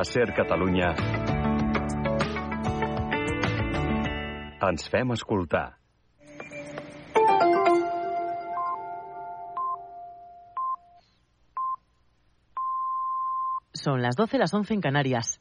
A Ser Catalunya ens fem escoltar. Son las 12, las 11 en Canarias.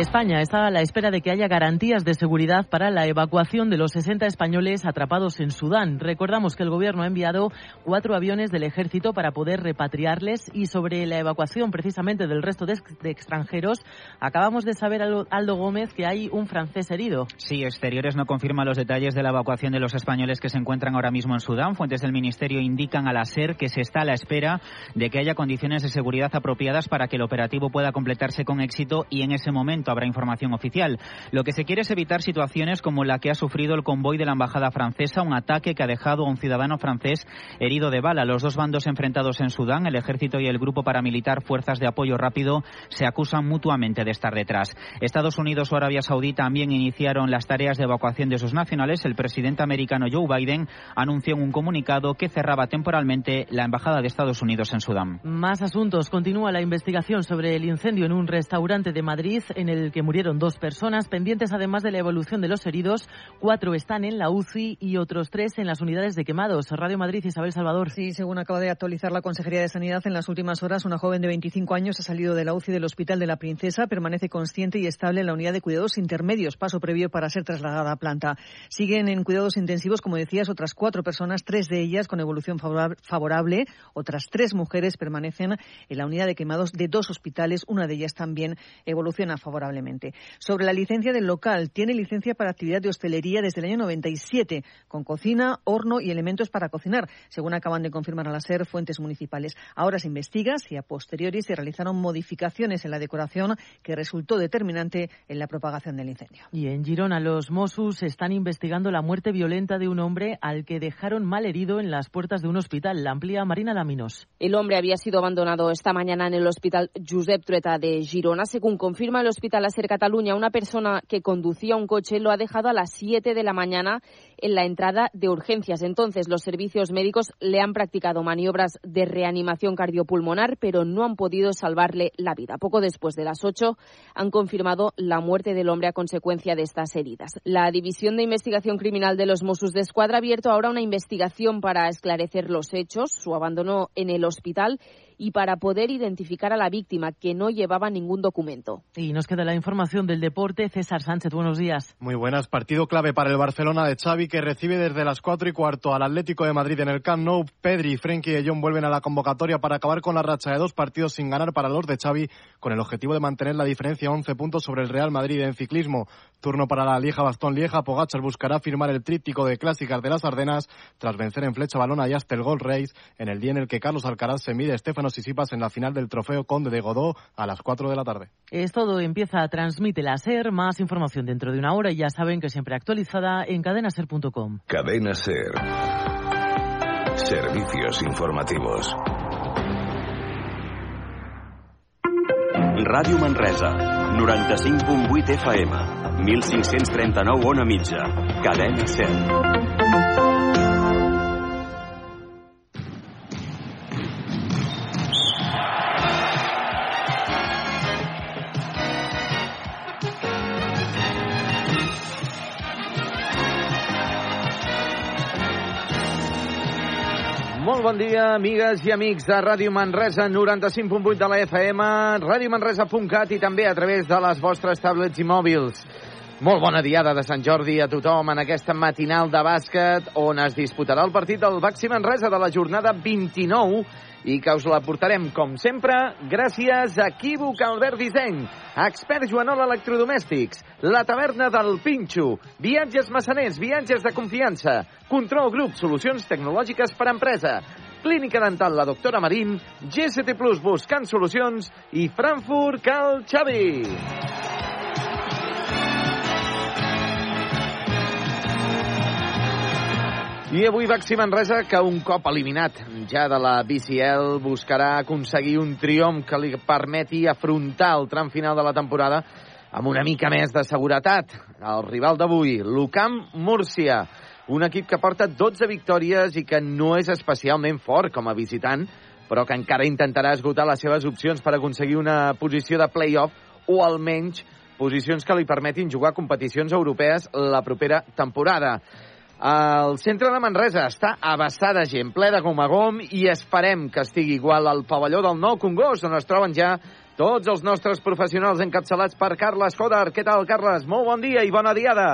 España está a la espera de que haya garantías de seguridad para la evacuación de los 60 españoles atrapados en Sudán. Recordamos que el Gobierno ha enviado cuatro aviones del ejército para poder repatriarles y sobre la evacuación precisamente del resto de, extranjeros, acabamos de saber, Aldo Gómez, que hay un francés herido. Sí, Exteriores no confirma los detalles de la evacuación de los españoles que se encuentran ahora mismo en Sudán. Fuentes del Ministerio indican a la SER que se está a la espera de que haya condiciones de seguridad apropiadas para que el operativo pueda completarse con éxito y en ese momento habrá información oficial. Lo que se quiere es evitar situaciones como la que ha sufrido el convoy de la embajada francesa, un ataque que ha dejado a un ciudadano francés herido de bala. Los dos bandos enfrentados en Sudán, el ejército y el grupo paramilitar Fuerzas de Apoyo Rápido, se acusan mutuamente de estar detrás. Estados Unidos o Arabia Saudí también iniciaron las tareas de evacuación de sus nacionales. El presidente americano Joe Biden anunció en un comunicado que cerraba temporalmente la embajada de Estados Unidos en Sudán. Más asuntos. Continúa la investigación sobre el incendio en un restaurante de Madrid en el que murieron dos personas, pendientes además de la evolución de los heridos. Cuatro están en la UCI y otros tres en las unidades de quemados. Radio Madrid, Isabel Salvador. Sí, según acaba de actualizar la Consejería de Sanidad, en las últimas horas una joven de 25 años ha salido de la UCI del Hospital de la Princesa, permanece consciente y estable en la unidad de cuidados intermedios, paso previo para ser trasladada a planta. Siguen en cuidados intensivos, como decías, otras cuatro personas, tres de ellas con evolución favorable, otras tres mujeres permanecen en la unidad de quemados de dos hospitales, una de ellas también evoluciona favorablemente. Sobre la licencia del local, tiene licencia para actividad de hostelería desde el año 97, con cocina, horno y elementos para cocinar, según acaban de confirmar a la SER fuentes municipales. Ahora se investiga si a posteriori se realizaron modificaciones en la decoración que resultó determinante en la propagación del incendio. Y en Girona, los Mossos están investigando la muerte violenta de un hombre al que dejaron mal herido en las puertas de un hospital. La amplía Marina Laminos. El hombre había sido abandonado esta mañana en el hospital Josep Trueta de Girona, según confirma el hospital ser Cataluña, una persona que conducía un coche lo ha dejado a las 7 de la mañana en la entrada de urgencias. Entonces, los servicios médicos le han practicado maniobras de reanimación cardiopulmonar, pero no han podido salvarle la vida. Poco después de las 8 han confirmado la muerte del hombre a consecuencia de estas heridas. La División de Investigación Criminal de los Mossos de Escuadra ha abierto ahora una investigación para esclarecer los hechos, su abandono en el hospital y para poder identificar a la víctima, que no llevaba ningún documento. Y nos queda la información del deporte. César Sánchez, buenos días. Muy buenas. Partido clave para el Barcelona de Xavi, que recibe desde las cuatro y cuarto al Atlético de Madrid en el Camp Nou. Pedri, y Frenkie de Jong vuelven a la convocatoria para acabar con la racha de dos partidos sin ganar para los de Xavi, con el objetivo de mantener la diferencia 11 puntos sobre el Real Madrid en ciclismo. Turno para la Lieja Bastón Lieja. Pogachar buscará firmar el tríptico de clásicas de las Ardenas tras vencer en flecha balona y hasta el Gold Race en el día en el que Carlos Alcaraz se mide a Estefano Sisipas en la final del Trofeo Conde de Godó a las 4 de la tarde. Es todo, empieza a transmite la SER, más información dentro de una hora y ya saben que siempre actualizada en cadenaser.com. Cadena SER. Servicios informativos. Ràdio Manresa, 95.8 FM, 1539 Ona Mitja, Cadena SER. Bon dia, amigues i amics de Ràdio Manresa, 95.8 de la FM, radiomanresa.cat i també a través de les vostres tablets i mòbils. Molt bona diada de Sant Jordi a tothom en aquesta matinal de bàsquet on es disputarà el partit del Baxi Manresa de la jornada 29 i que us la portarem, com sempre, gràcies a Equívoc Albert Disseny, Expert Joanol Electrodomèstics, La Taverna del Pinxo, Viatges Massaners, viatges de confiança, Control Grup, solucions tecnològiques per a empresa, Clínica Dental La Doctora Marín, GST Plus buscant solucions. I Frankfurt Cal Xavi. I avui Baxi Manresa, que un cop eliminat ja de la BCL, buscarà aconseguir un triomf que li permeti afrontar el tram final de la temporada amb una mica més de seguretat. El rival d'avui, l'Ucam Múrcia, un equip que porta 12 victòries i que no és especialment fort com a visitant, però que encara intentarà esgotar les seves opcions per aconseguir una posició de play-off o almenys posicions que li permetin jugar competicions europees la propera temporada. El centre de Manresa està abassat de gent, ple de gom a gom, i esperem que estigui igual al pavelló del Nou Congost, on es troben ja tots els nostres professionals encapçalats per Carles Coder. Què tal, Carles? Molt bon dia i bona diada.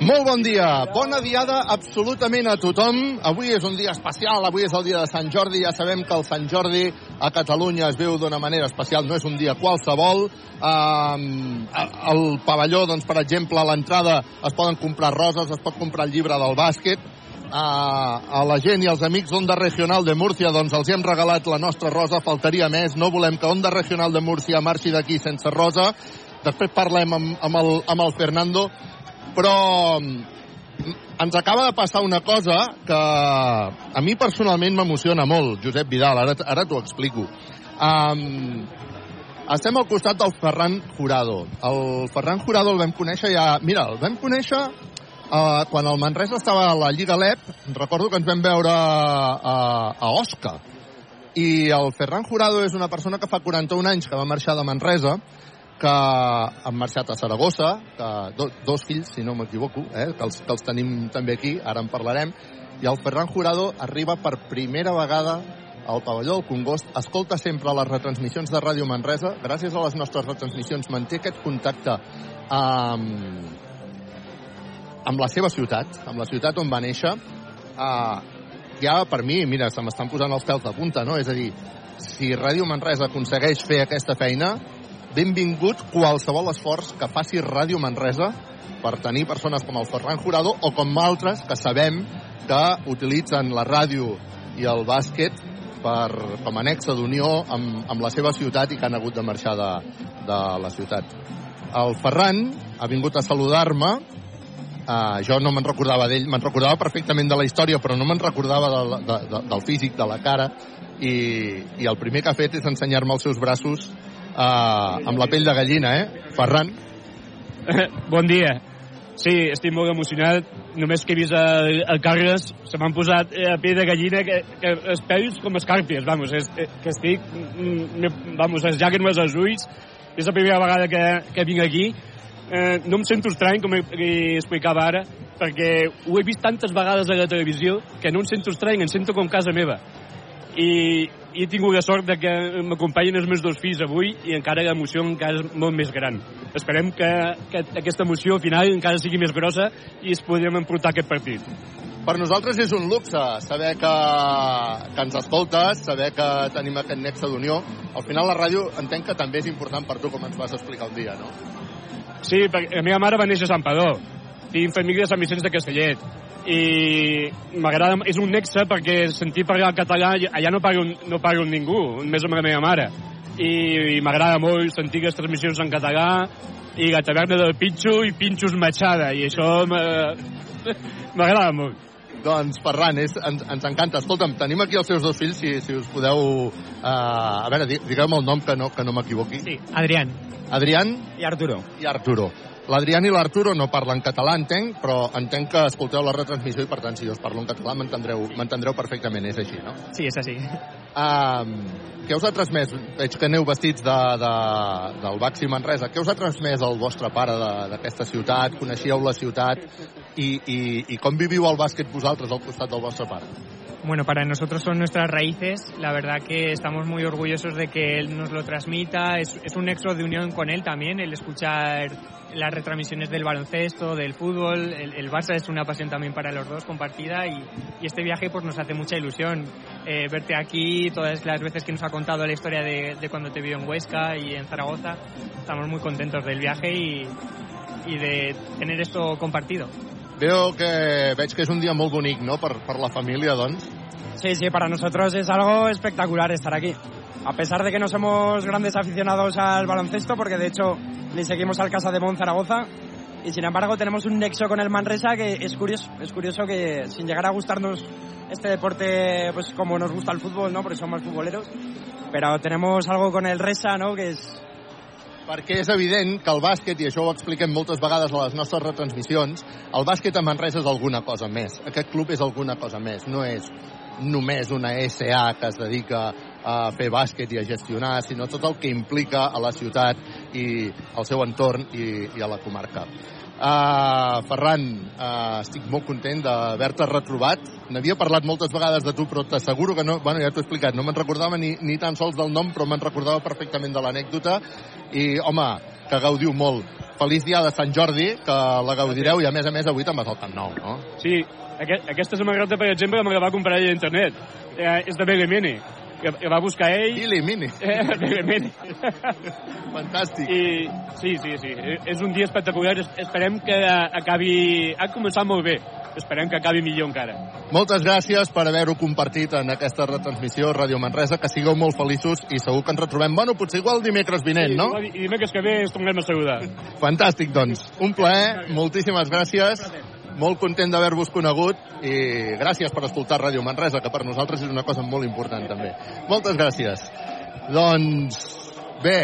Molt bon dia. Bona diada absolutament a tothom. Avui és un dia especial, avui és el dia de Sant Jordi. Ja sabem que el Sant Jordi a Catalunya es veu d'una manera especial, no és un dia qualsevol. Um, al pavelló, doncs, per exemple, a l'entrada es poden comprar roses, es pot comprar el llibre del bàsquet, a, a la gent i als amics d'Onda Regional de Múrcia doncs els hem regalat la nostra rosa, faltaria més, no volem que Onda Regional de Múrcia marxi d'aquí sense rosa, després parlem amb, amb, el, amb el Fernando, però mm, ens acaba de passar una cosa que a mi personalment m'emociona molt, Josep Vidal, ara, ara t'ho explico. Um, estem al costat del Ferran Jurado. El Ferran Jurado el vam conèixer ja... Mira, el vam conèixer uh, quan el Manresa estava a la Lliga LEP, recordo que ens vam veure a, a Osca. I el Ferran Jurado és una persona que fa 41 anys que va marxar de Manresa, que han marxat a Saragossa, que do, dos fills, si no m'equivoco, eh, que, els, que els tenim també aquí, ara en parlarem, i el Ferran Jurado arriba per primera vegada al pavelló del Congost, escolta sempre les retransmissions de Ràdio Manresa, gràcies a les nostres retransmissions manté aquest contacte amb, amb la seva ciutat, amb la ciutat on va néixer, uh, ja per mi, mira, se m'estan posant els pèls de punta, no? És a dir, si Ràdio Manresa aconsegueix fer aquesta feina, benvingut qualsevol esforç que faci Ràdio Manresa per tenir persones com el Ferran Jurado o com altres que sabem que utilitzen la ràdio i el bàsquet per, com a nexe d'unió amb, amb la seva ciutat i que han hagut de marxar de, de la ciutat. El Ferran ha vingut a saludar-me Uh, jo no me'n recordava d'ell, me'n recordava perfectament de la història, però no me'n recordava de, de, de, del físic, de la cara, i, i el primer que ha fet és ensenyar-me els seus braços uh, amb la pell de gallina, eh? Ferran? Bon dia. Sí, estic molt emocionat. Només que he vist el, el Carles, se m'han posat a pell de gallina que, que els peus com escàrpies, vamos, és, que estic, mm, vamos, les llàgrimes als ulls. És la primera vegada que, que vinc aquí eh, no em sento estrany, com explicava ara, perquè ho he vist tantes vegades a la televisió que no em sento estrany, em sento com casa meva. I, i he tingut la sort de que m'acompanyin els meus dos fills avui i encara l'emoció encara és molt més gran. Esperem que, que aquesta emoció al final encara sigui més grossa i es podrem emportar aquest partit. Per nosaltres és un luxe saber que, que ens escoltes, saber que tenim aquest nexe d'unió. Al final la ràdio entenc que també és important per tu, com ens vas explicar un dia, no? Sí, perquè la meva mare va néixer a Sant Padó. Tinc família de Sant Vicenç de Castellet. I m'agrada, és un nexe perquè sentir parlar català, allà no parlo, no parlo amb ningú, només amb la meva mare. I, i m'agrada molt sentir les transmissions en català i la taverna del Pinxo i Pinxos Machada, i això m'agrada molt. Doncs, Ferran, és, ens, ens encanta. Escolta'm, tenim aquí els seus dos fills, si, si us podeu... Uh, a veure, digueu-me el nom, que no, que no m'equivoqui. Sí, Adrián. Adrián? I Arturo. I Arturo. L'Adrián i l'Arturo no parlen català, entenc, però entenc que escolteu la retransmissió i, per tant, si jo us parlo en català, m'entendreu perfectament. És així, no? Sí, és així. Um, què us ha transmès? Veig que aneu vestits de, de, del Baxi Manresa. Què us ha transmès el vostre pare d'aquesta ciutat? Coneixíeu la ciutat? I, i, I com viviu el bàsquet vosaltres al costat del vostre pare? Bueno, para nosotros son nuestras raíces. La verdad que estamos muy orgullosos de que él nos lo transmita. Es, un nexo de unión con él también, el escuchar las retransmisiones del baloncesto, del fútbol. El, el, Barça es una pasión también para los dos compartida y, este viaje pues nos hace mucha ilusión. Eh, verte aquí, todas las veces que nos ha contado la historia de, cuando te vio en Huesca y en Zaragoza, estamos muy contentos del viaje y de tener esto compartido. Veo que veig que és un dia molt bonic, ¿no?, per, per la família, doncs. Sí, sí, para nosotros es algo espectacular estar aquí. A pesar de que no somos grandes aficionados al baloncesto, porque de hecho le seguimos al Casa de Mon Zaragoza, y sin embargo tenemos un nexo con el Manresa que es curioso, es curioso que sin llegar a gustarnos este deporte pues como nos gusta el fútbol, ¿no? Porque somos futboleros, pero tenemos algo con el Resa, ¿no? Que es perquè és evident que el bàsquet, i això ho expliquem moltes vegades a les nostres retransmissions, el bàsquet a Manresa és alguna cosa més. Aquest club és alguna cosa més. No és només una SA que es dedica a fer bàsquet i a gestionar, sinó tot el que implica a la ciutat i al seu entorn i, i a la comarca. Uh, Ferran, uh, estic molt content d'haver-te retrobat. N'havia parlat moltes vegades de tu, però t'asseguro que no... Bueno, ja t'ho he explicat, no me'n recordava ni, ni tan sols del nom, però me'n recordava perfectament de l'anècdota. I, home, que gaudiu molt. Feliç dia de Sant Jordi, que la gaudireu, i a més a més avui te'n vas al Camp Nou, no? Sí, aquest, aquesta samarreta, per exemple, me la va comprar a internet. Eh, és de Belemene que, que va buscar ell... Billy Mini. Eh, Billy Mini. Fantàstic. I, sí, sí, sí. És un dia espectacular. Esperem que acabi... Ha començat molt bé. Esperem que acabi millor encara. Moltes gràcies per haver-ho compartit en aquesta retransmissió Ràdio Manresa. Que sigueu molt feliços i segur que ens retrobem. Bueno, potser igual dimecres vinent, sí, no? I dimecres que ve ens tornem a saludar. Fantàstic, doncs. Un plaer. Moltíssimes gràcies molt content d'haver-vos conegut i gràcies per escoltar Ràdio Manresa, que per nosaltres és una cosa molt important també. Moltes gràcies. Doncs bé,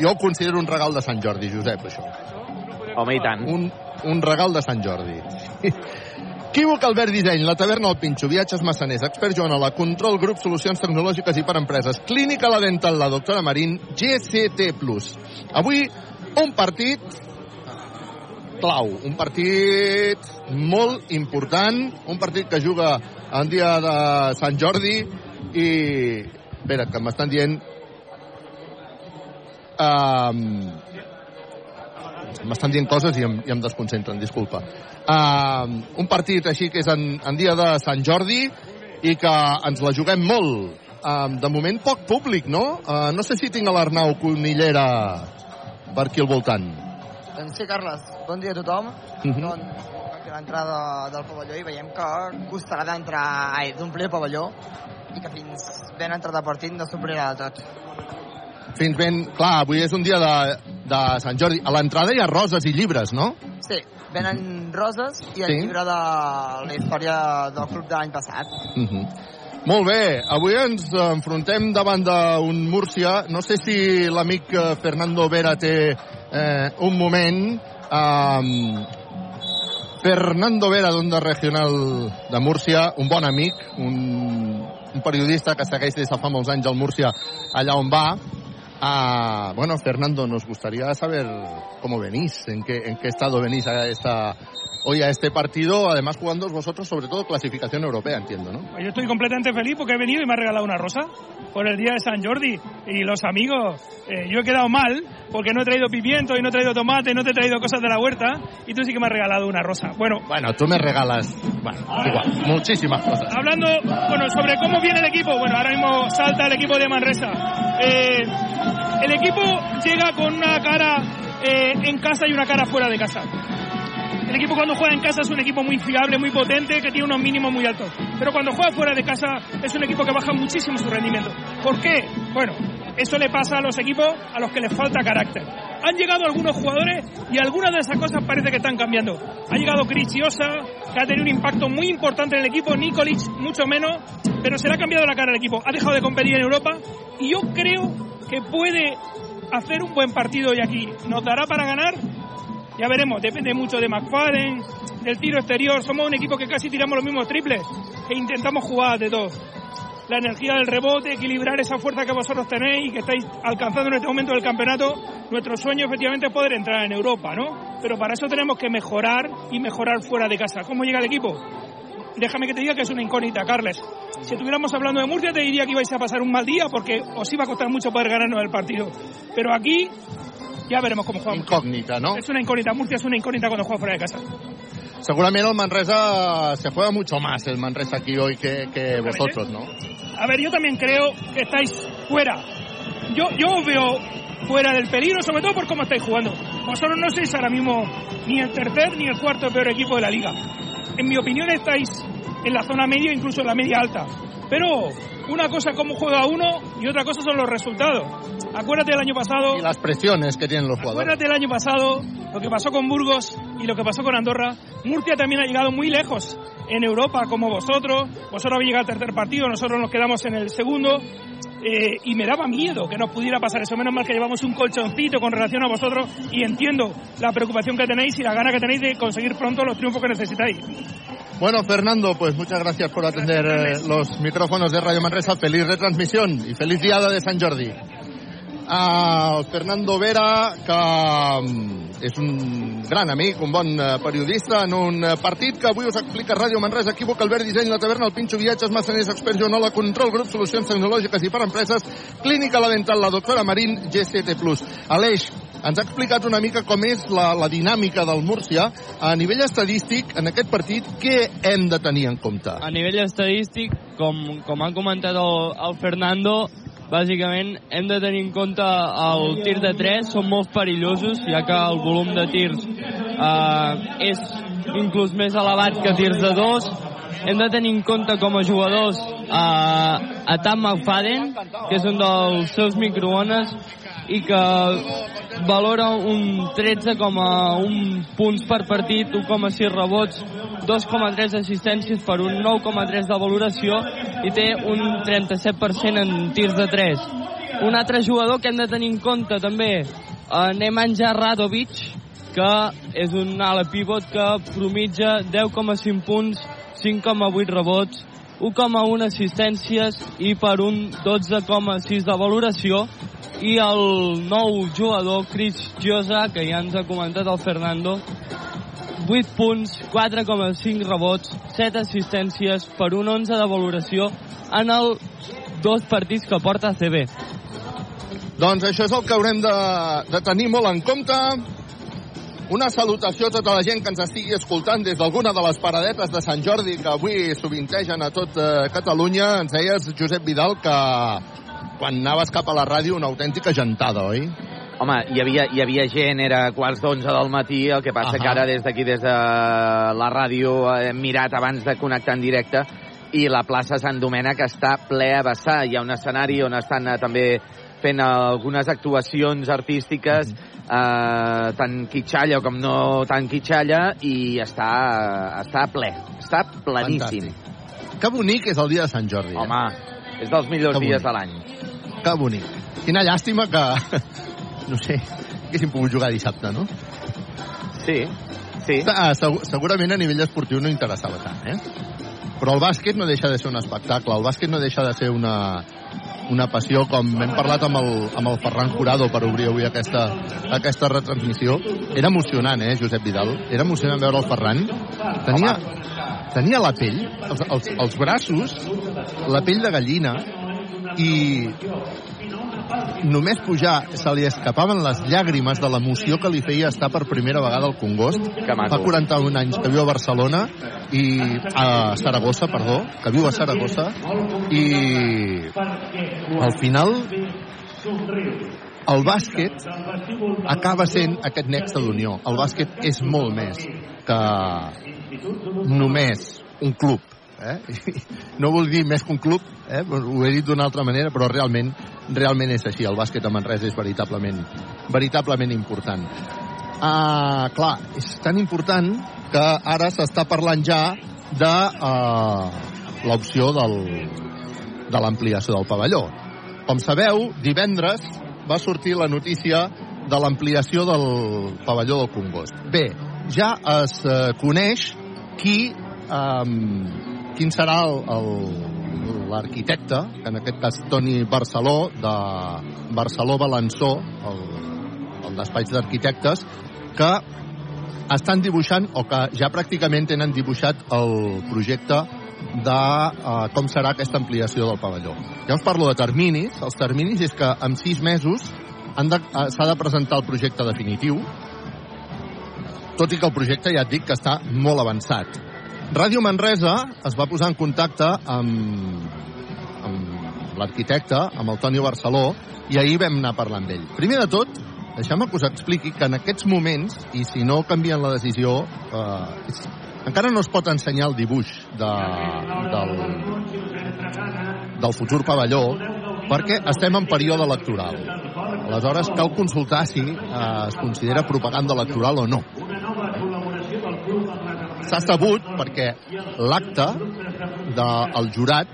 jo ho considero un regal de Sant Jordi, Josep, això. Home, i tant. Un, un regal de Sant Jordi. Equívoc Albert Disseny, la taverna al Pinxo, viatges massaners, expert Joana, la control grup, solucions tecnològiques i per empreses, clínica la dental, la doctora Marín, GCT+. Avui, un partit clau, un partit molt important, un partit que juga en dia de Sant Jordi i... Espera, que m'estan dient... Um, m'estan dient coses i em, i em desconcentren, disculpa. Uh, un partit així que és en, en dia de Sant Jordi i que ens la juguem molt. Uh, de moment poc públic, no? Uh, no sé si tinc l'Arnau Conillera per aquí al voltant. Doncs sí, Carles, bon dia a tothom. Mhm. Uh -huh. Doncs l'entrada del pavelló i veiem que costarà d'entrar, ai, d'omplir el pavelló i que fins ben entrat el partit no s'omplirà del tot. Fins ben... Clar, avui és un dia de, de Sant Jordi. A l'entrada hi ha roses i llibres, no? Sí, venen roses i el Sí. llibre de la història del club de l'any passat. Uh -huh. Molt bé, avui ens enfrontem davant d'un Múrcia. No sé si l'amic Fernando Vera té eh, un moment. Um, Fernando Vera, d'Onda Regional de Múrcia, un bon amic, un, un periodista que segueix des de fa molts anys al Múrcia allà on va. Ah, bueno, Fernando, nos gustaría saber cómo venís, en qué, en qué estado venís a esta, hoy a este partido, además jugando vosotros sobre todo clasificación europea, entiendo, ¿no? Yo estoy completamente feliz porque he venido y me ha regalado una rosa por el día de San Jordi. Y los amigos, eh, yo he quedado mal porque no he traído pimiento y no he traído tomate, no te he traído cosas de la huerta y tú sí que me has regalado una rosa. Bueno, Bueno, tú me regalas, bueno, igual, muchísimas cosas. hablando bueno, sobre cómo viene el equipo, bueno, ahora mismo salta el equipo de Manresa. Eh, el equipo llega con una cara eh, en casa y una cara fuera de casa. El equipo cuando juega en casa es un equipo muy fiable, muy potente, que tiene unos mínimos muy altos. Pero cuando juega fuera de casa es un equipo que baja muchísimo su rendimiento. ¿Por qué? Bueno, eso le pasa a los equipos a los que les falta carácter. Han llegado algunos jugadores y algunas de esas cosas parece que están cambiando. Ha llegado Criciosa, que ha tenido un impacto muy importante en el equipo, Nikolic mucho menos, pero se le ha cambiado la cara al equipo. Ha dejado de competir en Europa y yo creo que puede hacer un buen partido hoy aquí. ¿Nos dará para ganar? Ya veremos, depende mucho de McFadden, del tiro exterior. Somos un equipo que casi tiramos los mismos triples, que intentamos jugar de todo. La energía del rebote, equilibrar esa fuerza que vosotros tenéis y que estáis alcanzando en este momento del campeonato. Nuestro sueño efectivamente es poder entrar en Europa, ¿no? Pero para eso tenemos que mejorar y mejorar fuera de casa. ¿Cómo llega el equipo? Déjame que te diga que es una incógnita, Carles. Si estuviéramos hablando de Murcia, te diría que ibais a pasar un mal día porque os iba a costar mucho poder ganarnos el partido. Pero aquí ya veremos cómo jugamos. Incògnita, no? Es una incógnita. Murcia es una incógnita cuando juega fuera de casa. Seguramente el Manresa se juega mucho más el Manresa aquí hoy que, que vosotros, ¿no? A ver, yo también creo que estáis fuera. Yo, yo os veo fuera del peligro, sobre todo por cómo estáis jugando. Vosotros no sois ahora mismo ni el tercer ni el cuarto peor equipo de la liga. En mi opinión estáis en la zona media, incluso en la media alta. Pero una cosa es cómo juega uno y otra cosa son los resultados. Acuérdate del año pasado. Y las presiones que tienen los jugadores. Acuérdate del año pasado, lo que pasó con Burgos y lo que pasó con Andorra. Murcia también ha llegado muy lejos en Europa, como vosotros. Vosotros habéis llegado al tercer partido, nosotros nos quedamos en el segundo. Eh, y me daba miedo que nos pudiera pasar eso. Menos mal que llevamos un colchoncito con relación a vosotros y entiendo la preocupación que tenéis y la gana que tenéis de conseguir pronto los triunfos que necesitáis. Bueno, Fernando, pues muchas gracias por atender eh, los micrófonos de Radio Manresa. Feliz retransmisión y feliz diada de Sant Jordi. A Fernando Vera, que mm, és un gran amic, un bon eh, periodista, en un eh, partit que avui us explica Ràdio Manresa, Equívoc, Albert Disseny, La Taverna, El Pinxo, Viatges, Massaners, Experts, Joanola, Control, Grup, Solucions Tecnològiques i per Empreses, Clínica La Dental, la doctora Marín, GCT+. Aleix, ens ha explicat una mica com és la, la dinàmica del Múrcia. A nivell estadístic, en aquest partit, què hem de tenir en compte? A nivell estadístic, com, com ha comentat el, el Fernando, bàsicament hem de tenir en compte el tir de 3, són molt perillosos, ja que el volum de tirs eh, és inclús més elevat que tirs de 2. Hem de tenir en compte com a jugadors eh, a Tam McFadden, que és un dels seus microones, i que valora un 13,1 punts per partit, 1,6 rebots, 2,3 assistències per un 9,3 de valoració i té un 37% en tirs de 3. Un altre jugador que hem de tenir en compte també, eh, Nemanja Radovic, que és un ala pivot que promitja 10,5 punts, 5,8 rebots, 1,1 assistències i per un 12,6 de valoració i el nou jugador Chris Giosa que ja ens ha comentat el Fernando 8 punts, 4,5 rebots 7 assistències per un 11 de valoració en els dos partits que porta CB Doncs això és el que haurem de, de tenir molt en compte. Una salutació a tota la gent que ens estigui escoltant des d'alguna de les paradetes de Sant Jordi que avui sovintegen a tot eh, Catalunya. Ens deies, Josep Vidal, que quan anaves cap a la ràdio una autèntica gentada, oi? Home, hi havia, hi havia gent, era quarts d'onze del matí, el que passa Ahà. que ara des d'aquí, des de la ràdio, hem mirat abans de connectar en directe, i la plaça Sant Domènec està ple a vessar. Hi ha un escenari on estan eh, també fent algunes actuacions artístiques, eh, tant quitxalla com no tan quitxalla, i està, està ple, està pleníssim. Que bonic és el dia de Sant Jordi. Eh? Home, és dels millors Que dies bonic. de l'any. Que bonic. Quina llàstima que, no sé, haguéssim pogut jugar dissabte, no? Sí, sí. Ah, segur, segurament a nivell esportiu no interessava tant, eh? Però el bàsquet no deixa de ser un espectacle, el bàsquet no deixa de ser una, una passió, com hem parlat amb el, amb el Ferran Jurado per obrir avui aquesta, aquesta retransmissió. Era emocionant, eh, Josep Vidal? Era emocionant veure el Ferran. Tenia, tenia la pell, els, els, els braços, la pell de gallina, i només pujar se li escapaven les llàgrimes de l'emoció que li feia estar per primera vegada al Congost. Fa 41 anys que viu a Barcelona i a Saragossa, perdó, que viu a Saragossa i al final el bàsquet acaba sent aquest nexe d'unió. El bàsquet és molt més que només un club. Eh? No vull dir més que un club, eh? ho he dit d'una altra manera, però realment realment és així. El bàsquet a Manresa és veritablement, veritablement important. Ah, clar, és tan important que ara s'està parlant ja de uh, l'opció del, de l'ampliació del pavelló. Com sabeu, divendres va sortir la notícia de l'ampliació del pavelló del Congost. Bé, ja es eh, coneix qui, um, quin serà el, el, l'arquitecte, que en aquest cas Toni Barceló, de Barceló Balançó, el, el despatx d'arquitectes, que estan dibuixant, o que ja pràcticament tenen dibuixat el projecte de uh, com serà aquesta ampliació del pavelló. Ja us parlo de terminis. Els terminis és que en sis mesos de, uh, s'ha de presentar el projecte definitiu, tot i que el projecte ja et dic que està molt avançat. Ràdio Manresa es va posar en contacte amb, amb l'arquitecte, amb el Toni Barceló, i ahir vam anar a parlar amb ell. Primer de tot, deixeu-me que us expliqui que en aquests moments, i si no canvien la decisió, eh, és, encara no es pot ensenyar el dibuix de, del, del futur pavelló perquè estem en període electoral. Aleshores, cal consultar si eh, es considera propaganda electoral o no. S'ha sabut perquè l'acte del jurat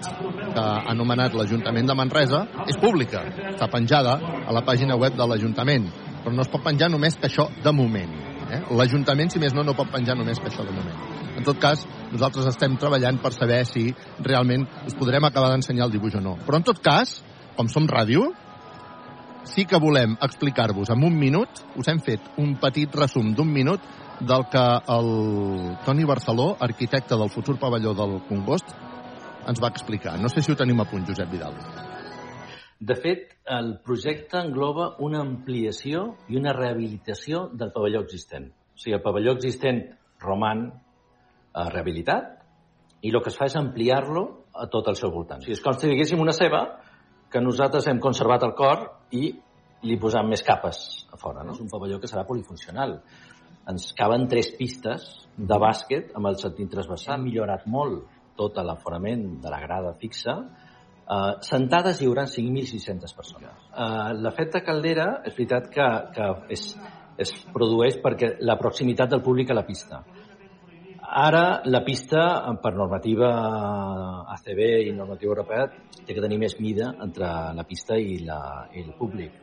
que ha nomenat l'Ajuntament de Manresa és pública. Està penjada a la pàgina web de l'Ajuntament. Però no es pot penjar només que això de moment. Eh? L'Ajuntament, si més no, no pot penjar només que això de moment. En tot cas, nosaltres estem treballant per saber si realment us podrem acabar d'ensenyar el dibuix o no. Però en tot cas, com som ràdio, sí que volem explicar-vos en un minut, us hem fet un petit resum d'un minut del que el Toni Barceló, arquitecte del futur pavelló del Congost, ens va explicar. No sé si ho tenim a punt, Josep Vidal. De fet, el projecte engloba una ampliació i una rehabilitació del pavelló existent. O sigui, el pavelló existent roman eh, rehabilitat i el que es fa és ampliar-lo a tot el seu voltant. O sigui, és com si diguéssim una ceba que nosaltres hem conservat el cor i li posam més capes a fora. No? És un pavelló que serà polifuncional. Ens caben tres pistes de bàsquet amb el sentit transversal. Hem millorat molt tot l'aforament de la grada fixa. Uh, sentades hi haurà 5.600 persones. Uh, L'efecte caldera és veritat que, que és, es produeix perquè la proximitat del públic a la pista. Ara, la pista, per normativa ACB i normativa europea, té que tenir més mida entre la pista i, la, i el públic.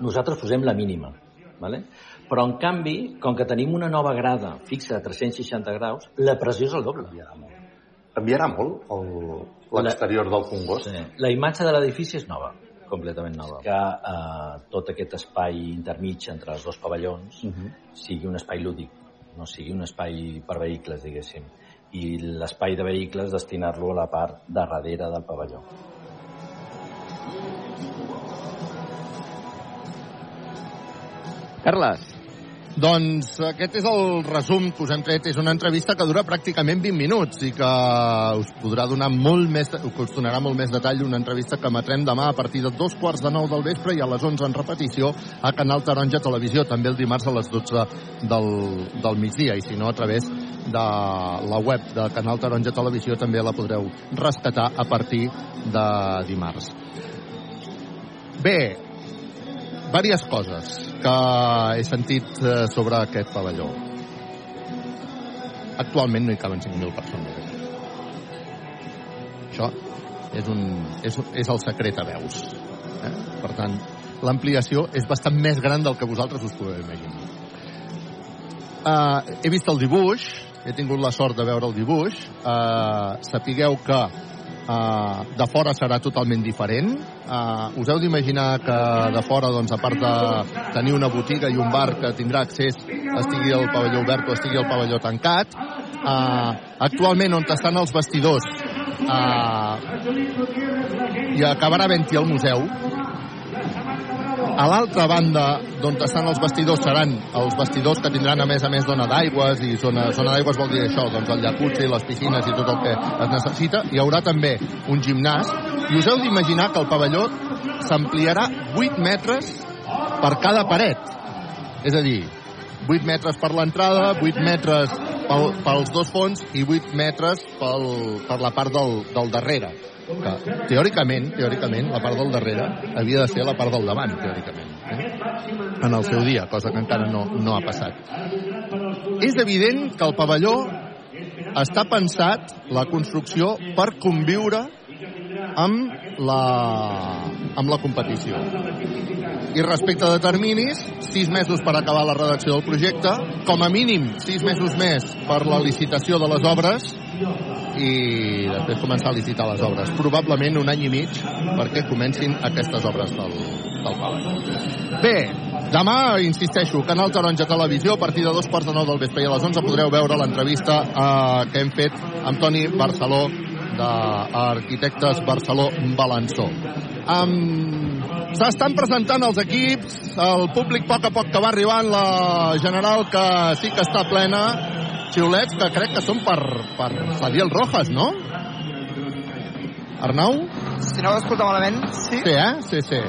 Nosaltres posem la mínima, ¿vale? Però en canvi, com que tenim una nova grada fixa a 360 graus, la pressió és el doble. Canviarà molt l'exterior del Congost? Sí. La imatge de l'edifici és nova, completament nova. Que eh, tot aquest espai intermig entre els dos pavellons uh -huh. sigui un espai lúdic, no sigui un espai per vehicles, diguéssim. I l'espai de vehicles destinar-lo a la part de darrere del pavelló. Carles. Doncs aquest és el resum que us hem tret. És una entrevista que dura pràcticament 20 minuts i que us podrà donar molt més, que us donarà molt més detall una entrevista que emetrem demà a partir de dos quarts de nou del vespre i a les 11 en repetició a Canal Taronja Televisió, també el dimarts a les 12 del, del migdia i si no a través de la web de Canal Taronja Televisió també la podreu rescatar a partir de dimarts. Bé, diverses coses que he sentit eh, sobre aquest pavelló. Actualment no hi caben 5.000 persones. Això és, un, és, és el secret a veus. Eh? Per tant, l'ampliació és bastant més gran del que vosaltres us podeu imaginar. Uh, he vist el dibuix, he tingut la sort de veure el dibuix. Uh, sapigueu que Uh, de fora serà totalment diferent. Uh, us heu d'imaginar que de fora, doncs, a part de tenir una botiga i un bar que tindrà accés, estigui el pavelló obert o estigui el pavelló tancat. Uh, actualment, on estan els vestidors, uh, i acabarà havent-hi el museu, a l'altra banda, d'on estan els vestidors, seran els vestidors que tindran, a més a més, dona d'aigües, i zona, zona d'aigües vol dir això, doncs el jacuzzi, les piscines i tot el que es necessita. Hi haurà també un gimnàs, i us heu d'imaginar que el pavelló s'ampliarà 8 metres per cada paret. És a dir, 8 metres per l'entrada, 8 metres pel, pels dos fons i 8 metres pel, per la part del, del darrere que teòricament, teòricament, la part del darrere havia de ser la part del davant, teòricament, eh? en el seu dia, cosa que encara no, no ha passat. És evident que el pavelló està pensat, la construcció, per conviure amb la, amb la competició. I respecte de terminis, sis mesos per acabar la redacció del projecte, com a mínim sis mesos més per la licitació de les obres i després començar a licitar les obres. Probablement un any i mig perquè comencin aquestes obres del, del Palau. Bé, demà, insisteixo, Canal Taronja Televisió, a partir de dos quarts de nou del vespre i a les 11 podreu veure l'entrevista eh, que hem fet amb Toni Barceló d'Arquitectes Barceló Balançó. Um, S'estan presentant els equips, el públic a poc a poc que va arribant, la general que sí que està plena, xiulets que crec que són per, per Fadiel Rojas, no? Arnau? Si no ho escolta malament, sí. Sí, eh? Sí, sí.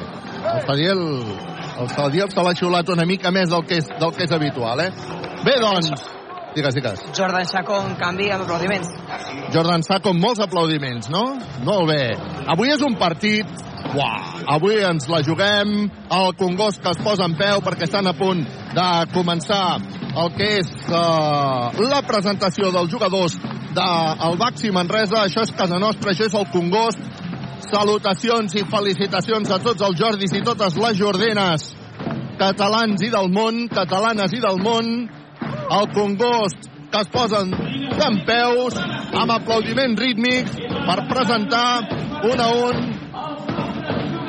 El Fadiel, el Fadiel se l'ha xiulat una mica més del que és, del que és habitual, eh? Bé, doncs, digues, digues. Jordan Saco, en canvi, amb aplaudiments. Jordan Saco amb molts aplaudiments, no? Molt bé. Avui és un partit Uah, avui ens la juguem el Congost que es posa en peu perquè estan a punt de començar el que és uh, la presentació dels jugadors del Baxi Manresa. Això és casa nostra, això és el Congost. Salutacions i felicitacions a tots els Jordis i totes les Jordenes catalans i del món, catalanes i del món, el Congost que es posen d'en peus amb aplaudiments rítmics per presentar un a un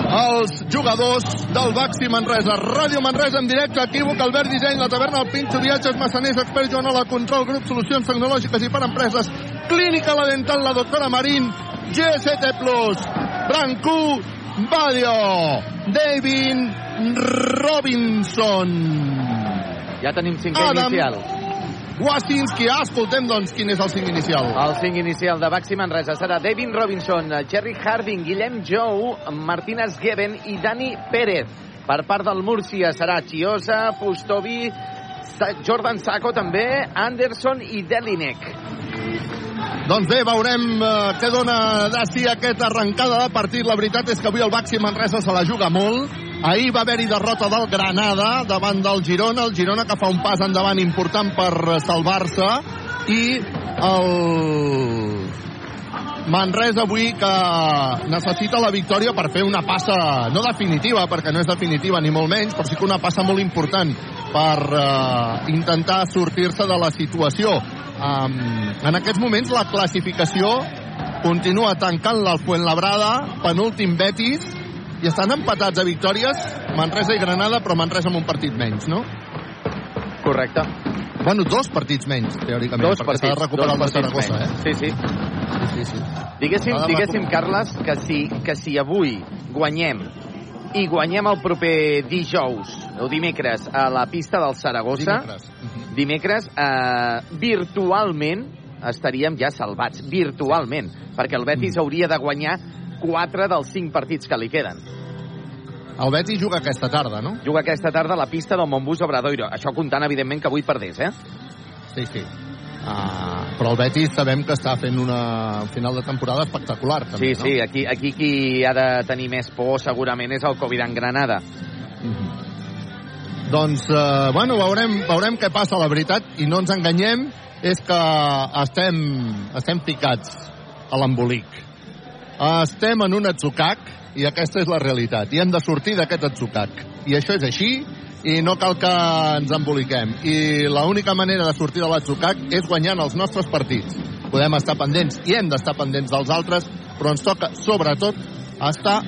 els jugadors del Baxi Manresa. Ràdio Manresa en directe, equívoc, Albert Disseny, la taverna, el Pinxo, viatges, massaners, experts, Joanola, control, grup, solucions tecnològiques i per empreses, clínica la dental, la doctora Marín, GST Plus, Brancú, Badio, David Robinson. Ja tenim cinquè Adam inicial. Wasinski, escoltem doncs quin és el cinc inicial. El 5 inicial de Baxi Manresa serà David Robinson, Jerry Harding, Guillem Jou, Martínez Geben i Dani Pérez. Per part del Múrcia serà Chiosa, Pustovi, Jordan Sacco també, Anderson i Delinek. Doncs bé, veurem eh, què dona de si aquesta arrencada de partit. La veritat és que avui el Baxi Manresa se la juga molt. Ahir va haver-hi derrota del Granada davant del Girona, el Girona que fa un pas endavant important per salvar-se i el Manresa avui que necessita la victòria per fer una passa no definitiva, perquè no és definitiva ni molt menys, però sí que una passa molt important per eh, intentar sortir-se de la situació. Um, en aquests moments la classificació continua tancant-la el Fuenlabrada, penúltim Betis, i estan empatats a victòries Manresa i Granada, però Manresa amb un partit menys, no? Correcte. Bueno, dos partits menys, teòricament, Dos perquè s'ha de recuperar el de Saragossa, eh? menys. Sí, sí. Sí, sí. Diguéssim, diguéssim. Carles, que si, que si avui guanyem i guanyem el proper dijous o dimecres a la pista del Saragossa, Dimecres. dimecres eh, virtualment estaríem ja salvats, virtualment, perquè el Betis Mm. hauria de guanyar 4 dels 5 partits que li queden. El Betis juga aquesta tarda, no? Juga aquesta tarda a la pista del Montbus Obradoiro. Això comptant, evidentment, que avui perdés, eh? Sí, sí. Uh, però el Betis sabem que està fent una un final de temporada espectacular, també, Sí, no? sí, aquí, aquí qui ha de tenir més por segurament és el Covid en Granada. Doncs, eh, bueno, veurem, veurem què passa. La veritat, i no ens enganyem, és que estem, estem ficats a l'embolic. Estem en un atzucac i aquesta és la realitat. I hem de sortir d'aquest atzucac. I això és així i no cal que ens emboliquem. I l'única manera de sortir de l'atzucac és guanyant els nostres partits. Podem estar pendents i hem d'estar pendents dels altres, però ens toca, sobretot, estar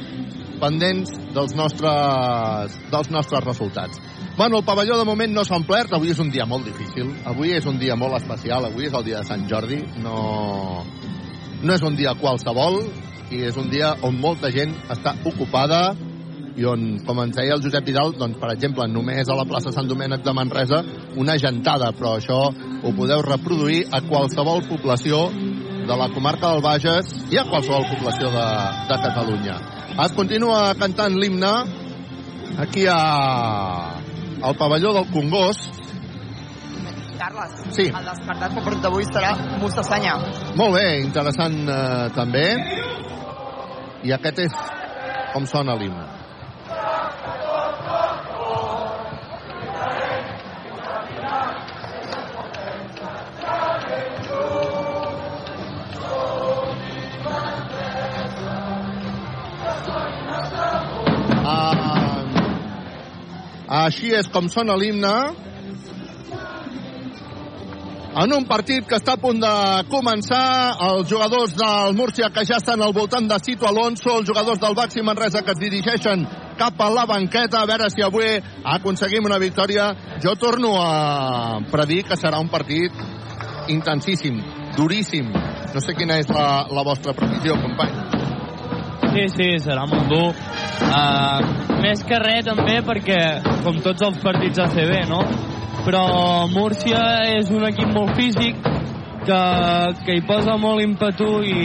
pendents dels nostres, dels nostres resultats. Bueno, el pavelló de moment no s'ha omplert, avui és un dia molt difícil, avui és un dia molt especial, avui és el dia de Sant Jordi, no, no és un dia qualsevol, i és un dia on molta gent està ocupada i on, com ens deia el Josep Vidal, doncs, per exemple, només a la plaça Sant Domènec de Manresa, una gentada, però això ho podeu reproduir a qualsevol població de la comarca del Bages i a qualsevol població de, de Catalunya. Es continua cantant l'himne aquí a, al pavelló del Congost. Carles, Sí. el descartat pel partit d'avui serà Mustafanya. Molt bé, interessant eh, també. I aquest és com sona l'himne. Ah, així és com sona l'himne en un partit que està a punt de començar, els jugadors del Múrcia que ja estan al voltant de Cito Alonso, els jugadors del Baxi Manresa que es dirigeixen cap a la banqueta, a veure si avui aconseguim una victòria. Jo torno a predir que serà un partit intensíssim, duríssim. No sé quina és la, la vostra previsió, company. Sí, sí, serà molt dur. Uh, més que res també perquè, com tots els partits ACB, no? Però Múrcia és un equip molt físic que, que hi posa molt ímpetu i,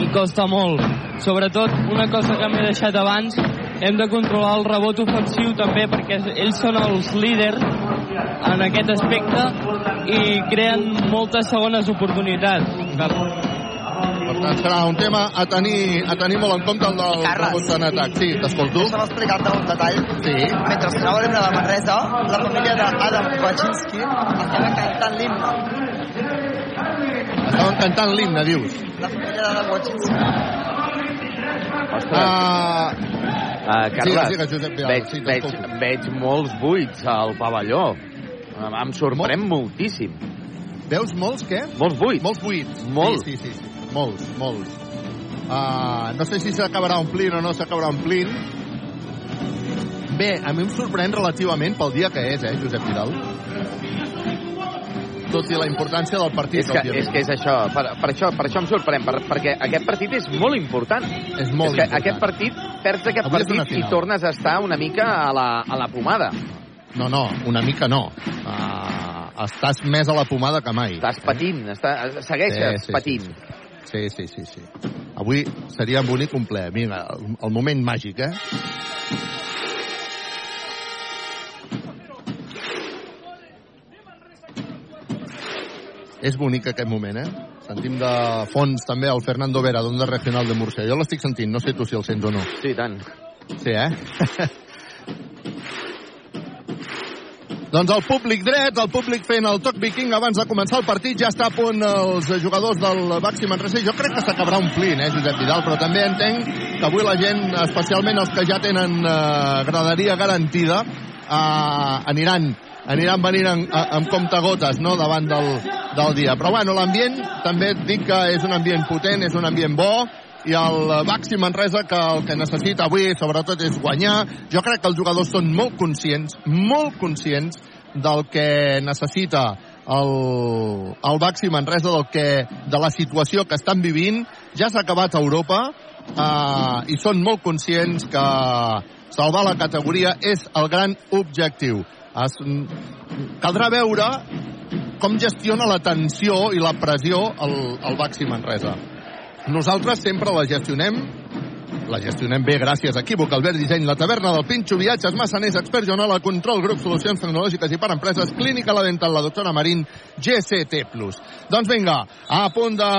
i costa molt. Sobretot, una cosa que m'he deixat abans, hem de controlar el rebot ofensiu també perquè ells són els líders en aquest aspecte i creen moltes segones oportunitats. Serà un tema a tenir, a tenir molt en compte el del rebot en atac. Sí, t'escolto. Deixa'm explicar-te un detall. Sí. Mentre sonava l'himne de Manresa, la família d'Adam Wachinski estava cantant l'himne. Estaven cantant l'himne, dius. La família d'Adam Wachinski. Ah, Uh, Carles, Digues, digues, Josep veig, sí, veig, veig molts buits al pavelló. Em sorprèn moltíssim. Veus molts, què? Molts buits. Molts buits. Molt. Sí, sí, sí. sí. Molts, molts. Uh, no sé si s'acabarà omplint o no s'acabarà omplint. Bé, a mi em sorprèn relativament pel dia que és, eh, Josep Vidal? Tot i la importància del partit, És que, òbviament. és que és això, per, per això, per això em sorprèn, per, perquè aquest partit és molt important. És molt és que important. aquest partit, perds aquest Avui partit i tornes a estar una mica a la, a la pomada. No, no, una mica no. Uh, estàs més a la pomada que mai. Estàs patint, està, segueixes Sí, sí, patint. Sí, sí, sí, sí. Avui seria un bonic ple. Vinga, el, el moment màgic, eh? És bonic aquest moment, eh? Sentim de fons també el Fernando Vera, d'Onda Regional de Múrcia. Jo l'estic sentint, no sé tu si el sents o no. Sí, tant. Sí, eh? doncs el públic dret, el públic fent el toc viking abans de començar el partit, ja està a punt els jugadors del Baxi Manresa. Jo crec que s'acabarà omplint, eh, Josep Vidal, però també entenc que avui la gent, especialment els que ja tenen eh, graderia garantida, eh, aniran aniran venint en, amb comptagotes no, davant del, del dia. Però bueno, l'ambient també et dic que és un ambient potent, és un ambient bo, i el Baxi Manresa que el que necessita avui sobretot és guanyar. Jo crec que els jugadors són molt conscients, molt conscients del que necessita el, el Baxi Manresa, del que, de la situació que estan vivint. Ja s'ha acabat a Europa eh, i són molt conscients que salvar la categoria és el gran objectiu. Es, caldrà veure com gestiona la tensió i la pressió el, el Baxi Manresa. Nosaltres sempre la gestionem la gestionem bé gràcies a Equívoc, Albert Disseny, la taverna del Pinxo, viatges, massaners, expert Joanola, control, grup, solucions tecnològiques i per empreses, clínica la dental, la doctora Marín, GCT+. Doncs vinga, a punt de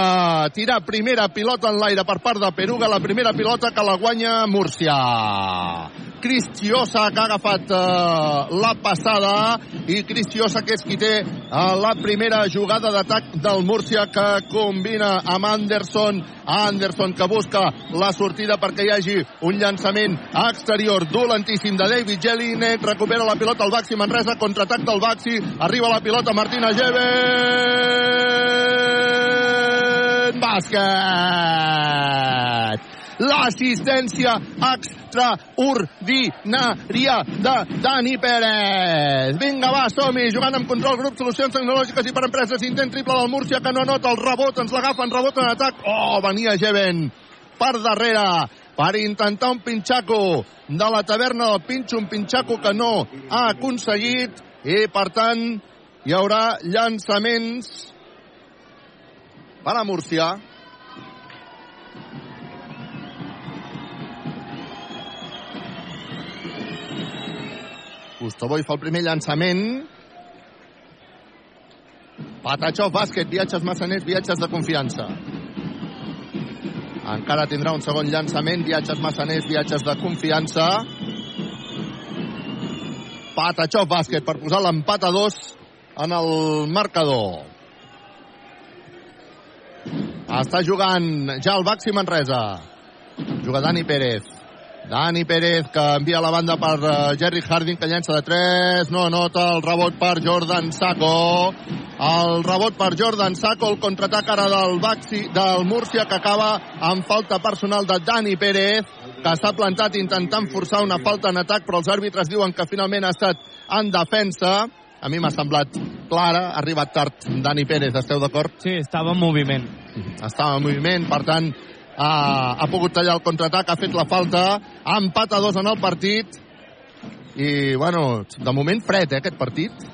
tirar primera pilota en l'aire per part de Peruga, la primera pilota que la guanya Múrcia. Cristiosa que ha agafat eh, la passada i Cristiosa que és qui té eh, la primera jugada d'atac del Múrcia que combina amb Anderson Anderson que busca la sortida perquè hi hagi un llançament exterior dolentíssim de David Jelinek recupera la pilota al Baxi Manresa contraatac del Baxi arriba la pilota Martina Geven bàsquet l'assistència extraordinària de Dani Pérez. Vinga, va, som-hi, jugant amb control, grup, solucions tecnològiques i per empreses, intent triple del Múrcia, que no anota el rebot, ens l'agafen, rebot en atac. Oh, venia Jeven per darrere per intentar un pinxaco de la taverna del Pinxo, un pinxaco que no ha aconseguit i, per tant, hi haurà llançaments per a Múrcia. Gustoboy fa el primer llançament. Patachó, bàsquet, viatges massaners, viatges de confiança. Encara tindrà un segon llançament, viatges massaners, viatges de confiança. Patachó, bàsquet, per posar l'empat a dos en el marcador. Està jugant ja el Baxi Manresa. Juga Dani Pérez. Dani Pérez que envia la banda per uh, Jerry Harding que llença de 3, no anota el rebot per Jordan Sacco el rebot per Jordan Sacco el contraatac ara del Baxi del Múrcia que acaba amb falta personal de Dani Pérez que s'ha plantat intentant forçar una falta en atac però els àrbitres diuen que finalment ha estat en defensa a mi m'ha semblat clara, ha arribat tard Dani Pérez, esteu d'acord? Sí, estava en moviment. Estava en moviment, per tant, ha, ha pogut tallar el contraatac, ha fet la falta, ha empat a dos en el partit, i, bueno, de moment fred, eh, aquest partit.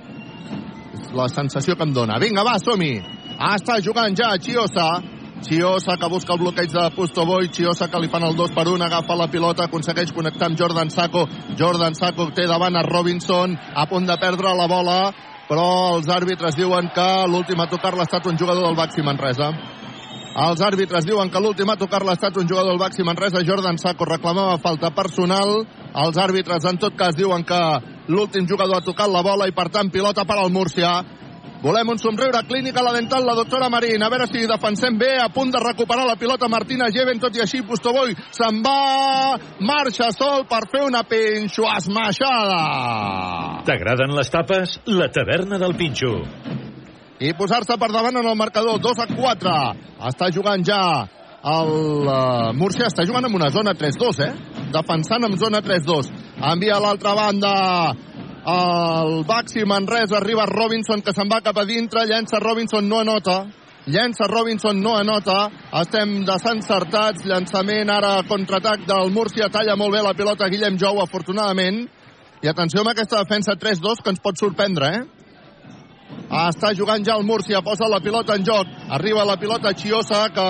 És la sensació que em dona. Vinga, va, som-hi! Està jugant ja Chiosa, Chiosa que busca el bloqueig de Pustoboy, Chiosa que li fan el 2 per 1, agafa la pilota, aconsegueix connectar amb Jordan Sacco, Jordan Sacco té davant a Robinson, a punt de perdre la bola, però els àrbitres diuen que l'últim a tocar-la ha estat un jugador del Baxi Manresa. Els àrbitres diuen que l'últim a tocar-la un jugador del Baxi Manresa, Jordan Sacco reclamava falta personal, els àrbitres en tot cas diuen que l'últim jugador ha tocat la bola i per tant pilota per al Múrcia, Volem un somriure clínica a la dental, la doctora Marín. A veure si defensem bé, a punt de recuperar la pilota Martina Geven, tot i així Pustoboi se'n va, marxa sol per fer una pinxo esmaixada. T'agraden les tapes? La taverna del Pinxo. I posar-se per davant en el marcador, 2 a 4. Està jugant ja el uh, Múrcia, està jugant en una zona 3-2, eh? Defensant en zona 3-2. Envia a l'altra banda el Baxi Manresa, arriba Robinson que se'n va cap a dintre, llença Robinson, no anota. Llença Robinson, no anota. Estem desencertats. Llançament ara contraatac del Múrcia. Talla molt bé la pilota Guillem Jou, afortunadament. I atenció amb aquesta defensa 3-2 que ens pot sorprendre, eh? Està jugant ja el Múrcia, posa la pilota en joc. Arriba la pilota Chiosa, que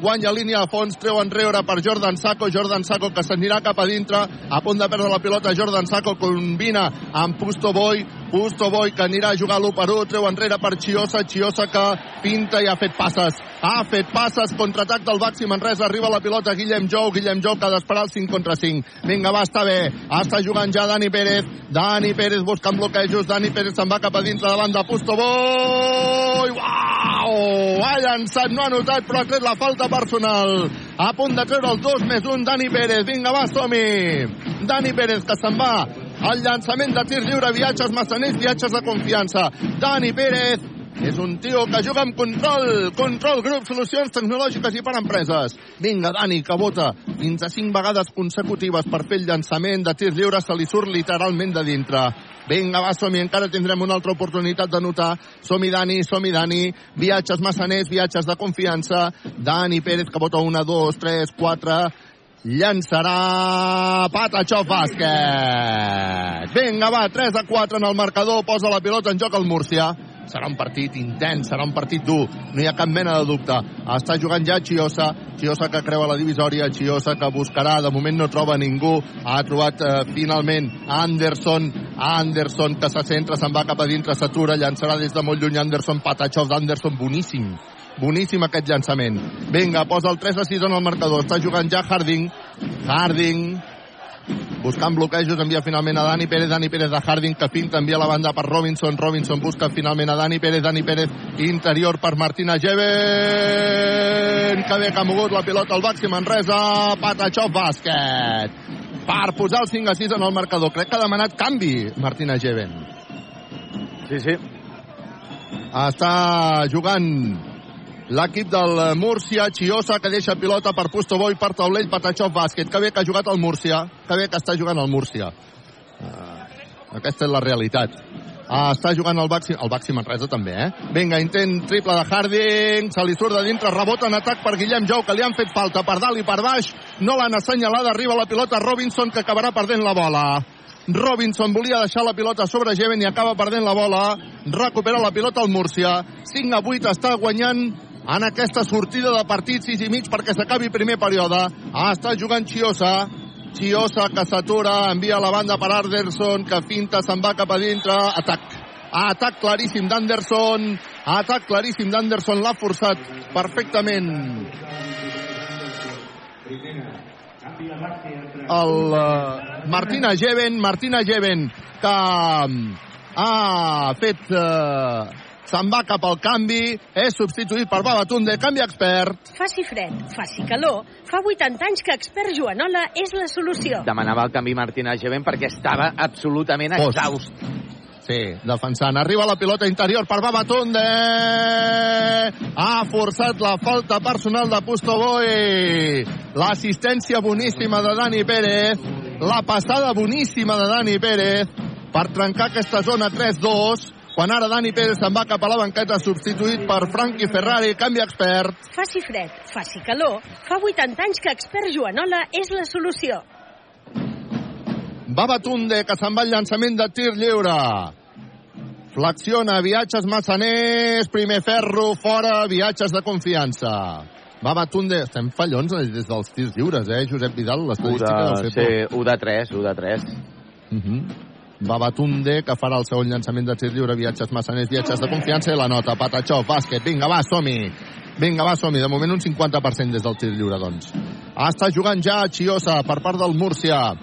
guanya línia a fons, treu enrere per Jordan Sacco. Jordan Sacco que s'anirà cap a dintre, a punt de perdre la pilota. Jordan Sacco combina amb Pusto Boy. Pusto Boy que anirà a jugar l'1 per 1, treu enrere per Chiosa. Chiosa que pinta i ha fet passes. Ha fet passes, contraatac del Baxi Manresa. Arriba la pilota Guillem Jou. Guillem Jou que ha d'esperar el 5 contra 5. Vinga, va, està bé. Està jugant ja Dani Pérez. Dani Pérez buscant bloquejos. Dani Pérez se'n va cap a dintre davant de Pusto Boy. Uau! Ha llançat, no ha notat, però ha tret la falta personal. A punt de treure el 2 més 1, Dani Pérez. Vinga, va, som-hi. Dani Pérez que se'n va el llançament de tir lliure, viatges massaners, viatges de confiança. Dani Pérez és un tio que juga amb control, control grup, solucions tecnològiques i per empreses. Vinga, Dani, que vota fins a cinc vegades consecutives per fer el llançament de tir lliure, se li surt literalment de dintre. Vinga, va, som-hi, encara tindrem una altra oportunitat de notar. Som-hi, Dani, som-hi, Dani. Viatges massaners, viatges de confiança. Dani Pérez, que vota una, dos, tres, quatre llançarà Patachó Bàsquet. Vinga, va, 3 a 4 en el marcador, posa la pilota en joc el Múrcia. Serà un partit intens, serà un partit dur, no hi ha cap mena de dubte. Està jugant ja Chiosa, Chiosa que creua la divisòria, Chiosa que buscarà, de moment no troba ningú, ha trobat eh, finalment Anderson, Anderson que se centra, se'n va cap a dintre, s'atura, llançarà des de molt lluny Anderson, Patachov d'Anderson, boníssim, boníssim aquest llançament. Vinga, posa el 3 a 6 en el marcador. Està jugant ja Harding. Harding buscant bloquejos, envia finalment a Dani Pérez, Dani Pérez de Harding, que pinta, envia la banda per Robinson, Robinson busca finalment a Dani Pérez, Dani Pérez interior per Martina Geven, que bé que ha mogut la pilota al Baxi Manresa, Patachov bàsquet, per posar el 5 a 6 en el marcador. Crec que ha demanat canvi Martina Geven. Sí, sí. Està jugant l'equip del Múrcia, Chiosa, que deixa pilota per Pustoboy, per taulell, Patachov, bàsquet. Que bé que ha jugat el Múrcia, que bé que està jugant el Múrcia. Uh, aquesta és la realitat. Ah, està jugant el Baxi, el Baxi Manresa també, eh? Vinga, intent triple de Harding, se li surt de dintre, rebota en atac per Guillem Jou, que li han fet falta per dalt i per baix, no l'han assenyalada, arriba la pilota Robinson, que acabarà perdent la bola. Robinson volia deixar la pilota sobre Geven i acaba perdent la bola, recupera la pilota el Múrcia, 5 a 8 està guanyant en aquesta sortida de partit 6 i mig perquè s'acabi primer període. Ah, està jugant Chiosa. Chiosa que s'atura, envia la banda per Anderson, que finta, se'n va cap a dintre. Atac. Atac claríssim d'Anderson. Atac claríssim d'Anderson. L'ha forçat perfectament. El uh, Martina Geven, Martina Geven, que ha fet... Uh, se'n va cap al canvi, és substituït per Babatunde, canvi expert. Faci fred, faci calor, fa 80 anys que expert Joanola és la solució. Demanava el canvi Martina Geven perquè estava absolutament Post. exhaust. Sí, defensant. Arriba la pilota interior per Babatunde. Ha forçat la falta personal de Pustoboy. L'assistència boníssima de Dani Pérez. La passada boníssima de Dani Pérez per trencar aquesta zona 3-2 quan ara Dani Pérez se'n va cap a la banqueta substituït per Frankie Ferrari, canvi expert. Faci fred, faci calor, fa 80 anys que expert Joanola és la solució. Babatunde, que se'n va al llançament de tir lliure. Flexiona, viatges massaners, primer ferro, fora, viatges de confiança. Babatunde, estem fallons des dels tirs lliures, eh, Josep Vidal? L'estadística deu ser sí, 1 de 3, 1 de 3. Uh -huh. Babatunde, que farà el segon llançament de tir lliure, viatges massaners, viatges de confiança, i la nota, Patachó, bàsquet, vinga, va, som-hi. Vinga, va, som -hi. De moment un 50% des del tir lliure, doncs. Està jugant ja Chiosa per part del Múrcia.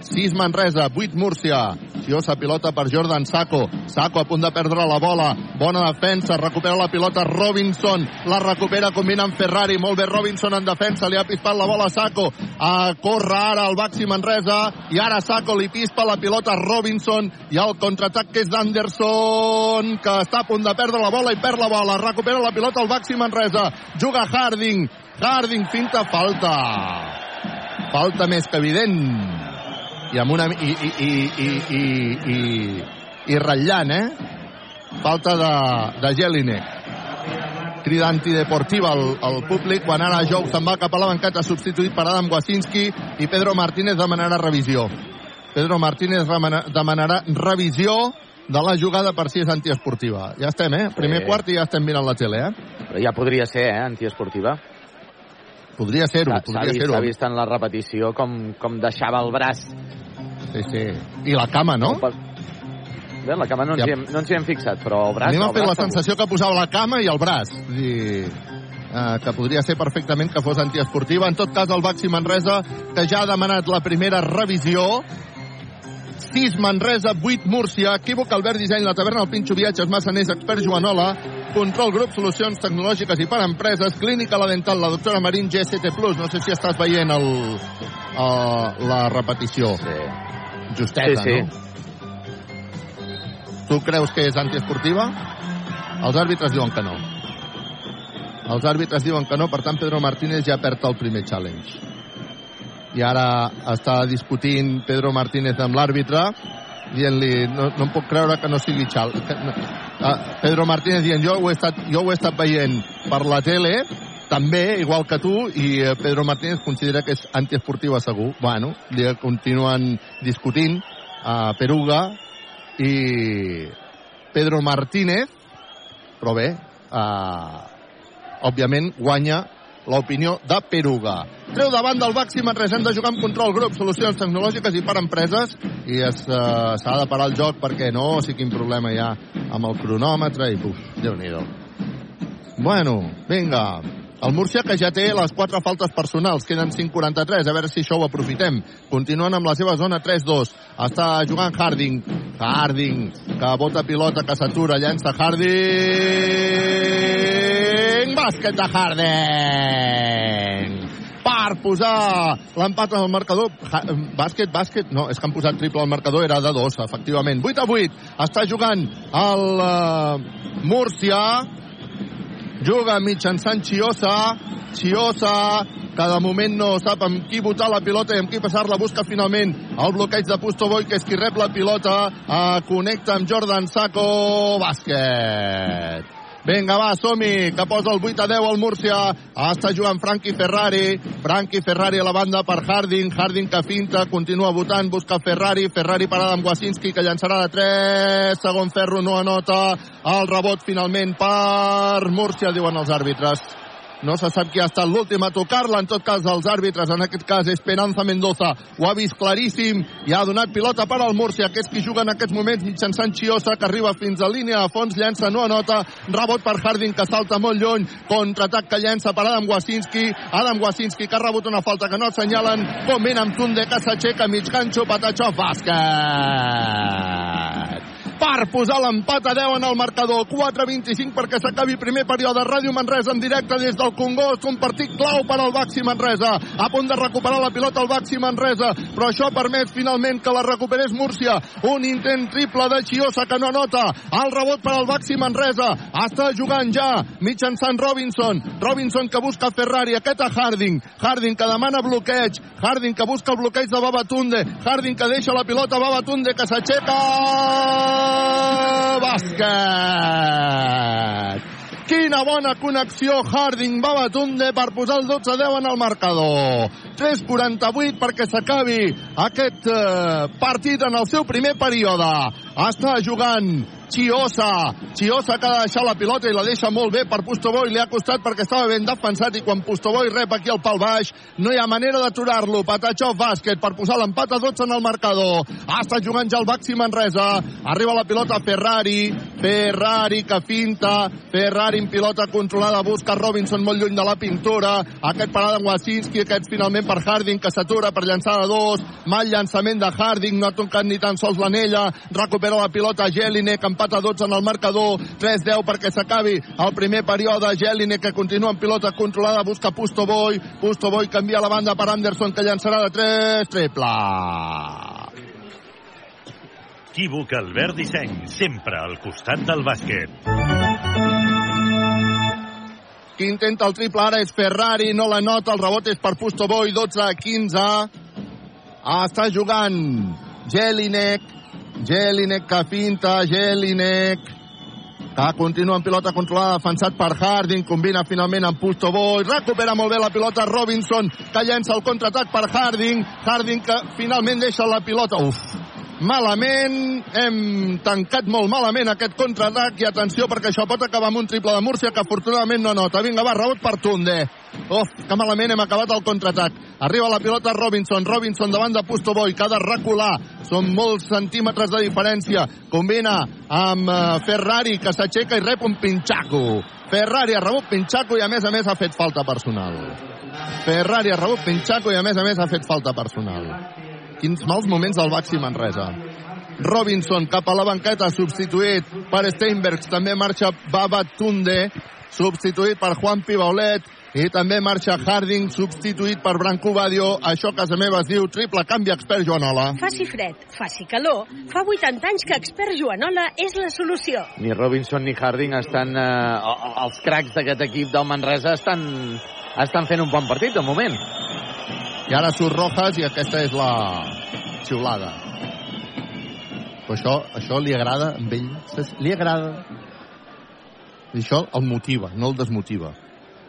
6 Manresa, 8 Múrcia. Chiosa pilota per Jordan Saco. Saco a punt de perdre la bola. Bona defensa, recupera la pilota Robinson. La recupera combinant Ferrari. Molt bé Robinson en defensa, li ha pispat la bola a Saco. A corre ara el Baxi Manresa i ara Saco li pispa la pilota Robinson i el contraatac que és d'Anderson que està a punt de perdre la bola i perd la bola. Recupera la pilota el Baxi Manresa. Juga Harding. Harding finta falta. Falta més que evident. I amb una... I, i, i, i, i, i, i ratllant, eh? Falta de, de Jelinek crida antideportiva al, al públic quan ara Jou se'n va cap a la banqueta substituït per Adam Wasinski i Pedro Martínez demanarà revisió Pedro Martínez demanarà revisió de la jugada per si és antiesportiva. Ja estem, eh? Primer sí. quart i ja estem mirant la tele, eh? Però ja podria ser, eh? Antiesportiva. Podria ser-ho, podria ser-ho. S'ha vist en la repetició com, com deixava el braç. Sí, sí. I la cama, no? Bé, la cama no ens, ja. hi hem, no ens hi hem fixat, però el braç... A mi m'ha fet la sensació que posava la cama i el braç. I, eh, que podria ser perfectament que fos antiesportiva. En tot cas, el Baxi Manresa, que ja ha demanat la primera revisió, 6 Manresa, 8 Múrcia, Equívoc, Albert Disseny, La Taverna, el Pinxo Viatges, Massaners, Expert Joanola, Control Grup, Solucions Tecnològiques i per Empreses, Clínica La Dental, la doctora Marín, GST+. No sé si estàs veient el, el, la repetició. Sí. Justeta, sí, sí. no? Tu creus que és antiesportiva? Els àrbitres diuen que no. Els àrbitres diuen que no, per tant Pedro Martínez ja perd el primer challenge. I ara està discutint Pedro Martínez amb l'àrbitre dient-li, no, no em puc creure que no sigui xal. Que, no. Uh, Pedro Martínez dient, jo ho, he estat, jo ho he estat veient per la tele, també, igual que tu, i eh, Pedro Martínez considera que és antiesportiva segur. Bueno, continuen discutint a uh, Peruga, i Pedro Martínez, però bé, eh, òbviament guanya l'opinió de Peruga. Treu davant del Manresa, hem de jugar amb control grup, solucions tecnològiques i per empreses, i eh, s'ha de parar el joc perquè no sé quin problema hi ha amb el cronòmetre, i buf, déu nhi Bueno, vinga, el Múrcia que ja té les quatre faltes personals, queden 5'43, a veure si això ho aprofitem. Continuen amb la seva zona 3-2. Està jugant Harding. Harding, que bota pilota, que s'atura, llença Harding. Bàsquet de Harding per posar l'empat al marcador. Ha, bàsquet, bàsquet, no, és que han posat triple al marcador, era de dos, efectivament. 8 a 8, està jugant el uh, Múrcia, juga mitjançant Chiosa, Chiosa, que de moment no sap amb qui votar la pilota i amb qui passar-la, busca finalment el bloqueig de Pustovoy, que és qui rep la pilota, eh, connecta amb Jordan Saco, bàsquet. Vinga, va, som que posa el 8 a 10 al Múrcia. Està jugant Frankie Ferrari. Frankie Ferrari a la banda per Harding. Harding que finta, continua votant, busca Ferrari. Ferrari parada amb Wasinski, que llançarà de 3. Segon ferro no anota. El rebot finalment per Múrcia, diuen els àrbitres. No se sap qui ha estat l'últim a tocar-la, en tot cas els àrbitres, en aquest cas Esperanza Mendoza, ho ha vist claríssim i ha donat pilota per al Múrcia, que és qui juga en aquests moments mitjançant Chiosa, que arriba fins a línia a fons, llença, no anota, rebot per Harding, que salta molt lluny, contraatac que llença per Adam Wasinski, Adam Wasinski que ha rebut una falta que no assenyalen, com ben amb Tunde, que s'aixeca mig ganxo, patatxó, bàsquet per posar l'empat a 10 en el marcador. 4-25 perquè s'acabi primer període. Ràdio Manresa en directe des del Congost. Un partit clau per al Baxi Manresa. A punt de recuperar la pilota el Baxi Manresa, però això permet finalment que la recuperés Múrcia. Un intent triple de Chiosa que no nota. El rebot per al Baxi Manresa. Està jugant ja mitjançant Robinson. Robinson que busca Ferrari. Aquest a Harding. Harding que demana bloqueig. Harding que busca el bloqueig de Babatunde. Harding que deixa la pilota a Babatunde que s'aixeca bàsquet. Quina bona connexió Harding Babatunde per posar el 12-10 en el marcador. 3-48 perquè s'acabi aquest eh, partit en el seu primer període. Està jugant Chiosa. Chiosa que ha de deixar la pilota i la deixa molt bé per Pustoboy. Li ha costat perquè estava ben defensat i quan Pustoboy rep aquí el pal baix no hi ha manera d'aturar-lo. Patachov bàsquet per posar l'empat a 12 en el marcador. Ha estat jugant ja el Baxi Manresa. Arriba la pilota Ferrari. Ferrari que finta. Ferrari en pilota controlada. Busca Robinson molt lluny de la pintura. Aquest parada en Wasinski. Aquest finalment per Harding, que s'atura per llançar de dos. Mal llançament de Harding, no ha tocat ni tan sols l'anella. Recupera la pilota Jelinek, empata 12 en el marcador. 3-10 perquè s'acabi el primer període. Jelinek que continua amb pilota controlada, busca Pusto Boy. Pusto Boy canvia la banda per Anderson, que llançarà de 3. Triple. Equívoc Albert Disseny, sempre al costat del bàsquet. Qui intenta el triple ara és Ferrari, no la nota, el rebot és per Pusto Boy, 12 a 15. Ah, està jugant Jelinek, Jelinek que finta, Jelinek, que continua amb pilota controlada, defensat per Harding, combina finalment amb Pusto Boy, recupera molt bé la pilota Robinson, que llença el contraatac per Harding, Harding que finalment deixa la pilota, uf, malament, hem tancat molt malament aquest contraatac i atenció perquè això pot acabar amb un triple de Múrcia que afortunadament no nota. Vinga, va, rebot per Tunde. Uf, que malament hem acabat el contraatac. Arriba la pilota Robinson, Robinson davant de Pusto Boy, que ha de recular. Són molts centímetres de diferència. Combina amb uh, Ferrari, que s'aixeca i rep un pinxaco. Ferrari ha rebut pinxaco i a més a més ha fet falta personal. Ferrari ha rebut pinxaco i a més a més ha fet falta personal. Quins mals moments del Baxi Manresa. Robinson cap a la banqueta, substituït per Steinbergs. També marxa Baba Tunde, substituït per Juan Pibaulet. I també marxa Harding, substituït per Branco Badio. Això a casa meva es diu triple canvi expert Joanola. Faci fred, faci calor. Fa 80 anys que expert Joanola és la solució. Ni Robinson ni Harding estan... Eh, els cracs d'aquest equip del Manresa estan, estan fent un bon partit, de moment. I ara surt Rojas i aquesta és la xiulada. Però això, això li agrada a ell. Li agrada. I això el motiva, no el desmotiva.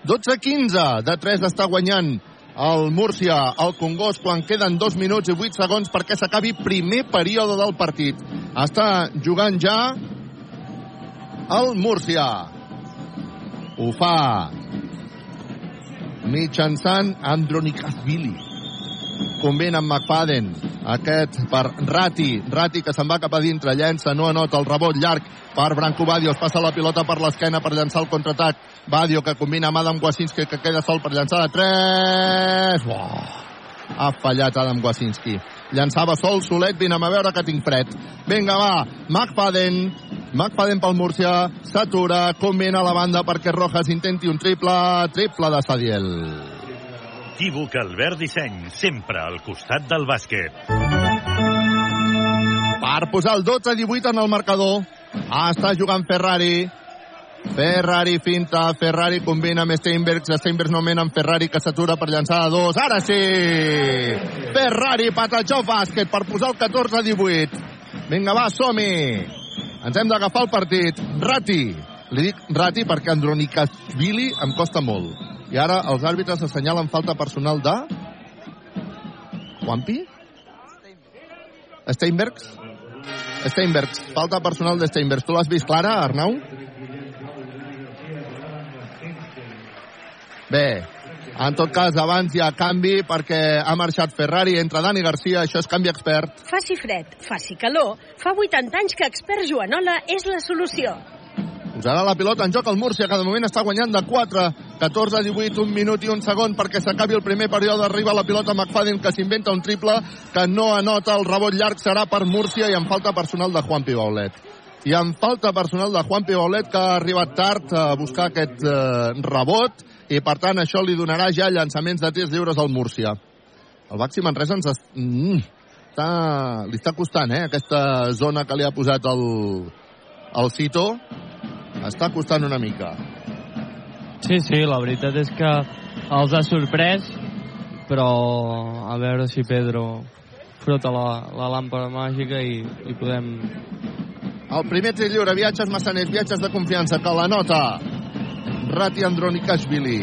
12-15, de 3 està guanyant el Múrcia, el Congost, quan queden 2 minuts i 8 segons perquè s'acabi primer període del partit. Està jugant ja el Múrcia. Ho fa mitjançant Andronikashvili. Combina amb McFadden. Aquest per Rati. Rati que se'n va cap a dintre. Llença, no anota el rebot llarg per Branco Badio. Passa la pilota per l'esquena per llançar el contraatac. Badio que combina amb Adam Wasinski que queda sol per llançar de 3. Uau. Ha fallat Adam Wasinski. Llançava sol, solet, vine a veure que tinc fred. Vinga, va, McFadden, McFadden pel Múrcia, s'atura, combina a la banda perquè Rojas intenti un triple, triple de Sadiel. Equívoc Albert Disseny, sempre al costat del bàsquet. Per posar el 12-18 en el marcador, està jugant Ferrari, Ferrari finta, Ferrari combina amb Steinbergs, Steinbergs no mena amb Ferrari que s'atura per llançar a dos, ara sí! Ferrari patatxó bàsquet per posar el 14-18. Vinga, va, som-hi! Ens hem d'agafar el partit. Rati. Li dic Rati perquè Andronikashvili em costa molt. I ara els àrbitres assenyalen falta personal de... Juanpi? Steinbergs? Steinbergs. Falta personal de Steinbergs. Tu l'has vist clara, Arnau? Bé, en tot cas, abans hi ha canvi perquè ha marxat Ferrari, entra Dani Garcia, això és canvi expert. Faci fred, faci calor. Fa 80 anys que expert Joanola és la solució. Posarà la pilota en joc el Múrcia, que de moment està guanyant de 4, 14 18, un minut i un segon perquè s'acabi el primer període. Arriba la pilota McFadden, que s'inventa un triple, que no anota el rebot llarg, serà per Múrcia i en falta personal de Juan Pibaulet. I en falta personal de Juan Pibaulet, que ha arribat tard a buscar aquest eh, rebot, i per tant això li donarà ja llançaments de tirs lliures al Múrcia. El Baxi Manresa ens es... mm, està... li està costant, eh, aquesta zona que li ha posat el, el Cito. Està costant una mica. Sí, sí, la veritat és que els ha sorprès, però a veure si Pedro frota la, la làmpada màgica i, i podem... El primer tir lliure, viatges massaners, viatges de confiança, que la nota Rati Andronikashvili.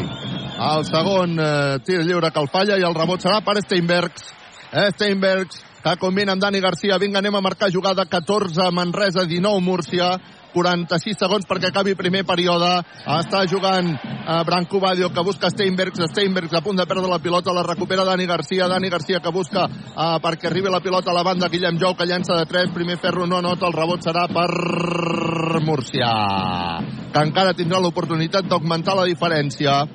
El segon eh, tir lliure que el falla i el rebot serà per Steinbergs. Eh, Steinbergs, que combina amb Dani Garcia. Vinga, anem a marcar jugada 14 Manresa, 19 Múrcia. 46 segons perquè acabi primer període. Està jugant eh, Branco Badio que busca Steinbergs. Steinbergs a punt de perdre la pilota, la recupera Dani Garcia. Dani Garcia que busca eh, perquè arribi la pilota a la banda. Guillem Jou que llança de 3. Primer ferro no nota, el rebot serà per Múrcia que encara tindrà l'oportunitat d'augmentar la diferència.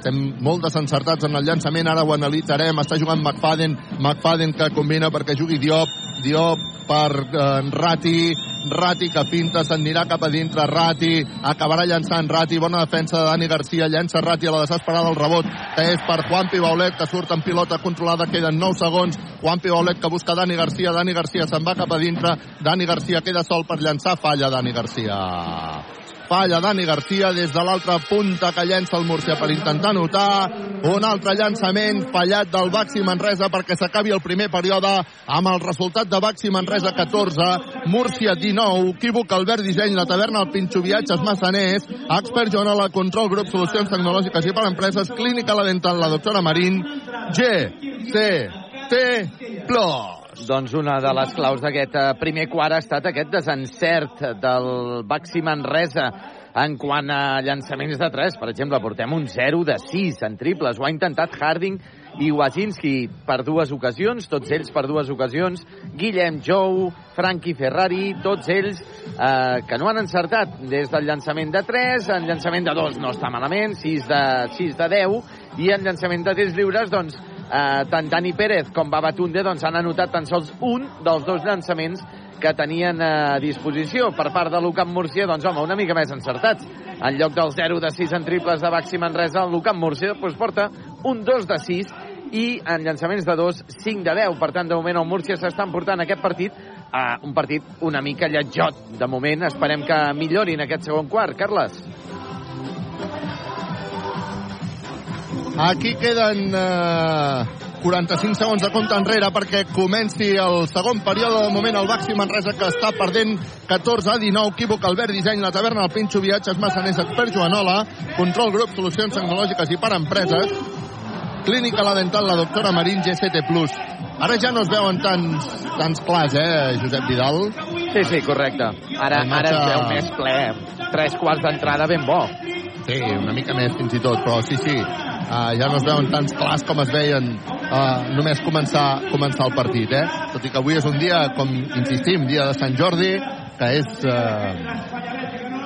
estem molt desencertats en el llançament, ara ho analitzarem, està jugant McFadden, McFadden que combina perquè jugui Diop, Diop per eh, Rati, Rati que pinta, s'anirà cap a dintre, Rati, acabarà llançant. Rati, bona defensa de Dani Garcia, llença Rati a la desesperada el rebot, que és per Juanpi Baulet, que surt en pilota controlada, queden 9 segons, Juanpi Baulet que busca Dani Garcia, Dani Garcia se'n va cap a dintre, Dani Garcia queda sol per llançar, falla Dani Garcia. Falla Dani Garcia des de l'altra punta que llença el Múrcia per intentar notar. Un altre llançament fallat del Baxi Manresa perquè s'acabi el primer període amb el resultat de Baxi Manresa 14, Múrcia 19, equívoc Albert Disseny, la taverna el Pinxo Viatges Massaners, Expert Joanol, Control Grup, Solucions Tecnològiques i per Empreses, Clínica La Dental, la doctora Marín, G, C, T, Plus. Doncs una de les claus d'aquest eh, primer quart ha estat aquest desencert del Baxi Manresa en quant a llançaments de 3. Per exemple, portem un 0 de 6 en triples. Ho ha intentat Harding i Wazinski per dues ocasions, tots ells per dues ocasions. Guillem Jou, Frankie Ferrari, tots ells eh, que no han encertat des del llançament de 3, en llançament de 2 no està malament, 6 de, 6 de 10, i en llançament de 3 lliures, doncs, eh, tant Dani Pérez com Babatunde doncs, han anotat tan sols un dels dos llançaments que tenien a disposició per part de l'UCAM Múrcia, doncs home, una mica més encertats. En lloc del 0 de 6 en triples de Baxi Manresa, el l'UCAM Múrcia doncs, porta un 2 de 6 i en llançaments de 2, 5 de 10. Per tant, de moment el Múrcia s'està emportant aquest partit a un partit una mica lletjot. De moment esperem que millorin aquest segon quart. Carles. Aquí queden eh, 45 segons de compte enrere perquè comenci el segon període. De moment el Baxi Manresa que està perdent 14 a 19. Equívoc, Albert Disseny, la taverna, el Pinxo Viatges, Massaners, Expert Joanola, Control Grup, Solucions Tecnològiques i per Empreses, Clínica La Dental, la doctora Marín, GCT+. Ara ja no es veuen tants, tants clars, eh, Josep Vidal? Sí, sí, correcte. Ara, ara es veu més ple. Tres quarts d'entrada ben bo. Sí, una mica més fins i tot, però sí, sí, uh, ja no es veuen tants clars com es veien uh, només començar, començar el partit, eh? Tot i que avui és un dia, com insistim, dia de Sant Jordi, que és uh,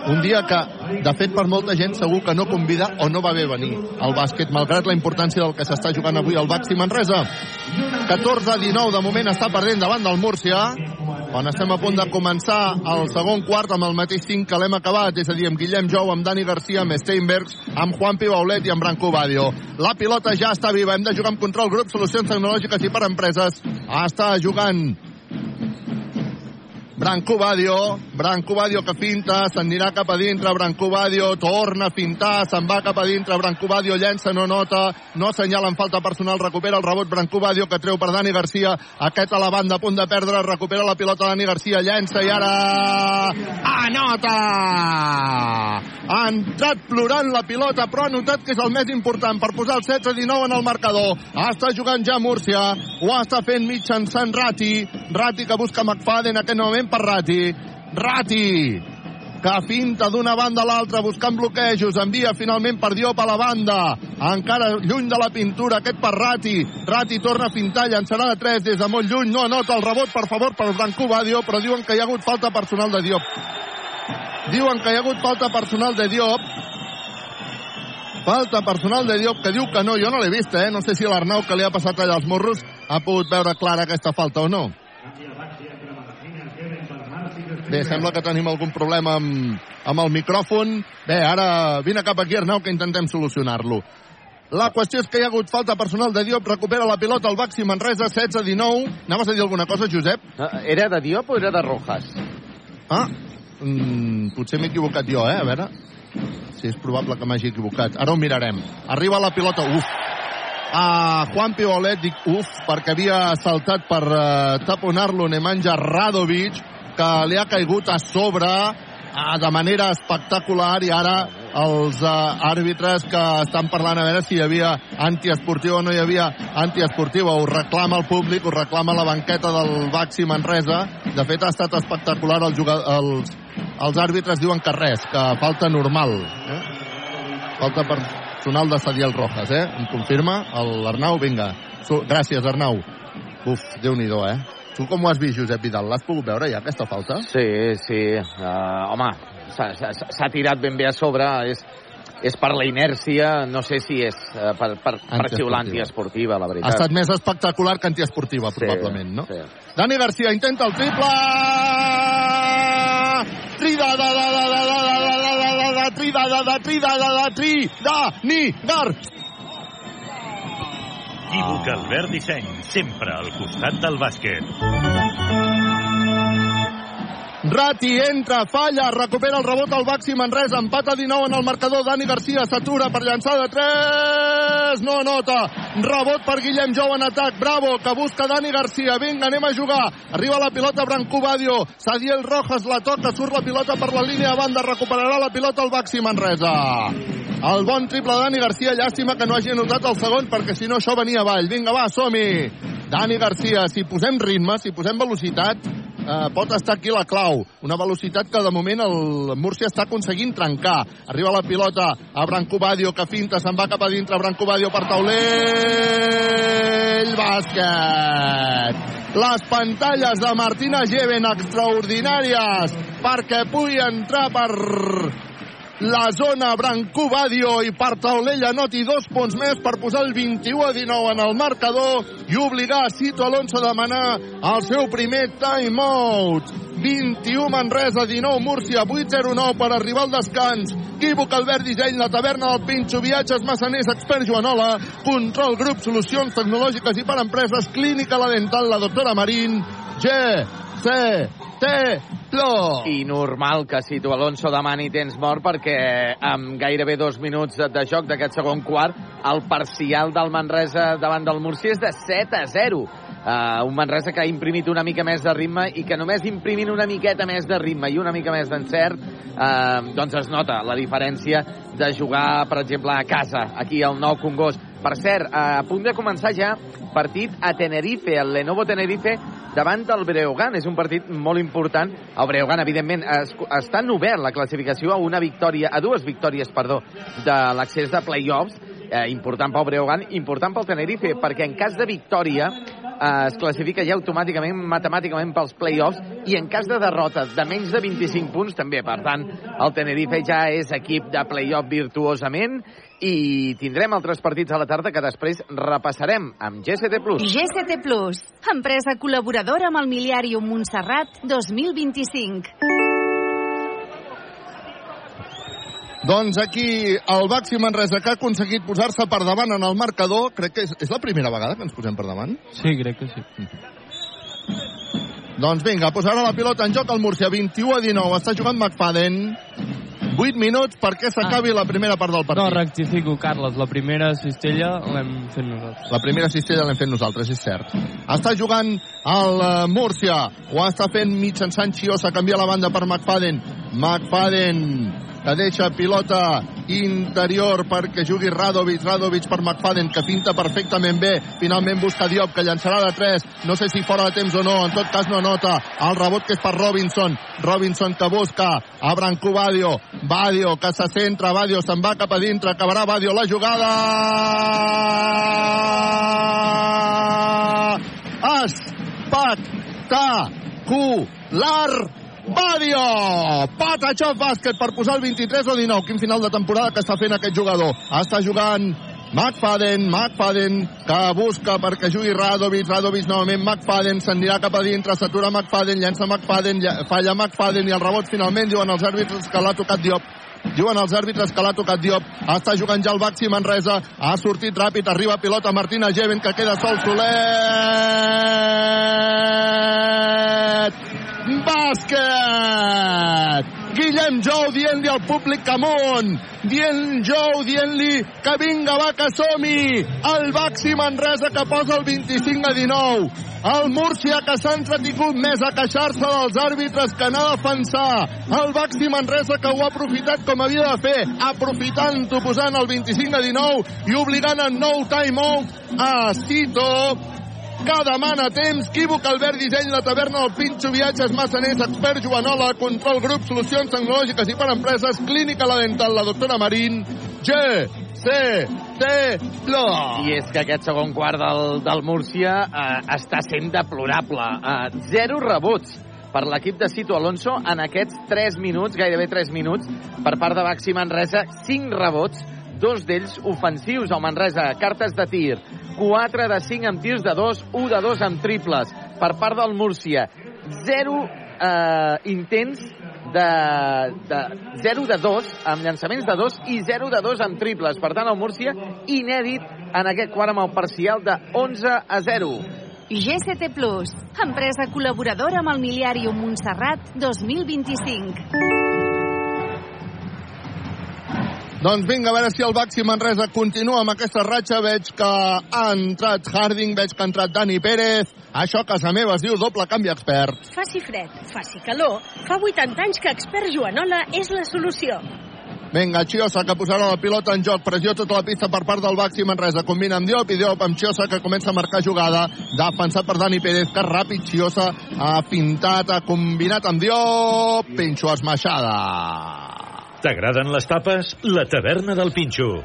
un dia que, de fet, per molta gent segur que no convida o no va bé venir al bàsquet, malgrat la importància del que s'està jugant avui al Baxi Manresa. 14 a 19, de moment està perdent davant del Múrcia, quan estem a punt de començar el segon quart amb el mateix 5 que l'hem acabat, és a dir, amb Guillem Jou, amb Dani Garcia, amb Steinbergs, amb Juan Pibaulet i amb Branco Badio. La pilota ja està viva, hem de jugar amb control grup, solucions tecnològiques i per empreses. Està jugant Branco Badio, Branco Badio que finta, s'anirà cap a dintre, Branco Badio torna a fintar, se'n va cap a dintre, Branco Badio llença, no nota, no assenyala en falta personal, recupera el rebot Branco Badio que treu per Dani Garcia, aquest a la banda a punt de perdre, recupera la pilota Dani Garcia, llença i ara anota! Ha entrat plorant la pilota, però ha notat que és el més important per posar el 16-19 en el marcador. Està jugant ja Múrcia, ho està fent mitjançant Rati, Rati que busca McFadden en aquest moment per Rati. Rati, que finta d'una banda a l'altra buscant bloquejos, envia finalment per Diop a la banda, encara lluny de la pintura, aquest per Rati, Rati torna a fintar, llançarà de 3 des de molt lluny, no anota el rebot, per favor, per Branco Badio, però diuen que hi ha hagut falta personal de Diop. Diuen que hi ha hagut falta personal de Diop, Falta personal de Diop que diu que no, jo no l'he vist, eh? No sé si l'Arnau que li ha passat allà als morros ha pogut veure clara aquesta falta o no. Bé, sembla que tenim algun problema amb, amb el micròfon. Bé, ara vine cap aquí, Arnau, que intentem solucionar-lo. La qüestió és que hi ha hagut falta personal de Diop, recupera la pilota al Baxi Manresa, 16-19. Anaves a dir alguna cosa, Josep? Era de Diop o era de Rojas? Ah, mm, potser m'he equivocat jo, eh? A veure si és probable que m'hagi equivocat. Ara ho mirarem. Arriba la pilota, uf, a Juan Pibolet, dic uf, perquè havia saltat per uh, taponar-lo Nemanja Radovic, que li ha caigut a sobre uh, de manera espectacular i ara els uh, àrbitres que estan parlant a veure si hi havia antiesportiu o no hi havia antiesportiu. Ho reclama el públic, ho reclama la banqueta del Baxi Manresa. De fet, ha estat espectacular. El jugador, els, els àrbitres diuen que res, que falta normal. Eh? Falta personal de Sadiel Rojas, eh? Em confirma l'Arnau? Vinga. Gràcies, Arnau. Uf, déu nhi eh? Tu com ho has vist, Josep Vidal? L'has pogut veure ja, aquesta falta? Sí, sí. Uh, home, s'ha tirat ben bé a sobre. És, és per la inèrcia, no sé si és eh, per, per, per xiular antiesportiva, la Ha veritat. estat més espectacular que antiesportiva, probablement, no? sí. Dani Garcia intenta el triple! Trida, da, da, da, da, da, da, da, da, da, da, trida, da, da, trida, da, da, tri, da, ni, gar. Equívoc Albert Disseny, sempre al costat del bàsquet. Rati entra, falla, recupera el rebot al Baxi Manresa, empata 19 en el marcador, Dani Garcia s'atura per llançar de 3, no nota, rebot per Guillem Jou en atac, bravo, que busca Dani Garcia, vinga, anem a jugar, arriba la pilota Branco Badio, Sadiel Rojas la toca, surt la pilota per la línia de banda, recuperarà la pilota el Baxi Manresa. El bon triple Dani Garcia, llàstima que no hagi anotat el segon, perquè si no això venia avall. Vinga, va, som-hi! Dani Garcia, si posem ritme, si posem velocitat, eh, pot estar aquí la clau. Una velocitat que de moment el Múrcia està aconseguint trencar. Arriba la pilota a Branco Badio, que finta, se'n va cap a dintre, Branco Badio per taulell, bàsquet. Les pantalles de Martina Geven extraordinàries perquè pugui entrar per la zona Brancú Badio i per taulell anoti dos punts més per posar el 21 a 19 en el marcador i obligar a Cito Alonso a demanar el seu primer timeout. 21 Manresa, 19 Múrcia, 8-0-9 per arribar al descans. Equívoc Albert Disseny, la taverna del Pinxo, viatges massaners, expert Joanola, control grup, solucions tecnològiques i per empreses, clínica la dental, la doctora Marín, G, C, Plo. I normal que si tu Alonso demani temps mort perquè amb gairebé dos minuts de, joc d'aquest segon quart el parcial del Manresa davant del Murcia és de 7 a 0. Uh, un Manresa que ha imprimit una mica més de ritme i que només imprimint una miqueta més de ritme i una mica més d'encert uh, doncs es nota la diferència de jugar, per exemple, a casa, aquí al Nou Congost. Per cert, a punt de començar ja partit a Tenerife, el Lenovo Tenerife davant del Breogán. És un partit molt important. El Breogán, evidentment, es, està obert la classificació a una victòria, a dues victòries, perdó, de l'accés de play-offs, eh, important pel Breogán, important pel Tenerife, perquè en cas de victòria eh, es classifica ja automàticament, matemàticament pels play-offs, i en cas de derrota de menys de 25 punts també. Per tant, el Tenerife ja és equip de play-off virtuosament i tindrem altres partits a la tarda que després repassarem amb GST+. GST Plus, empresa col·laboradora amb el Miliàrium Montserrat 2025. Doncs aquí el Baxi Manresa que ha aconseguit posar-se per davant en el marcador. Crec que és, és la primera vegada que ens posem per davant. Sí, crec que sí. Doncs vinga, posarà la pilota en joc el Múrcia, 21 a 19. Està jugant McFadden. 8 minuts perquè s'acabi la primera part del No, partit. rectifico, Carles. La primera cistella l'hem fet nosaltres. La primera cistella l'hem fet nosaltres, és cert. Està jugant el eh, Múrcia. Ho està fent mitjançant Chiosa. Canvia la banda per McFadden. McFadden que deixa pilota interior perquè jugui Radovic, Radovic per McFadden, que finta perfectament bé. Finalment busca Diop, que llançarà de 3. No sé si fora de temps o no, en tot cas no nota. El rebot que és per Robinson. Robinson que busca a Branco Badio. Badio que se centra, Badio se'n va cap a dintre, acabarà Badio la jugada. Espectacular! Badio! Patachó bàsquet per posar el 23 o 19. Quin final de temporada que està fent aquest jugador. Està jugant McFadden, McFadden, que busca perquè jugui Radovic, Radovic novament, McFadden, s'anirà cap a dintre, s'atura McFadden, llença McFadden, lla- falla McFadden i el rebot finalment diuen els àrbitres que l'ha tocat Diop. Diuen els àrbitres que l'ha tocat Diop. Està jugant ja el Baxi Manresa. Ha sortit ràpid, arriba pilota Martina Geven, que queda sol Solet. Bàsquet! Guillem Jou dient-li al públic que amunt, dient Jou dient-li que vinga va que som-hi, el Baxi Manresa que posa el 25 a 19, el Múrcia que s'ha entretingut més a queixar-se dels àrbitres que anar a defensar, el Baxi Manresa que ho ha aprofitat com havia de fer, aprofitant-ho posant el 25 a 19 i obligant a nou timeout a Cito, que demana temps, Quívoc, Albert Disseny, la taverna del Pinxo, viatges, massaners, expert Joanola, control grup, solucions tecnològiques i per empreses, clínica la dental, la doctora Marín, G, C, T, Plo. I és que aquest segon quart del, del Múrcia eh, està sent deplorable. Eh, zero rebots per l'equip de Cito Alonso en aquests 3 minuts, gairebé 3 minuts, per part de Baxi Manresa, 5 rebots, dos d'ells ofensius al Manresa, cartes de tir, 4 de 5 amb tirs de 2, 1 de 2 amb triples per part del Múrcia, 0 eh, intents de, de 0 de 2 amb llançaments de 2 i 0 de 2 amb triples. Per tant, el Múrcia inèdit en aquest quart amb el parcial de 11 a 0. GCT Plus, empresa col·laboradora amb el Miliàrium Montserrat 2025. Doncs vinga, a veure si el Baxi Manresa continua amb aquesta ratxa. Veig que ha entrat Harding, veig que ha entrat Dani Pérez. Això a casa meva es diu doble canvi expert. Faci fred, faci calor, fa 80 anys que expert Joanola és la solució. Vinga, Chiosa, que posarà la pilota en joc. Pressió tota la pista per part del Baxi Manresa. Combina amb Diop i Diop amb Chiosa, que comença a marcar jugada. Defensat per Dani Pérez, que ràpid Chiosa ha pintat, ha combinat amb Diop. Pinxo esmaixada. T'agraden les tapes? La taverna del Pinxo.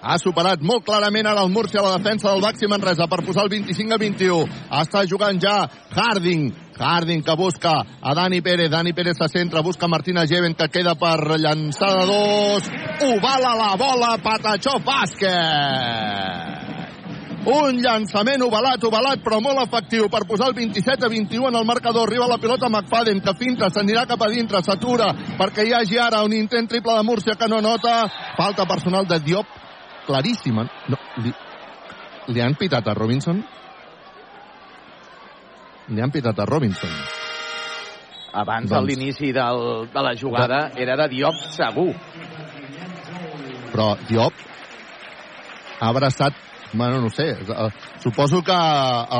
Ha superat molt clarament ara el Múrcia a la defensa del Baxi Manresa per posar el 25 a 21. Està jugant ja Harding. Harding que busca a Dani Pérez. Dani Pérez se centra, busca Martina Geven que queda per llançar de dos. Ovala la bola, Patachó bàsquet. Un llançament ovalat, ovalat, però molt efectiu per posar el 27 a 21 en el marcador. Arriba la pilota McFadden, que finta, s'anirà cap a dintre, s'atura, perquè hi hagi ara un intent triple de Múrcia que no nota. Falta personal de Diop, claríssima. No, li, li han pitat a Robinson? Li han pitat a Robinson. Abans Doncs- de l'inici de la jugada era de Diop segur. Però Diop ha abraçat, bueno, no sé, eh, suposo que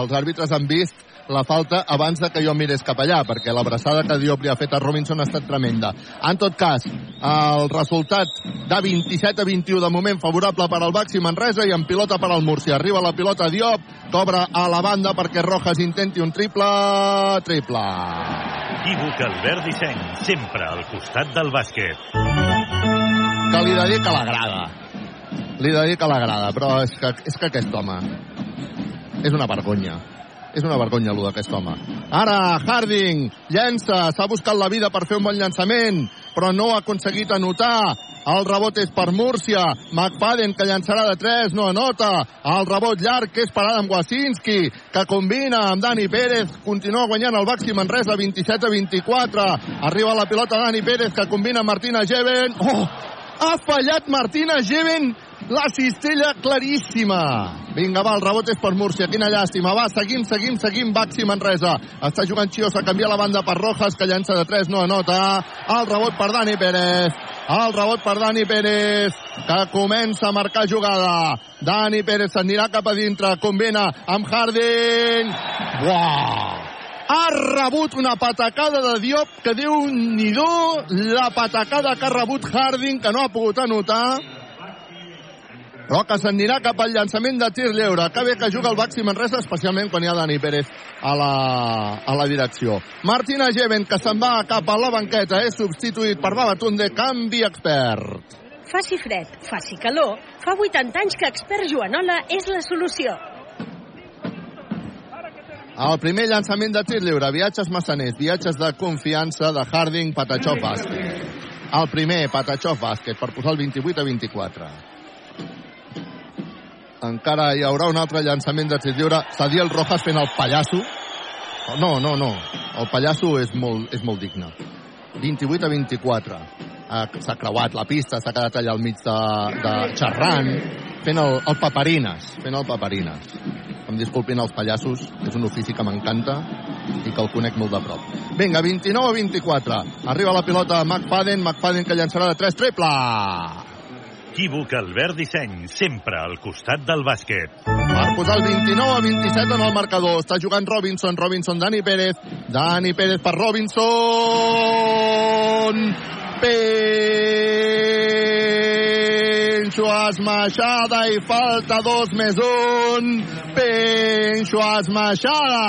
els àrbitres han vist la falta abans de que jo mirés cap allà, perquè l'abraçada que Diop li ha fet a Robinson ha estat tremenda. En tot cas, el resultat de 27 a 21 de moment favorable per al Baxi Manresa i en pilota per al Múrcia. Arriba la pilota Diop, cobra a la banda perquè Rojas intenti un triple, triple. Equívoc Albert Disseny, sempre al costat del bàsquet. que li dedica l'agrada. Li dedica l'agrada, però és que, és que aquest home és una vergonya. És una vergonya, allò d'aquest home. Ara, Harding llença, s'ha buscat la vida per fer un bon llançament, però no ha aconseguit anotar. El rebot és per Múrcia. McFadden, que llançarà de 3, no anota. El rebot llarg, que és per Adam Wasinski, que combina amb Dani Pérez. Continua guanyant el Baxi Manresa, 27 a 24. Arriba la pilota Dani Pérez, que combina amb Martina Geven. Oh! Ha fallat Martina Geven la cistella claríssima. Vinga, va, el rebot és per Múrcia. Quina llàstima. Va, seguim, seguim, seguim. Baxi Manresa. Està jugant Chiosa. Canvia la banda per Rojas, que llança de 3, no anota. El rebot per Dani Pérez. El rebot per Dani Pérez, que comença a marcar jugada. Dani Pérez s'anirà cap a dintre. Combina amb Harding. Uau! ha rebut una patacada de Diop que déu nhi la patacada que ha rebut Harding que no ha pogut anotar que s'anirà cap al llançament de tir lleure. Que bé que juga el Baxi Manresa, especialment quan hi ha Dani Pérez a la, a la direcció. Martina Geven, que se'n va cap a la banqueta, és substituït per Babatunde, canvi expert. Faci fred, faci calor, fa 80 anys que expert Joanola és la solució. El primer llançament de tir lliure, viatges massaners, viatges de confiança de Harding, Patachov Bàsquet. El primer, Patachov Bàsquet, per posar el 28 a 24. Encara hi haurà un altre llançament de tir lliure. Sadiel Rojas fent el pallasso. No, no, no. El pallasso és molt, és molt digne. 28 a 24. S'ha creuat la pista, s'ha quedat allà al mig de, de xerrant, fent el, el paperines, fent el paperines. Em disculpin els pallassos, és un ofici que m'encanta i que el conec molt de prop. Vinga, 29 a 24. Arriba la pilota McFadden, McFadden que llançarà de 3, triple! Equívoc Albert Disseny, sempre al costat del bàsquet. Per posar el 29 a 27 en el marcador. Està jugant Robinson, Robinson, Dani Pérez. Dani Pérez per Robinson. Penxo esmaixada i falta dos més un. Penxo esmaixada.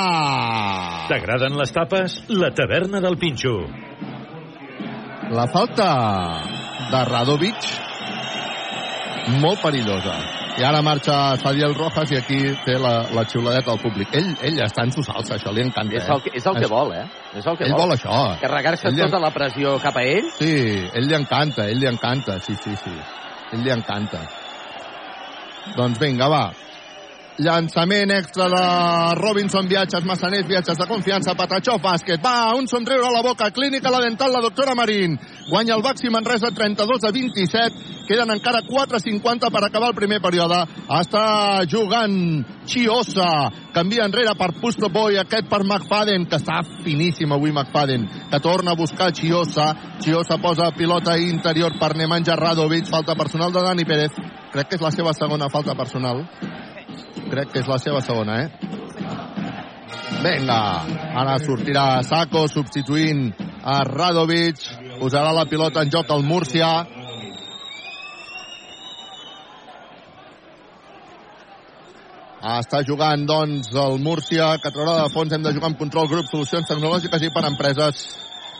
T'agraden les tapes? La taverna del Pinxo. La falta de Radovic molt perillosa. I ara marxa Sadiel Rojas i aquí té la, la xiuladeta al públic. Ell, ell està en su salsa, això li encanta. És el, que- és el que vol, eh? És el que Ell vol això. Carregar-se tota la pressió cap a ell. Sí, ell li encanta, ell li encanta, sí, sí, sí. Ell li encanta. Doncs vinga, va. Llançament extra de Robinson, viatges, massaners, viatges de confiança, Patachó, bàsquet. Va, un somriure a la boca, clínica la dental, la doctora Marín. Guanya el Baxi Manresa 32 a 27. Queden encara 4.50 per acabar el primer període. Està jugant Chiosa. Canvia enrere per Pusto Boy, aquest per McFadden, que està finíssim avui McFadden, que torna a buscar Chiosa. Chiosa posa pilota interior per Nemanja Radovic. Falta personal de Dani Pérez. Crec que és la seva segona falta personal. Crec que és la seva segona, eh? Vinga, ara sortirà Sako substituint a Radovic. Posarà la pilota en joc el Múrcia. Està jugant, doncs, el Múrcia, que traurà de fons. Hem de jugar amb control grup, solucions tecnològiques i per empreses.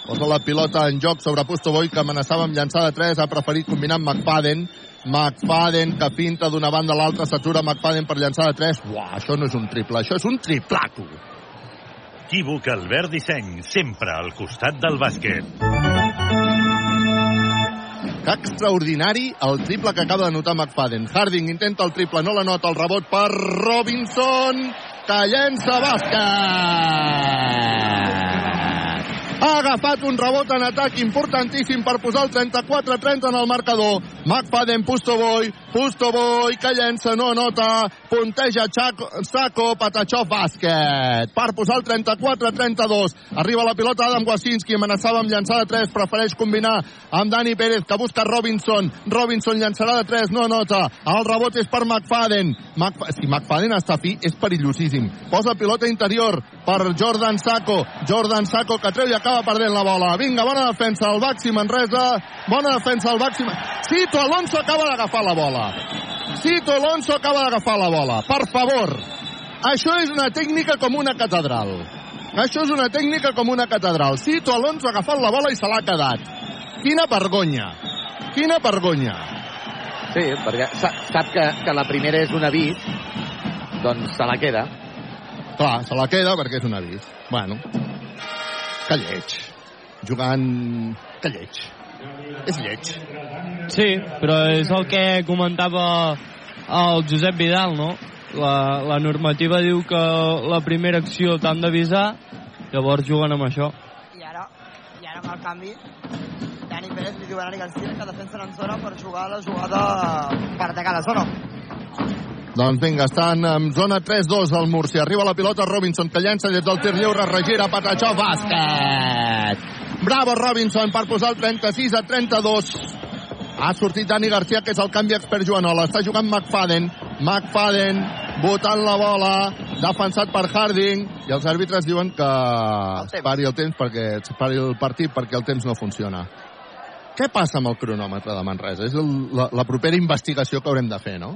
Posa la pilota en joc sobre Pustoboy, que amenaçava amb llançar de 3. Ha preferit combinar amb McFadden. McFadden, que pinta d'una banda a l'altra, s'atura McFadden per llançar de 3. Uah, això no és un triple, això és un triplato. Equívoc Albert Disseny, sempre al costat del bàsquet. Que extraordinari el triple que acaba de notar McFadden. Harding intenta el triple, no la nota, el rebot per Robinson, que llença bàsquet. Ha agafat un rebot en atac importantíssim per posar el 34-30 en el marcador. McFadden, Pustoboy, Pustoboy, que llença, no nota, punteja Chaco, Saco, Patachov, bàsquet. Per posar el 34-32. Arriba la pilota Adam Wasinski, amenaçava amb llançar de 3, prefereix combinar amb Dani Pérez, que busca Robinson. Robinson llançarà de 3, no nota. El rebot és per McFadden. Mc... Si McFadden està fi, és perillosíssim. Posa pilota interior per Jordan Saco. Jordan Saco que treu i acaba perdent la bola. Vinga, bona defensa al Baxi Manresa. Bona defensa al Baxi Cito Alonso acaba d'agafar la bola. Cito Alonso acaba d'agafar la bola. Per favor. Això és una tècnica com una catedral. Això és una tècnica com una catedral. Cito Alonso ha agafat la bola i se l'ha quedat. Quina vergonya. Quina vergonya. Sí, perquè sa- sap que, que la primera és un avís, doncs se la queda. Clar, se la queda perquè és un avís. Bueno, que lleig. Jugant... Que lleig. És lleig. Sí, però és el que comentava el Josep Vidal, no? La, la normativa diu que la primera acció t'han d'avisar, llavors juguen amb això. I ara, i ara amb el canvi, Dani Pérez li diu a Dani García que defensen en zona per jugar la jugada per atacar la zona. Doncs vinga, estan en zona 3-2 al Múrcia. Arriba la pilota Robinson, que llença des del tir lliure, regira Patachó, bàsquet! Bravo Robinson per posar el 36 a 32. Ha sortit Dani Garcia, que és el canvi expert Joanola. Està jugant McFadden. McFadden botant la bola, defensat per Harding, i els àrbitres diuen que es pari el temps perquè es pari el partit perquè el temps no funciona. Què passa amb el cronòmetre de Manresa? És el, la, la propera investigació que haurem de fer, no?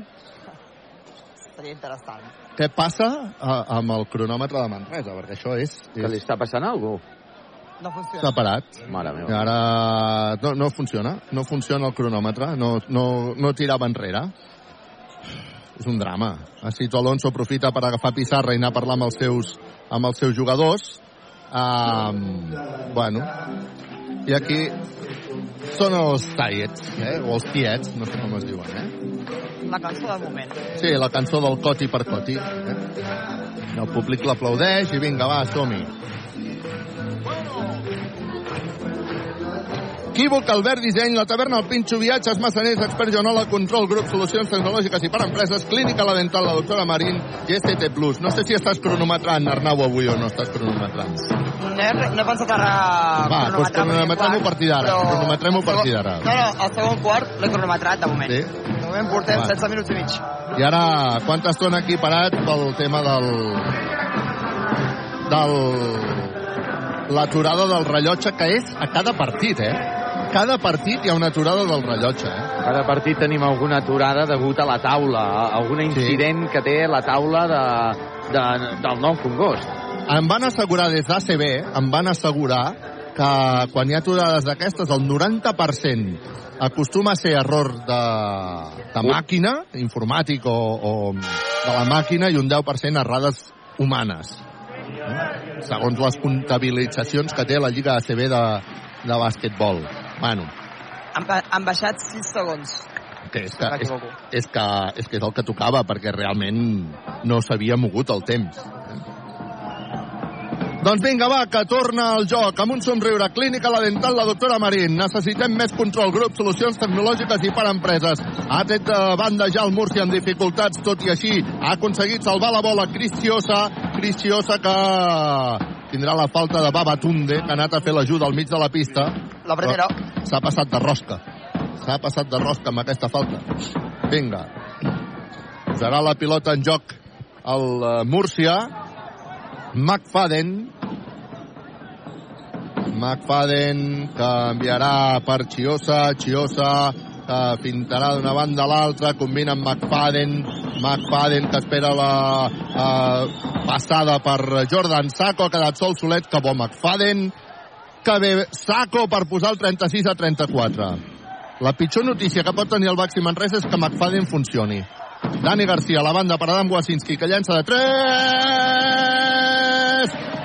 Seria interessant. Què passa a, amb el cronòmetre de Manresa? Perquè això és... és... Que li està passant a algú? No funciona. S'ha parat. Mare I meva. ara no, no funciona. No funciona el cronòmetre. No, no, no tirava enrere. És un drama. Cito Alonso aprofita per agafar pissarra i anar a parlar amb els seus, amb els seus jugadors. Um, bueno, i aquí són els tiets, eh? o els tiets, no sé com es diuen, eh? La cançó del moment. Sí, la cançó del Coti per Coti. Eh? El públic l'aplaudeix i vinga, va, som-hi. Equívoc, Albert Disseny, la taverna, el Pinxo, viatges, massaners, expert Joanola, control, grup, solucions tecnològiques i per empreses, clínica, la dental, la doctora Marín i ST Plus. No sé si estàs cronometrant, Arnau, avui o no estàs cronometrant. No he, no he pensat ara Va, doncs cronometrem-ho a partir d'ara. però- Cronometrem-ho a partir d'ara. No, no, el segon quart l'he cronometrat de moment. Sí? De moment portem Va. 16 minuts i mig. I ara, quanta estona aquí parat pel tema del... del... l'aturada del rellotge, que és a cada partit, eh? Cada partit hi ha una aturada del rellotge, eh? Cada partit tenim alguna aturada degut a la taula, a- algun incident que té la taula de, de, del nou Congost. Em van assegurar des d'ACB, em van assegurar que quan hi ha aturades d'aquestes, el 90% acostuma a ser error de, de màquina, informàtic o, o de la màquina, i un 10% errades humanes. Segons les comptabilitzacions que té la Lliga ACB de, de bàsquetbol. Bueno, Han, han baixat 6 segons. que és, que, és, és, que, és que és el que tocava, perquè realment no s'havia mogut el temps. Doncs vinga, va, que torna al joc amb un somriure. Clínica La Dental, la doctora Marín. Necessitem més control, grup, solucions tecnològiques i per a empreses. Ha tret de banda ja el Múrcia amb dificultats, tot i així ha aconseguit salvar la bola Cristiosa, Cristiosa que tindrà la falta de Babatunde, que ha anat a fer l'ajuda al mig de la pista. La primera. S'ha passat de rosca. S'ha passat de rosca amb aquesta falta. Vinga. Posarà la pilota en joc el eh, Múrcia. McFadden. McFadden canviarà per Chiosa. Chiosa que pintarà d'una banda a l'altra, combina amb McFadden, McFadden que espera la eh, passada per Jordan Sacco, ha quedat sol solet, que bo McFadden, que bé Sacco per posar el 36 a 34. La pitjor notícia que pot tenir el Baxi Manresa és que McFadden funcioni. Dani Garcia, a la banda per Adam Wasinski, que llença de 3...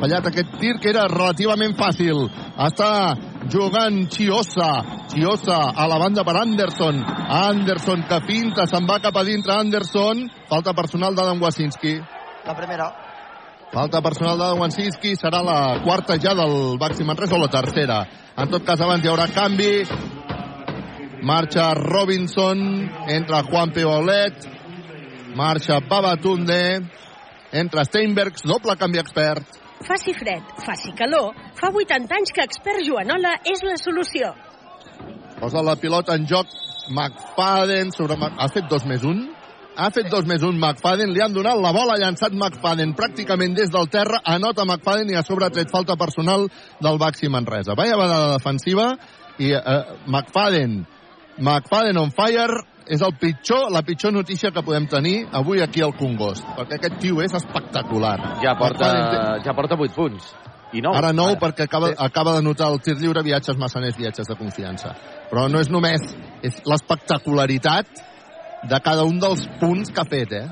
fallat aquest tir que era relativament fàcil. Està jugant Chiosa. Chiosa a la banda per Anderson. Anderson que finta, se'n va cap a dintre Anderson. Falta personal d'Adam Wasinski. La primera. Falta personal d'Adam Wasinski. Serà la quarta ja del Baxi Manresa o la tercera. En tot cas, abans hi haurà canvi. Marxa Robinson. Entra Juan Piolet. Marxa Babatunde. Entra Steinbergs. Doble canvi expert. Faci fred, faci calor, fa 80 anys que Expert Joanola és la solució. Posa la pilota en joc. McFadden sobre... Ha fet dos més un? Ha fet dos més un McFadden, li han donat la bola, ha llançat McFadden pràcticament des del terra, anota McFadden i a sobre ha tret falta personal del Baxi Manresa. Vaya vegada defensiva. I eh, McFadden, McFadden on fire, és el pitjor, la pitjor notícia que podem tenir avui aquí al Congost, perquè aquest tio és espectacular. Ja porta, ja porta 8 punts. I nou. Ara nou Ara. perquè acaba, acaba de notar el tir lliure, viatges massaners, viatges de confiança. Però no és només, és l'espectacularitat de cada un dels punts que ha fet, eh?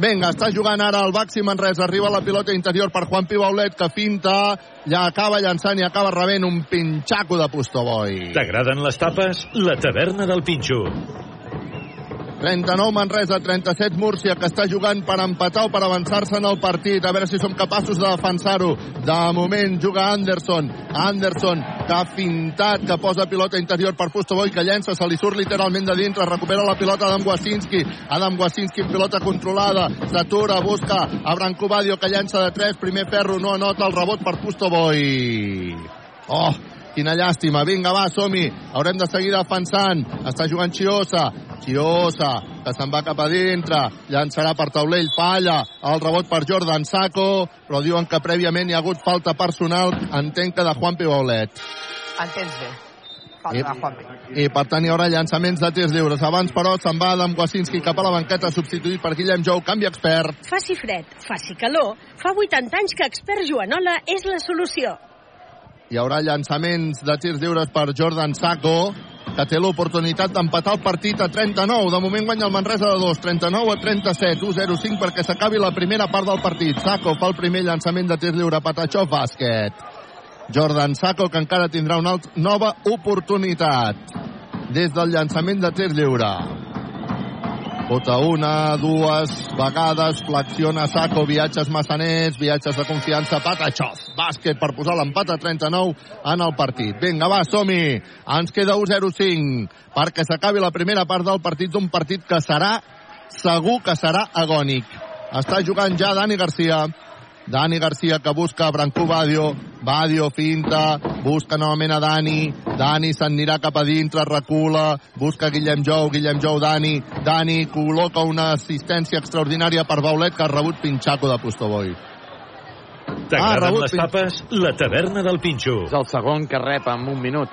Vinga, està jugant ara el Baxi Manresa, arriba la pilota interior per Juan Pibaulet, que finta, ja acaba llançant i acaba rebent un pinxaco de Pustoboy. T'agraden les tapes? La taverna del Pinxo. 39 Manresa, 37 Múrcia, que està jugant per empatar o per avançar-se en el partit. A veure si som capaços de defensar-ho. De moment juga Anderson. Anderson, que ha fintat, que posa pilota interior per Pustoboy, que llença, se li surt literalment de dintre, recupera la pilota Adam Wasinski. Adam Wasinski pilota controlada, s'atura, busca a Branco Badio, que llença de 3, primer ferro, no anota el rebot per Pustoboy. Oh, quina llàstima. Vinga, va, som-hi. Haurem de seguir defensant. Està jugant Chiosa. Chiosa, que se'n va cap a dintre. Llançarà per taulell, falla. El rebot per Jordan Sacco, però diuen que prèviament hi ha hagut falta personal, entenc que de Juan Pibaulet. Entens bé. Falta I, de Juanpi. I per tant hi haurà llançaments de tirs lliures. Abans, però, se'n va Adam Wasinski cap a la banqueta, substituït per Guillem Jou, canvi expert. Faci fred, faci calor, fa 80 anys que Expert Joanola és la solució. Hi haurà llançaments de tirs lliures per Jordan Sacco, que té l'oportunitat d'empatar el partit a 39. De moment guanya el Manresa de 2, 39 a 37, 1-0-5 perquè s'acabi la primera part del partit. Sacco fa el primer llançament de tir lliure, Patachó, bàsquet. Jordan Sacco, que encara tindrà una nova oportunitat des del llançament de tir lliure. Bota una, dues vegades, flexiona Sacco, viatges massaners, viatges de confiança, Patachov. Bàsquet per posar l'empat a 39 en el partit. Vinga, va, som-hi. Ens queda 1-0-5 perquè s'acabi la primera part del partit d'un partit que serà, segur que serà agònic. Està jugant ja Dani Garcia. Dani Garcia que busca Brancú Badio, Badio finta, busca novament a Dani, Dani se'n anirà cap a dintre, recula, busca Guillem Jou, Guillem Jou, Dani, Dani col·loca una assistència extraordinària per Baulet que ha rebut Pinxaco de Postoboi. T'agraden rebut les tapes? La taverna del Pinxo. És el segon que rep en un minut.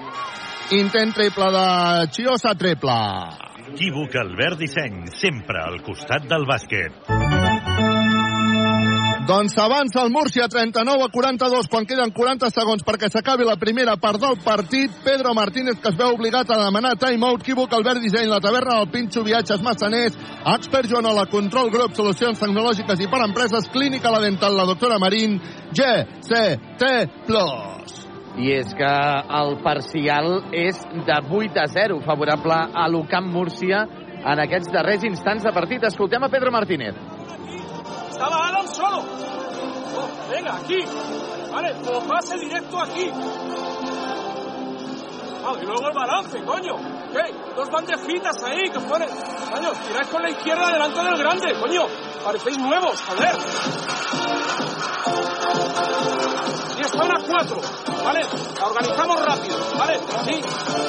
Intent triple de Chiosa triple. Equívoc Albert Disseny, sempre al costat del bàsquet. Doncs s'avança el Múrcia 39 a 42 quan queden 40 segons perquè s'acabi la primera part del partit. Pedro Martínez que es veu obligat a demanar timeout. Equívoc, Albert Disseny, la taverna del Pinxo, viatges massaners, expert Joanola, control grup, solucions tecnològiques i per empreses, clínica la dental, la doctora Marín, GCT+. I és que el parcial és de 8 a 0, favorable a l'UCAM Múrcia en aquests darrers instants de partit. Escoltem a Pedro Martínez. Estaba Adam solo. Oh, venga, aquí. Vale, o pase directo aquí. Ah, y luego el balance, coño. ¿Qué? Dos bandejitas ahí, que ponen. Coño, tiráis con la izquierda delante del grande, coño. Parecéis nuevos, joder. Y están a cuatro, ¿vale? La organizamos rápido, ¿vale? Sí.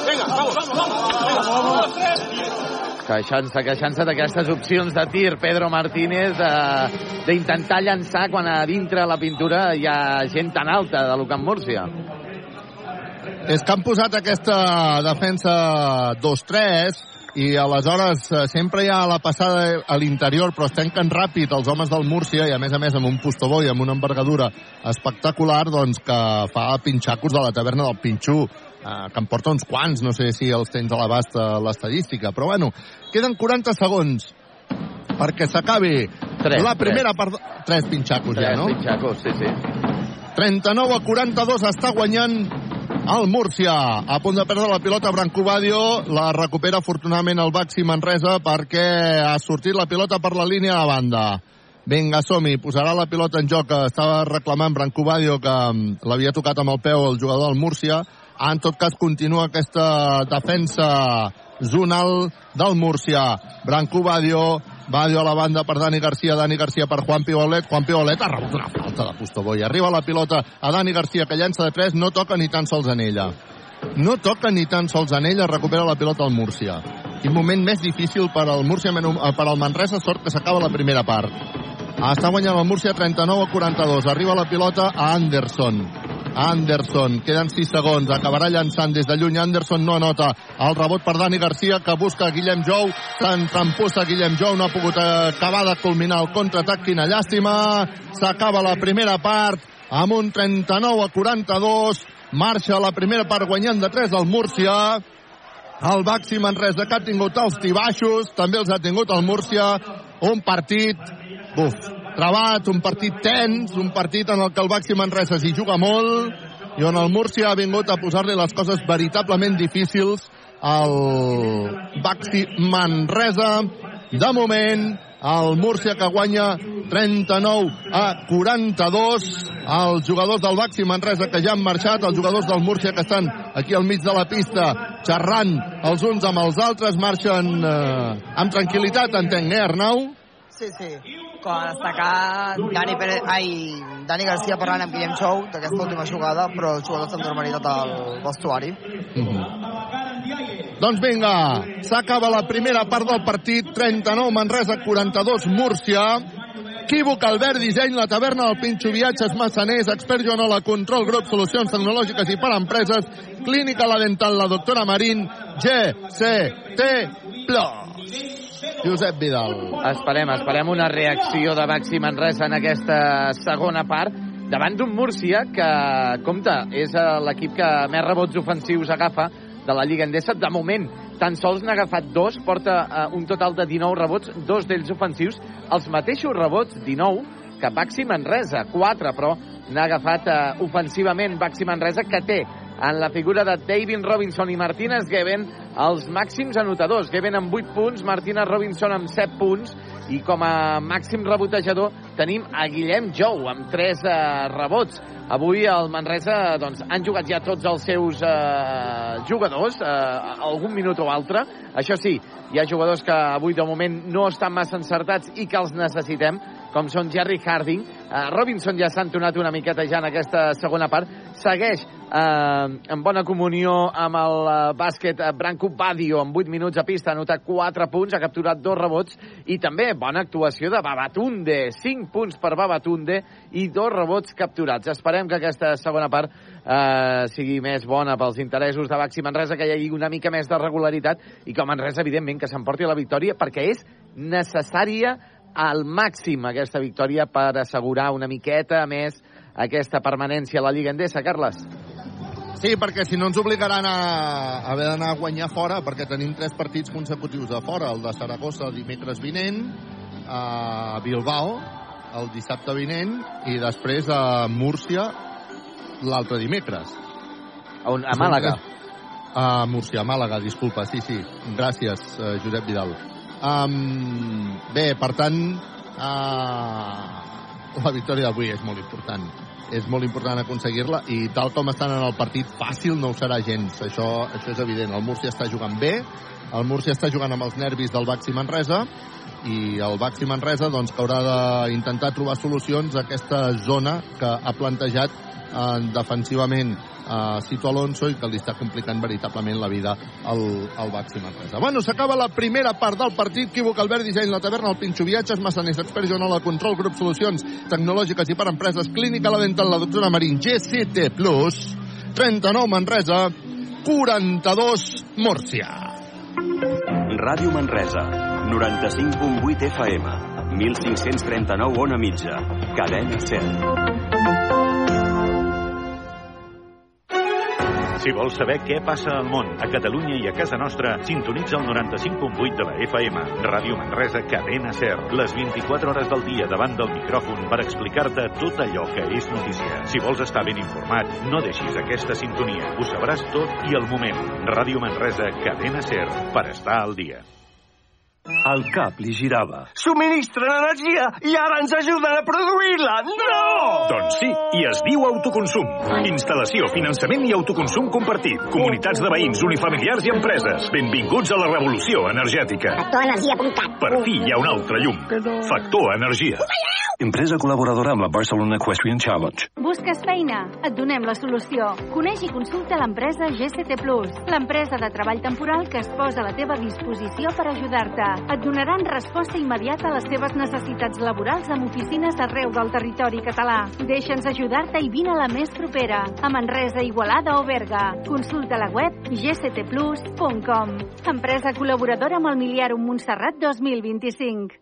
Venga, vamos, vamos, vamos. Venga, vamos, tres. Queixant-se, queixant-se d'aquestes opcions de tir, Pedro Martínez, eh, d'intentar llançar quan a dintre la pintura hi ha gent tan alta de l'UCAM Múrcia. És que han posat aquesta defensa 2-3 i aleshores eh, sempre hi ha la passada a l'interior però es tanquen ràpid els homes del Múrcia i a més a més amb un postoboi amb una envergadura espectacular doncs que fa pinxacos de la taverna del Pinxú eh, que en porta uns quants, no sé si els tens a l'abast a l'estadística, però bueno queden 40 segons perquè s'acabi Tres, la primera tres. part... Tres pinxacos Tres ja, no? pinxacos, sí, sí. 39 a 42 està guanyant el Múrcia. A punt de perdre la pilota Branco Badio. La recupera afortunadament el Baxi Manresa perquè ha sortit la pilota per la línia de banda. Vinga, som-hi. Posarà la pilota en joc. Estava reclamant Branco Badio que l'havia tocat amb el peu el jugador del Múrcia. En tot cas, continua aquesta defensa zonal del Múrcia. Branco Badio, Badio a la banda per Dani Garcia, Dani Garcia per Juan Pibolet, Juan Pibolet ha rebut una falta de Pustoboi. Arriba la pilota a Dani Garcia que llença de 3, no toca ni tan sols en ella. No toca ni tan sols en ella, recupera la pilota al Múrcia. Quin moment més difícil per al Múrcia, eh, per al Manresa, sort que s'acaba la primera part. Està guanyant el Múrcia 39 a 42. Arriba la pilota a Anderson. Anderson, queden 6 segons, acabarà llançant des de lluny, Anderson no anota. El rebot per Dani Garcia, que busca Guillem Jou, s'empussa Guillem Jou, no ha pogut acabar de culminar el contraatac, quina llàstima, s'acaba la primera part, amb un 39 a 42, marxa la primera part guanyant de 3 al Múrcia, el Baxi Manresa que ha tingut els tibaixos, també els ha tingut el Múrcia, un partit, buf, trebat, un partit tens, un partit en el que el Baxi Manresa s'hi juga molt i on el Múrcia ha vingut a posar-li les coses veritablement difícils al Baxi Manresa. De moment, el Múrcia que guanya 39 a 42. Els jugadors del Baxi Manresa que ja han marxat, els jugadors del Múrcia que estan aquí al mig de la pista xerrant els uns amb els altres, marxen eh, amb tranquil·litat, entenc, eh, Arnau? Sí, sí. Com a destacar Dani, Pérez, ai, Dani Garcia parlant amb Guillem Chou d'aquesta última jugada, però els jugadors s'han normalitat al vestuari. Doncs vinga, s'acaba la primera part del partit, 39 Manresa, 42 Múrcia. Equívoc, Albert, disseny, la taverna del Pinxo, viatges massaners, expert Joanola, control grup, solucions tecnològiques i per empreses, clínica la dental, la doctora Marín, GCT+. Josep Vidal. Esperem, esperem una reacció de Baxi Manresa en aquesta segona part davant d'un Múrcia que, compte, és eh, l'equip que més rebots ofensius agafa de la Lliga Endesa. De moment, tan sols n'ha agafat dos, porta eh, un total de 19 rebots, dos d'ells ofensius, els mateixos rebots, 19, que Baxi Manresa, 4, però n'ha agafat eh, ofensivament Baxi Manresa, que té en la figura de David Robinson i Martínez Geben els màxims anotadors. Geben amb 8 punts, Martínez Robinson amb 7 punts i com a màxim rebotejador tenim a Guillem Jou amb 3 eh, rebots. Avui el Manresa doncs, han jugat ja tots els seus eh, jugadors, eh, algun minut o altre. Això sí, hi ha jugadors que avui de moment no estan massa encertats i que els necessitem com són Jerry Harding. Uh, Robinson ja s'ha entonat una miqueta ja en aquesta segona part. Segueix eh, en bona comunió amb el uh, bàsquet uh, Branco Badio amb 8 minuts a pista, ha anotat 4 punts, ha capturat dos rebots i també bona actuació de Babatunde, 5 punts per Babatunde i dos rebots capturats. Esperem que aquesta segona part eh, sigui més bona pels interessos de Baxi Manresa, que hi hagi una mica més de regularitat i que Manresa, evidentment, que s'emporti la victòria perquè és necessària al màxim aquesta victòria per assegurar una miqueta més aquesta permanència a la Lliga Endesa. Carles. Sí, perquè si no ens obligaran a a haver d'anar a guanyar fora, perquè tenim tres partits consecutius de fora, el de Saragossa el dimecres vinent, a Bilbao el dissabte vinent i després a Múrcia l'altre dimecres. A, on, a Màlaga? A Múrcia, a Màlaga, disculpa, sí, sí. Gràcies, eh, Josep Vidal. Um, bé, per tant, uh, la victòria d'avui és molt important. És molt important aconseguir-la i tal com estan en el partit, fàcil no ho serà gens. Això, això és evident. El Múrcia està jugant bé, el Múrcia està jugant amb els nervis del Baxi Manresa i el Baxi Manresa doncs, haurà d'intentar trobar solucions a aquesta zona que ha plantejat eh, defensivament a Cito Alonso i que li està complicant veritablement la vida al, al Baxi Manresa. Bueno, s'acaba la primera part del partit. Equívoc, Albert, Disseny, La Taverna, el Pinxo Viatges, Massaners, Expert Joanola, Control, Grup Solucions Tecnològiques i per Empreses, Clínica La Dental, la doctora Marín, GCT+, 39 Manresa, 42 Múrcia. Ràdio Manresa, 95.8 FM, 1539 on a mitja, cadena 100. Si vols saber què passa al món, a Catalunya i a casa nostra, sintonitza el 95.8 de la FM. Ràdio Manresa, cadena SER. Les 24 hores del dia davant del micròfon per explicar-te tot allò que és notícia. Si vols estar ben informat, no deixis aquesta sintonia. Ho sabràs tot i al moment. Ràdio Manresa, cadena SER, per estar al dia. El cap li girava. Subministren energia i ara ens ajuden a produir-la! No! Doncs sí, i es diu autoconsum. Instal·lació, finançament i autoconsum compartit. Comunitats de veïns, unifamiliars i empreses. Benvinguts a la revolució energètica. Factorenergia.cat Per fi hi ha un altre llum. Factor Energia. Empresa col·laboradora amb la Barcelona Equestrian Challenge. Busques feina? Et donem la solució. Coneix i consulta l'empresa GCT Plus, l'empresa de treball temporal que es posa a la teva disposició per ajudar-te. Et donaran resposta immediata a les teves necessitats laborals amb oficines arreu del territori català. Deixa'ns ajudar-te i vine a la més propera, a Manresa, Igualada o Berga. Consulta la web gctplus.com. Empresa col·laboradora amb el Miliarum Montserrat 2025.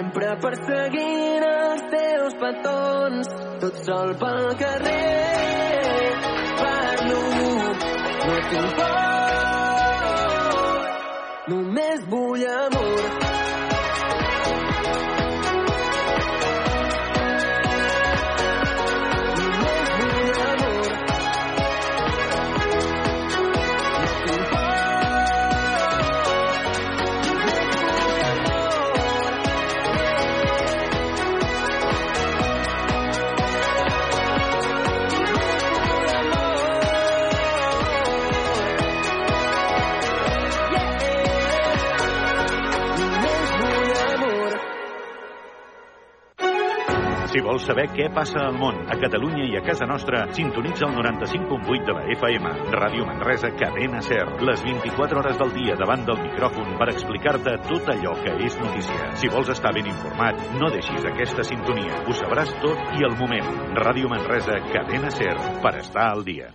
Sempre perseguint els teus petons, tot sol pel carrer. Parlo, no tinc por, només vull amor. Si vols saber què passa al món, a Catalunya i a casa nostra, sintonitza el 95.8 de la FM. Ràdio Manresa, cadena SER. Les 24 hores del dia davant del micròfon per explicar-te tot allò que és notícia. Si vols estar ben informat, no deixis aquesta sintonia. Ho sabràs tot i al moment. Ràdio Manresa, cadena SER, per estar al dia.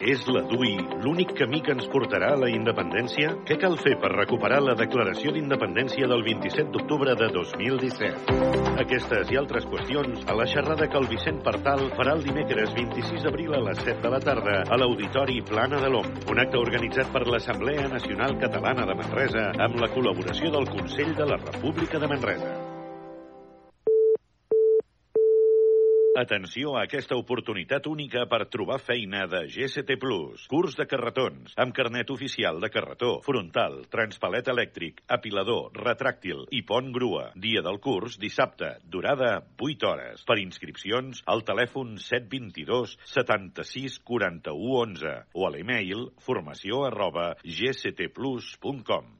És la DUI l'únic camí que ens portarà a la independència? Què cal fer per recuperar la declaració d'independència del 27 d'octubre de 2017? Aquestes i altres qüestions a la xerrada que el Vicent Partal farà el dimecres 26 d'abril a les 7 de la tarda a l'Auditori Plana de l'Om, un acte organitzat per l'Assemblea Nacional Catalana de Manresa amb la col·laboració del Consell de la República de Manresa. Atenció a aquesta oportunitat única per trobar feina de Plus. Curs de carretons, amb carnet oficial de carretó, frontal, transpalet elèctric, apilador, retràctil i pont grua. Dia del curs, dissabte. Durada, 8 hores. Per inscripcions, al telèfon 722 76 41 11 o a l'email formació arroba gctplus.com.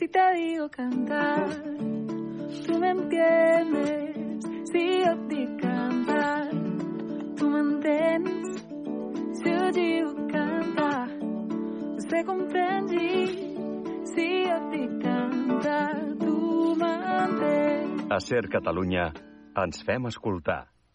Si te digo cantar, tú me entiendes. Si te digo cantar, me entiendes. Si yo digo cantar, você comprende. Si yo te digo cantar, me entiendes. A Ser Catalunya ens fem escoltar.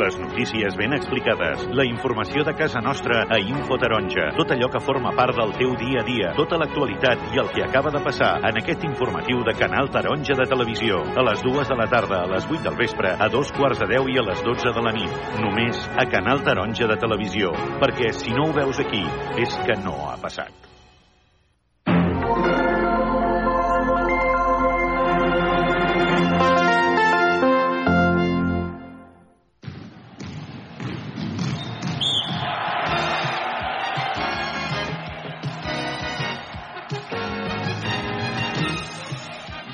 Les notícies ben explicades, la informació de casa nostra a Info Taronja, tot allò que forma part del teu dia a dia, tota l'actualitat i el que acaba de passar en aquest informatiu de Canal Taronja de Televisió. A les dues de la tarda, a les 8 del vespre, a dos quarts de 10 i a les 12 de la nit. Només a Canal Taronja de Televisió, perquè si no ho veus aquí, és que no ha passat.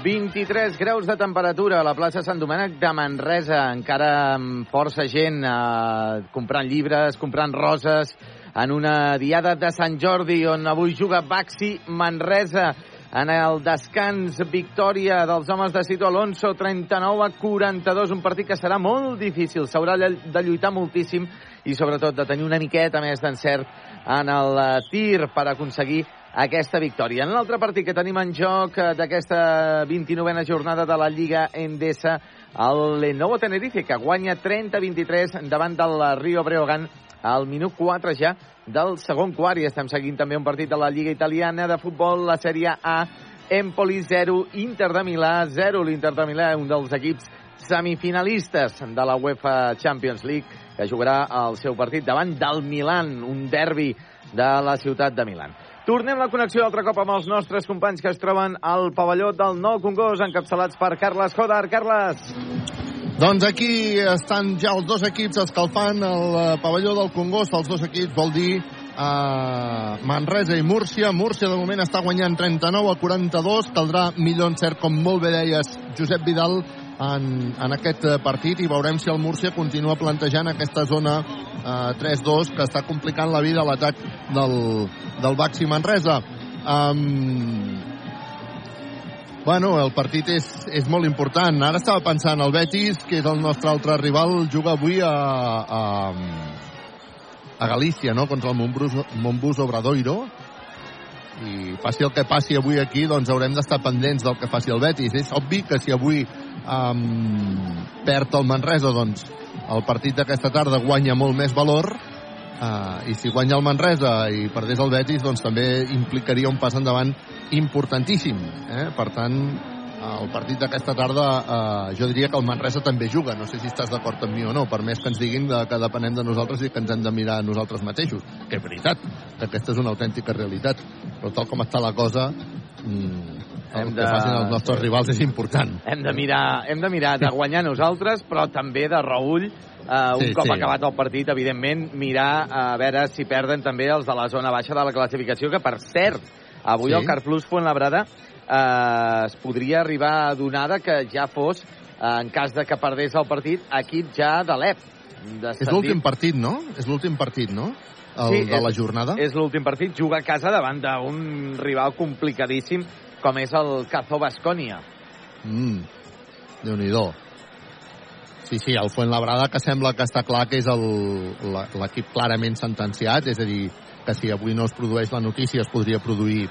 ...23 graus de temperatura a la plaça Sant Domènec de Manresa. Encara amb força gent eh, comprant llibres, comprant roses, en una diada de Sant Jordi on avui juga Baxi Manresa. En el descans, victòria dels homes de Cito Alonso, 39 a 42, un partit que serà molt difícil. S'haurà de lluitar moltíssim i sobretot de tenir una miqueta més d'encert en el eh, tir per aconseguir aquesta victòria. En l'altre partit que tenim en joc eh, d'aquesta 29a jornada de la Lliga Endesa, el Lenovo Tenerife, que guanya 30-23 davant del Rio Breogán al minut 4 ja del segon quart i estem seguint també un partit de la Lliga Italiana de futbol, la Sèrie A, Empoli 0, Inter de Milà 0, l'Inter de Milà, un dels equips semifinalistes de la UEFA Champions League, que jugarà el seu partit davant del Milan, un derbi de la ciutat de Milan. Tornem la connexió altre cop amb els nostres companys que es troben al pavelló del Nou Congost, encapçalats per Carles Jodar. Carles! Doncs aquí estan ja els dos equips escalfant el eh, pavelló del Congost. Els dos equips vol dir uh, Manresa i Múrcia. Múrcia de moment està guanyant 39 a 42. Caldrà millor encert, com molt bé deies, Josep Vidal, en, en aquest eh, partit i veurem si el Múrcia continua plantejant aquesta zona uh, 3-2 que està complicant la vida a l'atac del, del Baxi Manresa. Um, Bueno, el partit és, és molt important. Ara estava pensant, el Betis, que és el nostre altre rival, juga avui a, a, a Galícia, no?, contra el Montbus, Montbus Obradoiro, i passi el que passi avui aquí, doncs haurem d'estar pendents del que faci el Betis. És obvi que si avui um, perd el Manresa, doncs el partit d'aquesta tarda guanya molt més valor, uh, i si guanya el Manresa i perdés el Betis, doncs també implicaria un pas endavant importantíssim. Eh? Per tant, el partit d'aquesta tarda eh, jo diria que el Manresa també juga no sé si estàs d'acord amb mi o no per més que ens diguin de, que depenem de nosaltres i que ens hem de mirar nosaltres mateixos que és veritat, que aquesta és una autèntica realitat però tal com està la cosa el Hem que de- facin els nostres rivals és important Hem de mirar, hem de, mirar de guanyar nosaltres, però també de Raül, eh, un Sí, cop sí. acabat el partit, evidentment, mirar a veure si perden també els de la zona baixa de la classificació, que per cert, avui Sí. el Carplus Fuenlabrada eh, es podria arribar a donar que ja fos, eh, en cas de que perdés el partit, equip ja de l'EP. és l'últim partit, no? és l'últim partit, no? El Sí, de la és- jornada És l'últim partit, juga a casa davant d'un rival complicadíssim com és el Cazó Bascònia. Mm, Déu-n'hi-do. Sí, sí, el Fuenlabrada que sembla que està clar que és l'equip clarament sentenciat, és a dir, que si avui no es produeix la notícia es podria produir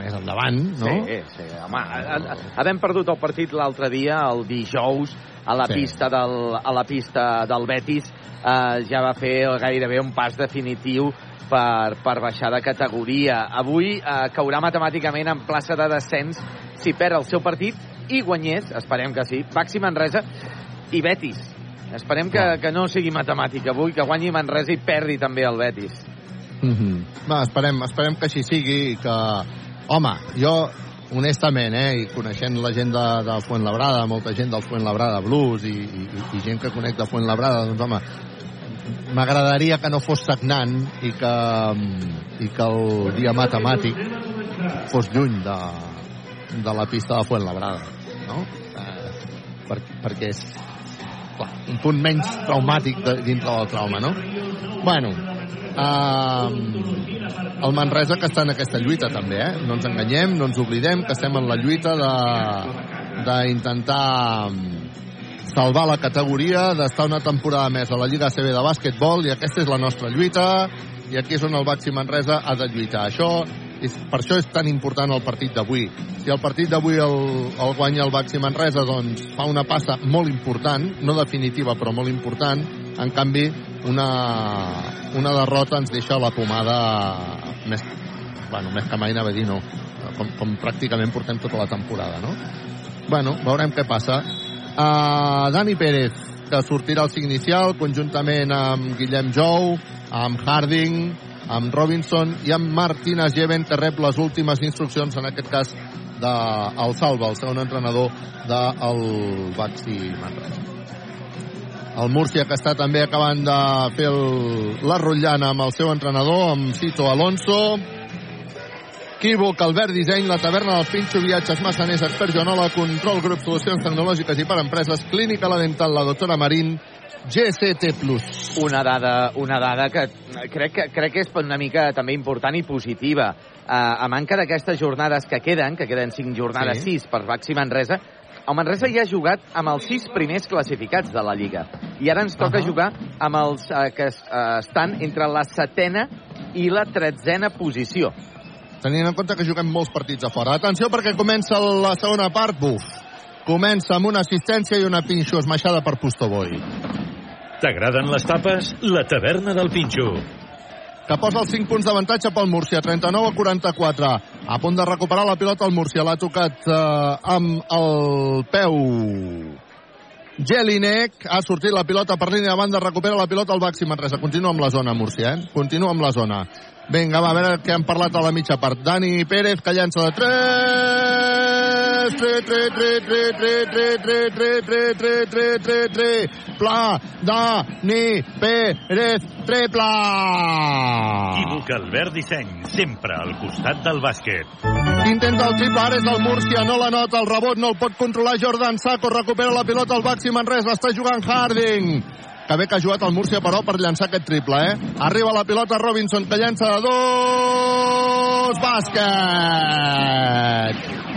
més endavant, no? Sí, sí, home, ha- ha- havent perdut el partit l'altre dia, el dijous, a la, Sí. pista del, a la pista del Betis, eh, ja va fer gairebé un pas definitiu per, per baixar de categoria. Avui eh, caurà matemàticament en plaça de descens si perd el seu partit i guanyés, esperem que sí, Baxi Manresa i Betis. Esperem que, que no sigui matemàtic avui, que guanyi Manresa i perdi també el Betis. Mm -hmm. Va, esperem, esperem que així sigui i que... Home, jo, honestament, eh, i coneixent la gent de, de Fuenlabrada, molta gent del Fuenlabrada Blues i, i, i gent que conec de Fuenlabrada, doncs, home, m'agradaria que no fos sagnant i que, i que el dia matemàtic fos lluny de, de la pista de Fuenlabrada, no? Eh, per, perquè és clar, un punt menys traumàtic de, dintre del trauma, no? Bueno, eh, el Manresa que està en aquesta lluita també, eh? No ens enganyem, no ens oblidem que estem en la lluita de d'intentar salvar la categoria, d'estar una temporada més a la Lliga CB de bàsquetbol i aquesta és la nostra lluita i aquí és on el Baxi Manresa ha de lluitar. Això és, per això és tan important el partit d'avui. Si el partit d'avui el, el guanya el Baxi Manresa, doncs fa una passa molt important, no definitiva, però molt important. En canvi, una, una derrota ens deixa la pomada més, bueno, més que mai anava a dir no, com, com pràcticament portem tota la temporada, no? Bueno, veurem què passa. Uh, Dani Pérez, que sortirà al cinc inicial, conjuntament amb Guillem Jou, amb Harding, amb Robinson i amb Martínez Jeven, que rep les últimes instruccions, en aquest cas, del Salva, el segon entrenador del Baxi Manresa. El Múrcia, que està també acabant de fer el, la rotllana amb el seu entrenador, amb Cito Alonso. Equívoc, Albert Disseny, la taverna del Pinxo, viatges massaners, expert Joanola, control, grup, solucions tecnològiques i per empreses, clínica la dental, la doctora Marín, GCT+. Una dada, una dada que crec que, crec que és una mica també important i positiva. Uh, a manca d'aquestes jornades que queden, que queden cinc jornades, Sí. sis per Baxi Manresa, el Manresa ja ha jugat amb els sis primers classificats de la Lliga. I ara ens toca Ahà. jugar amb els uh, que uh, estan entre la setena i la tretzena posició. Tenint en compte que juguem molts partits a fora. Atenció perquè comença la segona part, buf. Comença amb una assistència i una pinxo esmaixada per Pustoboi. T'agraden les tapes? La taverna del Pinxo. que posa els 5 punts d'avantatge pel Múrcia, 39 a 44. A punt de recuperar la pilota el Múrcia, l'ha tocat eh, amb el peu. Jelinek ha sortit la pilota per línia de banda, recupera la pilota al Baxi Manresa. Continua amb la zona, Múrcia, eh? Continua amb la zona. Vinga, va, a veure què han parlat a la mitja part. Dani Pérez, que llança de 3. 3, 3, 3, 3, 3, 3, 3, 3, 3, 3, 3, 3, 3. Pla, Dani Pérez, triple! Equívoc Albert Disseny, sempre al costat del bàsquet. Intenta el triple, ara és del Múrcia, no la nota, el rebot no el pot controlar Jordan Saco, recupera la pilota al Baxi Manresa, està jugant Harding. Que bé que ha jugat el Múrcia, però, per llançar aquest triple, eh? Arriba la pilota Robinson, que llança de dos... Bàsquet!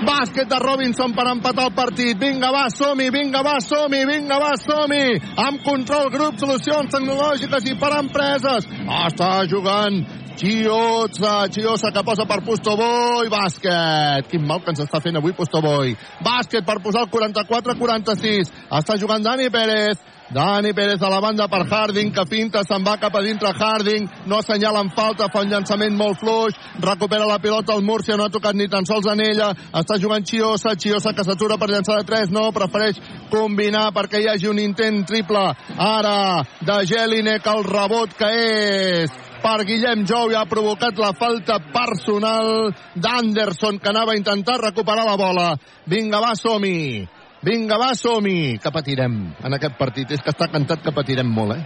Bàsquet de Robinson per empatar el partit. Vinga, va, som-hi, vinga, va, som-hi, vinga, va, som-hi. Amb control grup, solucions tecnològiques i per empreses. Està jugant Chiosa, Chiosa que posa per Pustoboy, bàsquet. Quin mal que ens està fent avui Pustoboy. Bàsquet per posar el 44-46. Està jugant Dani Pérez. Dani Pérez a la banda per Harding, que finta, se'n va cap a dintre Harding, no assenyala en falta, fa un llançament molt fluix, recupera la pilota el Múrcia, no ha tocat ni tan sols en ella, està jugant Chiosa, Chiosa que s'atura per llançar de 3, no, prefereix combinar perquè hi hagi un intent triple, ara, de Jelinek, el rebot que és per Guillem Jou i ha provocat la falta personal d'Anderson que anava a intentar recuperar la bola. Vinga, va, som-hi! Vinga, va, som-hi! Que patirem en aquest partit. És que està cantat que patirem molt, eh?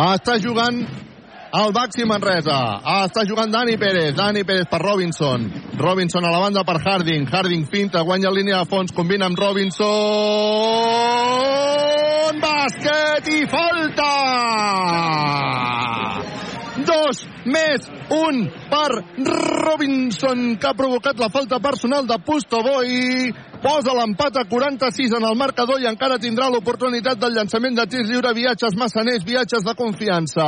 Està jugant el Baxi Manresa. Ah, està jugant Dani Pérez. Dani Pérez per Robinson. Robinson a la banda per Harding. Harding finta, guanya línia de fons, combina amb Robinson. Bàsquet i falta! Dos més un per Robinson, que ha provocat la falta personal de Pustoboy. Posa l'empat a 46 en el marcador i encara tindrà l'oportunitat del llançament de tir lliure. Viatges massaners, viatges de confiança.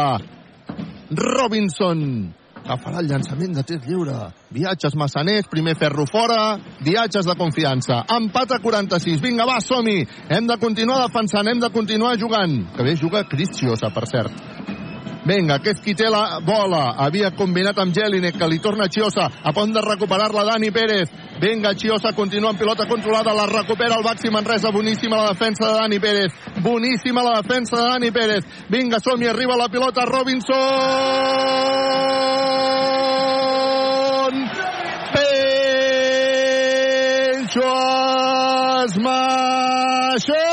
Robinson que farà el llançament de tir lliure. Viatges massaners, primer ferro fora, viatges de confiança. Empat a 46. Vinga, va, som-hi. Hem de continuar defensant, hem de continuar jugant. Que bé juga Cristiosa, per cert. Vinga, que és qui té la bola. Havia combinat amb Jelinek, que li torna Chiosa. A punt de recuperar-la Dani Pérez. Vinga, Chiosa continua amb pilota controlada. La recupera el Baxi Manresa. Boníssima la defensa de Dani Pérez. Boníssima la defensa de Dani Pérez. Vinga, som-hi. Arriba la pilota Robinson. Pello Esmaixera.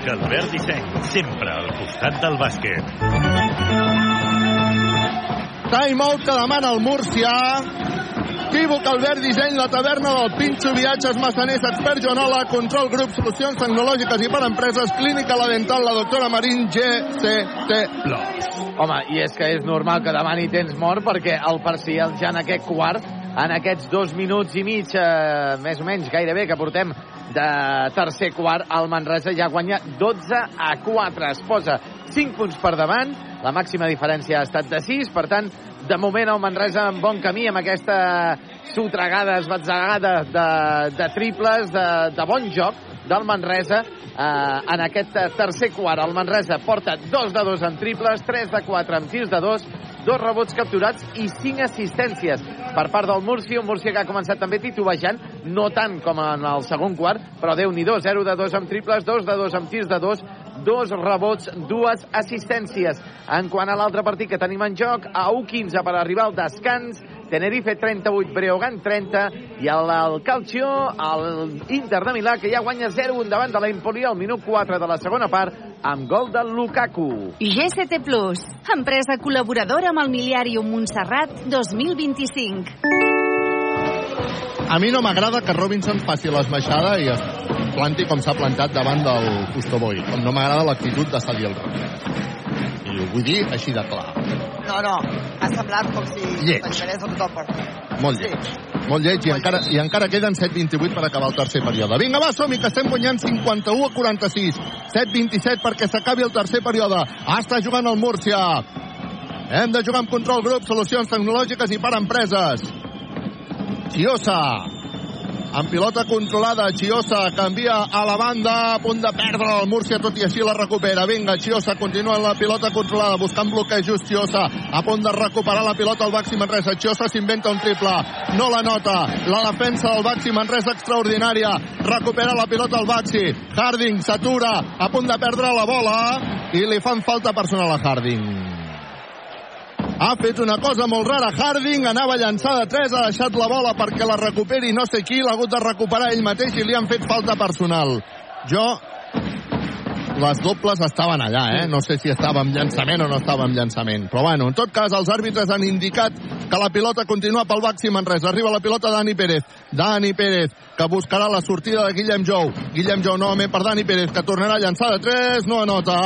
Banc Albert Disseny, sempre al costat del bàsquet. Time out que demana el Murcià. Equívoc, Albert Disseny, la taverna del Pinxo, viatges, massaners, expert Joanola, control grup, solucions tecnològiques i per empreses, clínica la dental, la doctora Marín, GCT Plus. Home, i és que és normal que demani temps mort perquè el Parcial ja en aquest quart en aquests dos minuts i mig, eh, més o menys, gairebé, que portem de tercer quart, el Manresa ja guanya 12 a 4. Es posa 5 punts per davant, la màxima diferència ha estat de 6, per tant, de moment el Manresa en bon camí amb aquesta sotregada, esbatzegada de, de triples, de, de bon joc del Manresa eh, en aquest tercer quart. El Manresa porta 2 de 2 en triples, 3 de 4 en tirs de 2, dos rebots capturats i cinc assistències per part del Múrcia, un Múrcia que ha començat també titubejant, no tant com en el segon quart, però déu nhi 0 de 2 amb triples, 2 de 2 amb tirs de 2, dos rebots, dues assistències. En quant a l'altre partit que tenim en joc, a 1-15 per arribar al descans, Tenerife 38, Breogán 30 i el, el Calcio, l'Inter de Milà, que ja guanya 0-1 davant de l'Empoli al minut 4 de la segona part amb gol de Lukaku. GCT Plus, empresa col·laboradora amb el Miliàrium Montserrat 2025. A mi no m'agrada que Robinson faci l'esmaixada i es planti com s'ha plantat davant del Custoboy. No m'agrada l'actitud de cedir el rebot. I ho vull dir així de clar. No, no, ha semblat com si Lleig. tot el partit. Molt lleig. Molt lleig i encara, i encara queden 7-28 per acabar el tercer període. Vinga, va, som que estem guanyant 51 a 46. 7-27 perquè s'acabi el tercer període. Ah, està jugant el Múrcia. Hem de jugar amb control grup, solucions tecnològiques i per empreses. Chiosa. Amb pilota controlada, Chiosa canvia a la banda, a punt de perdre el Múrcia, tot i així la recupera. Vinga, Chiosa continua amb la pilota controlada, buscant bloquejos, Chiosa, a punt de recuperar la pilota al Baxi Manresa. Chiosa s'inventa un triple, no la nota. La defensa del Baxi Manresa extraordinària. Recupera la pilota al Baxi. Harding s'atura, a punt de perdre la bola, i li fan falta personal a Harding. Ha fet una cosa molt rara. Harding anava a llançar de 3, ha deixat la bola perquè la recuperi no sé qui, l'ha hagut de recuperar ell mateix i li han fet falta personal. Jo les dobles estaven allà, eh? No sé si estava amb llançament o no estava amb llançament. Però bueno, en tot cas, els àrbitres han indicat que la pilota continua pel Baxi Manresa. Arriba la pilota Dani Pérez. Dani Pérez, que buscarà la sortida de Guillem Jou. Guillem Jou novament per Dani Pérez, que tornarà a llançar de 3, no anota.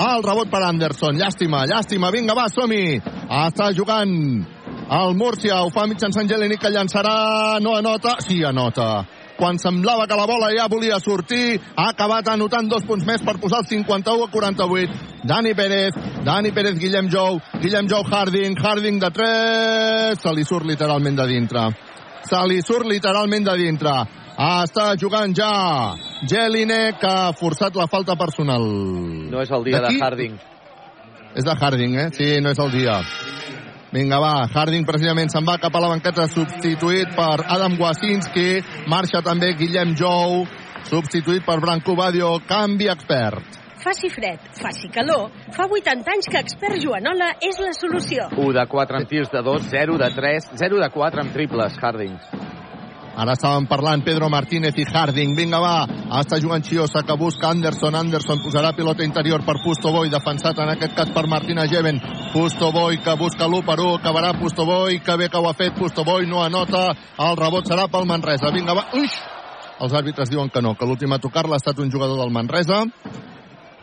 El rebot per Anderson. Llàstima, llàstima. Vinga, va, som-hi. Està jugant el Múrcia. Ho fa mitjançant Jeleni, que llançarà, no anota. Sí, anota quan semblava que la bola ja volia sortir, ha acabat anotant dos punts més per posar el 51 a 48. Dani Pérez, Dani Pérez, Guillem Jou, Guillem Jou, Harding, Harding de 3, se li surt literalment de dintre. Se li surt literalment de dintre. Està jugant ja Jelinek, que ha forçat la falta personal. No és el dia de Harding. És de Harding, eh? Sí, no és el dia. Vinga, va, Harding precisament se'n va cap a la banqueta substituït per Adam Wasinski, marxa també Guillem Jou, substituït per Branco Badio, canvi expert. Faci fred, faci calor. Fa 80 anys que expert Joanola és la solució. 1 de 4 amb tirs de 2, 0 de 3, 0 de 4 amb triples, Harding. Ara estàvem parlant Pedro Martínez i Harding. Vinga, va. Està jugant Chiosa, que busca Anderson. Anderson posarà pilota interior per Pustoboy, defensat en aquest cas per Martina Jeven. Pustoboy, que busca l'1 per 1. Acabarà Pustoboy, que bé que ho ha fet. Pustoboy no anota. El rebot serà pel Manresa. Vinga, va. Uix! Els àrbitres diuen que no, que l'últim a tocar-la ha estat un jugador del Manresa.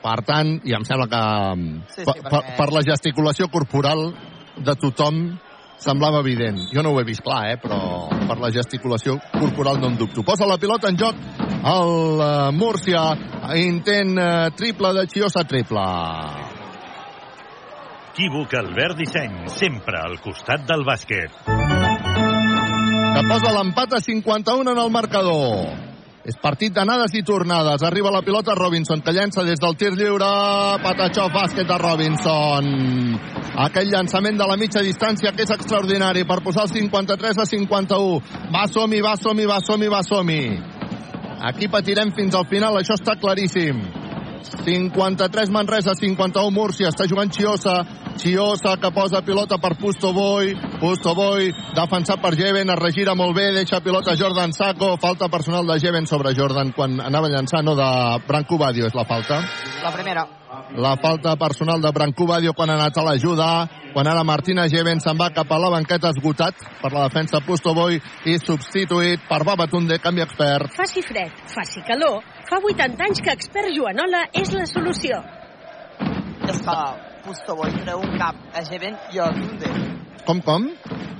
Per tant, i em sembla que Sí, sí, per, perquè- per la gesticulació corporal de tothom semblava evident. Jo no ho he vist clar, eh, però per la gesticulació corporal no en dubto. Posa la pilota en joc el uh, Múrcia. Intent uh, triple de Chiosa, triple. Equívoc Albert Disseny, sempre al costat del bàsquet. que posa l'empat a 51 en el marcador. És partit d'anades i tornades. Arriba la pilota Robinson, que llença des del tir lliure. Patachó, bàsquet de Robinson. Aquell llançament de la mitja distància que és extraordinari per posar el 53 a 51. Va, som-hi, va, som-hi, va, som-hi, va, som-hi. Aquí patirem fins al final, això està claríssim. 53 Manresa, 51 Múrcia, està jugant Chiosa, Chiosa que posa pilota per Pustoboy, Pustoboy defensat per Jeven, es regira molt bé, deixa pilota Jordan Sacco, falta personal de Jeven sobre Jordan quan anava a llançar, no de Branco Badio és la falta. La primera. La falta personal de Branco Badio quan ha anat a l'ajuda, quan ara Martina Jeven se'n va cap a la banqueta esgotat per la defensa Pustoboy i substituït per Babatunde, canvi expert. Faci fred, faci calor. Fa 80 anys que expert Joanola és la solució. Que Pustoboy treu un cap a Jeven i a Tunde. Com, com?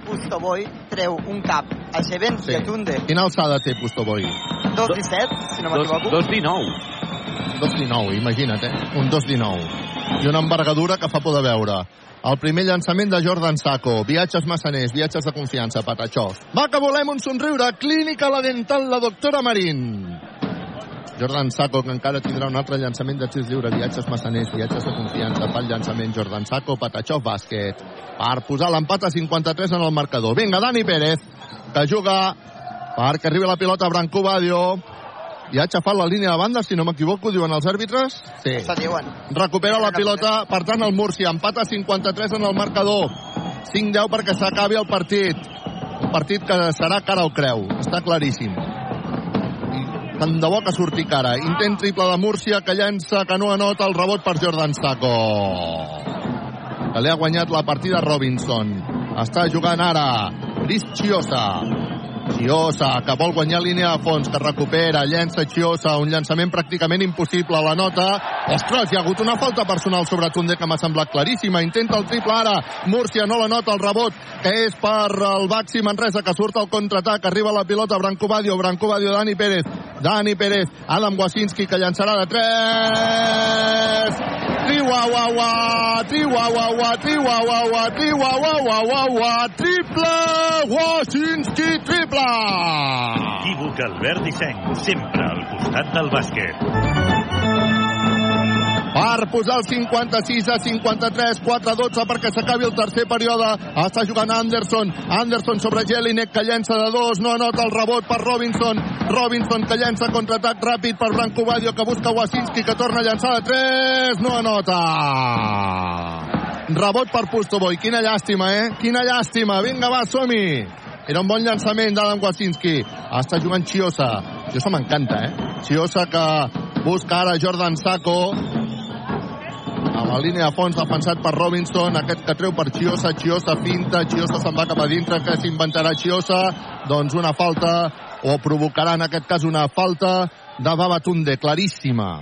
Pustoboy treu un cap a Jeven i a Tunde. Quina alçada té Pustoboy? 2'17, si no m'equivoco. 2'19. 2'19, imagina't, eh? Un 2'19. I una envergadura que fa por de veure. El primer llançament de Jordan Sacco. Viatges massaners, viatges de confiança, Patachó. Va, que volem un somriure. Clínica La Dental, la doctora Marín. Jordan Sacco, que encara tindrà un altre llançament de xirs lliure. Viatges massaners, viatges de confiança. Pel llançament Jordan Sacco, Patachó, bàsquet. Per posar l'empat a 53 en el marcador. Vinga, Dani Pérez, que juga perquè arriba la pilota a Branco Badio. Ja ha aixafat la línia de banda, si no m'equivoco, diuen els àrbitres. Sí. Recupera la pilota, per tant, el. Empat a 53 en el marcador. 5-10 perquè s'acabi el partit. Un partit que serà cara o creu. Està claríssim. Tant de bo que surti cara. Intent triple de Múrcia, que llença, que no anota el rebot per Jordan Sacco. Que li ha guanyat la partida Robinson. Està jugant ara Chris Chiosa. Chiosa, que vol guanyar línia de fons, que recupera, llença Chiosa, un llançament pràcticament impossible, la nota. Ostres, hi ha hagut una falta personal sobre Tunde que m'ha semblat claríssima. Intenta el triple ara, Múrcia no la nota, el rebot, que és per el Baxi Manresa, que surt al contraatac, arriba la pilota, Branco Badio, Branco Badio, Dani Pérez, Dani Pérez, Adam Wasinski, que llançarà de 3. Triuauauà, triuauauà, triuauauà, triuauauà, triple, Wasinski, triple! Equívoc Albert Disseny, sempre al costat del bàsquet. per posar el 56 a 53, 4 a 12 perquè s'acabi el tercer període. Està jugant Anderson, Anderson sobre Jelinek que llença de dos, no anota el rebot per Robinson, Robinson que llença contraatac ràpid per Branco Badio que busca Wasinski que torna a llançar de 3, no anota. rebot per Pustoboy. Quina llàstima, eh? Quina llàstima. Vinga, va, som-hi. Era un bon llançament d'Adam Wasinski. Està jugant Chiosa. Chiosa m'encanta, eh? Chiosa que busca ara Jordan Sacco. A la línia de fons defensat per Robinson, aquest que treu per Chiosa, Chiosa finta, Chiosa se'n va cap a dintre, que s'inventarà Chiosa? Doncs una falta, o provocarà en aquest cas una falta de Babatunde, claríssima.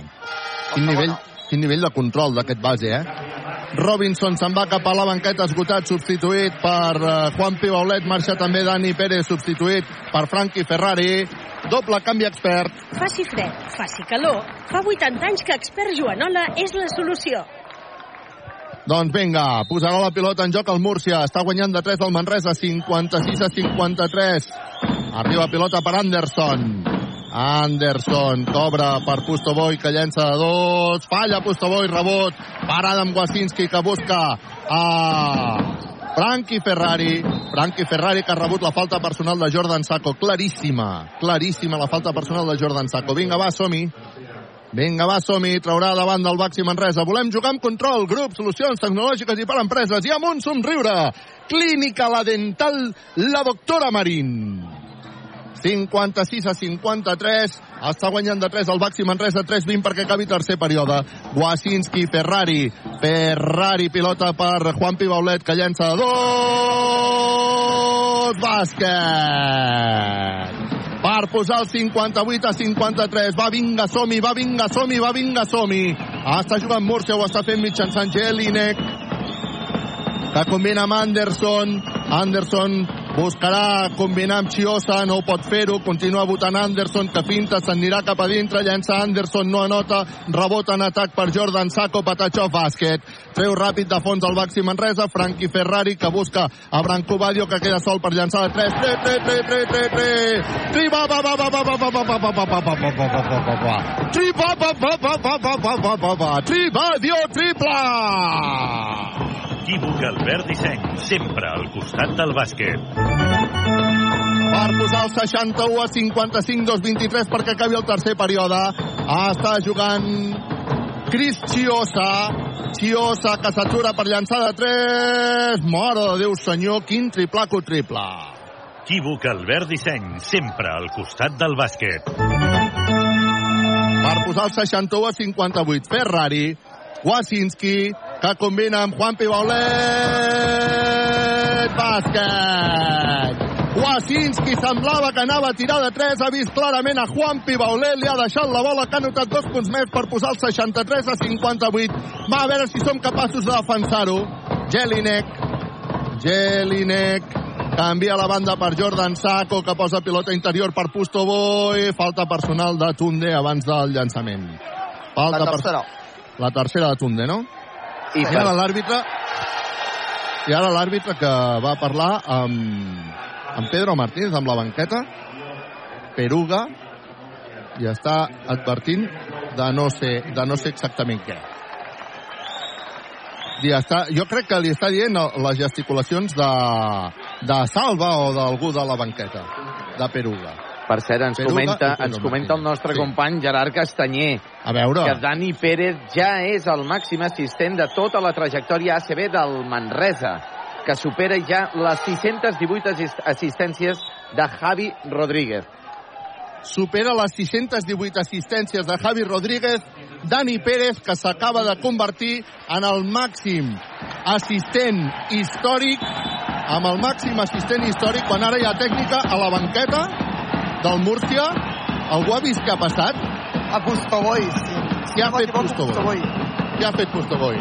Quin nivell, quin nivell de control d'aquest base, eh? Robinson se'n va cap a la banqueta esgotat, substituït per uh, Juan Pibaulet, marxa també Dani Pérez, substituït per Frankie Ferrari. Doble canvi expert. Faci fred, faci calor. Fa 80 anys que expert Joanola és la solució. Doncs vinga, posarà la pilota en joc el Múrcia. Està guanyant de 3 del Manresa, 56 a 53. Arriba pilota per Anderson. Anderson cobra per Pustoboy que llença de dos. Falla Pustoboy, rebot per Adam Wasinski que busca a Frankie Ferrari. Frankie Ferrari que ha rebut la falta personal de Jordan Sacco. Claríssima, claríssima la falta personal de Jordan Sacco. Vinga, va, som-hi. Vinga, va, som-hi, traurà davant del Baxi Manresa. Volem jugar amb control, grup, solucions tecnològiques i per empreses. I amb un somriure. Clínica La Dental, la doctora Marín. 56 a 53. Està guanyant de 3 el Baxi Manresa, 3-20 perquè acabi tercer període. Wasinski, Ferrari. Ferrari, pilota per Juan Pibaulet, que llença de dos. Bàsquet per posar el 58 a 53. Va, vinga, som-hi, va, vinga, som-hi, va, vinga, som-hi. Està jugant Múrcia, ho està fent mitjançant Jelinek, que combina amb Anderson. Anderson buscarà combinar amb Chiosa, no pot fer-ho, continua votant Anderson, que finta, s'anirà cap a dintre, llença Anderson, no anota, rebota en atac per Jordan Sacco, Patachó, bàsquet. Treu ràpid de fons al Baxi Manresa, Frankie Ferrari, que busca a Branco Badio, que queda sol per llançar de 3, 3, 3, 3, 3, 3, 3, Tri, va, va, va, va, va, va, va, va, va, va, va, va, va, va, va, va, va, va, va. Va, va, va, va, va, va, va, va, va, va. Tri, Badio, triple! Equívoc Albert Disseny, sempre al costat del bàsquet. per posar el 61 a 55, 2-23 perquè acabi el tercer període. Està jugant Cris Chiosa. Chiosa que s'atura per llançar de 3. Mare de Déu, senyor, quin triplaco triple. Equívoc Albert Disseny, sempre al costat del bàsquet. Per posar el 61 a 58, Ferrari. Wasinski, que combina amb Juan Pibaulet. Bàsquet. Wasinski semblava que anava a tirar de 3, ha vist clarament a Juan Pibaulet, li ha deixat la bola, que ha notat dos punts més per posar el 63 a 58. Va a veure si som capaços de defensar-ho. Jelinek, Jelinek, canvia la banda per Jordan Sacco, que posa pilota interior per Pustoboy, falta personal de Tunde abans del llançament. Falta La tercera. Per... La tercera de Tunde, no? I I per- ara l'àrbitre... I ara l'àrbitre que va parlar amb, amb Pedro Martínez, amb la banqueta, Peruga, i està advertint de no ser, de no ser exactament què. I està, jo crec que li està dient les gesticulacions de, de Salva o d'algú de la banqueta, de Peruga. Per cert, ens Peruga comenta, Pedro ens comenta el nostre Sí. company Gerard Castanyer A veure. que Dani Pérez ja és el màxim assistent de tota la trajectòria ACB del Manresa, que supera ja les 618 assis- assistències de Javi Rodríguez. supera les 618 assistències de Javi Rodríguez, Dani Pérez, que s'acaba de convertir en el màxim assistent històric, amb el màxim assistent històric, quan ara hi ha tècnica a la banqueta del Múrcia. Algú ha vist què ha passat? A Pustoboy, sí. Què ha No fet Pustoboy? Què ha fet Pustoboy?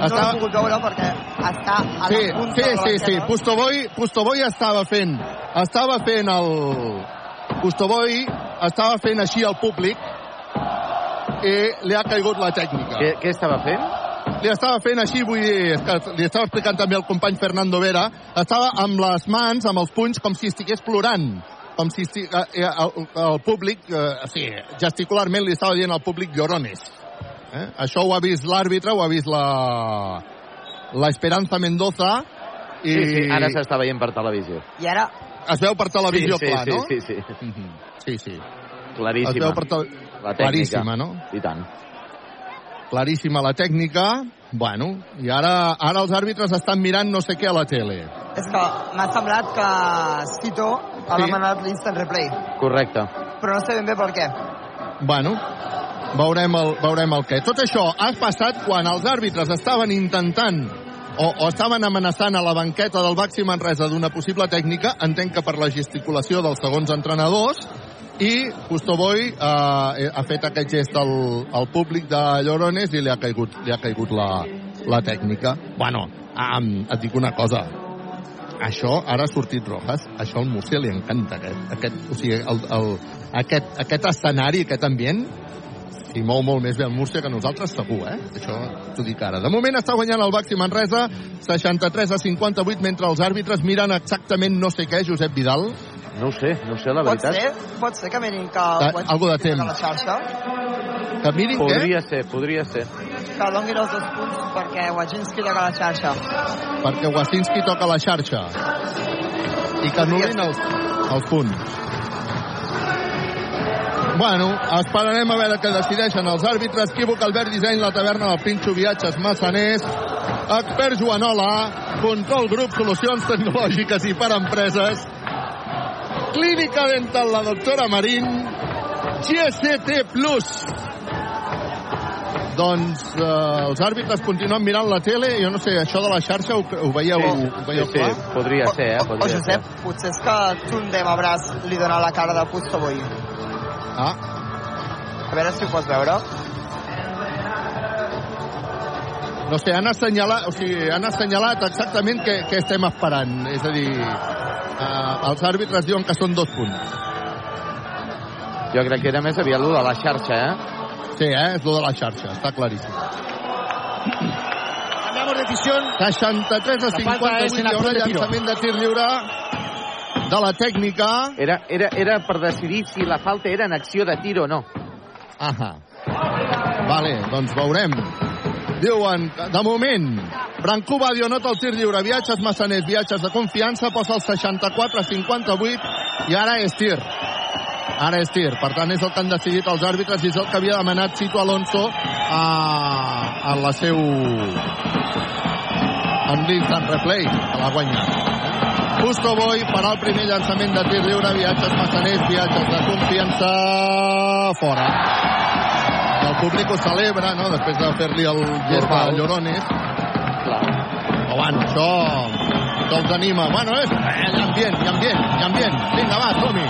No l'he pogut veure perquè està a Sí, la punta sí, de la sí, sí. banqueta. Pustoboy, Pustoboy estava fent, estava fent el... Pustoboy estava fent així al públic i li ha caigut la tècnica. Què, què estava fent? Li estava fent així, vull dir, és que li estava explicant també el company Fernando Vera, estava amb les mans, amb els punys, com si estigués plorant com si esti... eh, eh, el, el públic, eh, sí, gesticularment li estava dient al públic llorones. Eh? Això ho ha vist l'àrbitre, ho ha vist la, la Esperanza Mendoza, i Sí, sí, ara s'està veient per televisió. I ara... es veu per televisió sí, sí, clar, sí, no? Sí, sí, Sí, sí. Claríssima. Es veu per tel... La tècnica. Claríssima, no? I tant. Claríssima la tècnica. Bueno, i ara, ara els àrbitres estan mirant no sé què a la tele. És que m'ha semblat que Sito ha Sí. demanat l'instant replay, Correcte. però no sé ben bé per què. Bueno, veurem el, veurem el què. Tot això ha passat quan els àrbitres estaven intentant o, o estaven amenaçant a la banqueta del Baxi Manresa d'una possible tècnica, entenc que per la gesticulació dels segons entrenadors, i Custoboy eh, ha fet aquest gest al, al públic de Llorones i li ha caigut, li ha caigut la, la tècnica. Bueno, um, et dic una cosa, això, ara ha sortit Rojas, això al Múrcia li encanta, aquest, aquest, o sigui, el, el, aquest, aquest escenari, aquest ambient, i mou molt més bé el Múrcia que nosaltres, segur, eh? Això t'ho dic ara. De moment està guanyant el Baxi Manresa, 63 a 58, mentre els àrbitres miren exactament no sé què, Josep Vidal. No ho sé, no ho sé, la Pot veritat. ser, pot ser que mirin que... Ah, ho algo de temps. la xarxa, Que mirin què? Podria ser, podria ser. que donguin els dos punts perquè Wajinski toca la xarxa. Perquè Wasinski toca la xarxa. I que anul·lin els, els punts. Bueno, esperarem a veure què decideixen els àrbitres. Equívoc, Albert Disseny, la taverna del Pinxo, viatges massaners, expert Joanola, control grup, solucions tecnològiques i per empreses, clínica dental, la doctora Marín, GST Plus. Doncs eh, els àrbitres continuen mirant la tele, jo no sé, això de la xarxa ho, ho veieu, Sí, ho veieu sí, clar? sí, podria ser, eh? O Podria ser. Josep, potser és que Tundem a braç li dona la cara de Custoboy. Ah. A veure si ho pots veure. No sé, han assenyalat, o sigui, han assenyalat exactament què, què estem esperant. És a dir, eh, els àrbitres diuen que són dos punts. Jo crec que era més aviat lo de la xarxa, eh? Sí, eh? És lo de la xarxa, està claríssim. Cambiamos decisión. 63 a La falta 58 és en hi haurà acción de tiro. llançament de tir lliure de la tècnica. Era, era, era per decidir si la falta era en acció de tir o no. Ahà. Vale, doncs veurem. Diuen, de moment, Brancú Badio nota el tir lliure, viatges massaners, viatges de confiança, posa el 64 a 58 i ara és tir. Ara és tir, per tant és el que han decidit els àrbitres i és el que havia demanat Cito Alonso a, a la seu en l'instant replay, que l'ha guanyat. Justo Boy farà el primer llançament de tir lliure, viatges massaners, viatges de confiança, fora. El públic ho celebra, no?, després de fer-li el gest a Llorones. Clar. Però bueno, això, això els anima. Bueno, és, eh, ambient, ambient, ambient. Vinga, va, som-hi.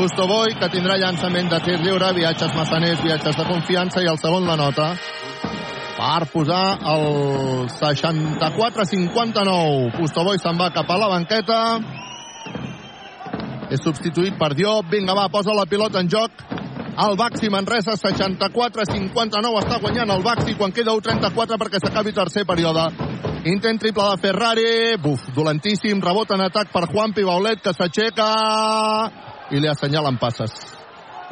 Justo Boy, que tindrà llançament de tir lliure, viatges massaners, viatges de confiança, i el segon la nota per posar el 64-59. Pustoboy se'n va cap a la banqueta. És substituït per Diop. Vinga, va, posa la pilota en joc. El Baxi Manresa, 64-59. Està guanyant el Baxi quan queda 1-34 perquè s'acabi tercer període. Intent triple de Ferrari. Buf, dolentíssim. Rebot en atac per Juan Pibaulet, que s'aixeca i li assenyalen passes.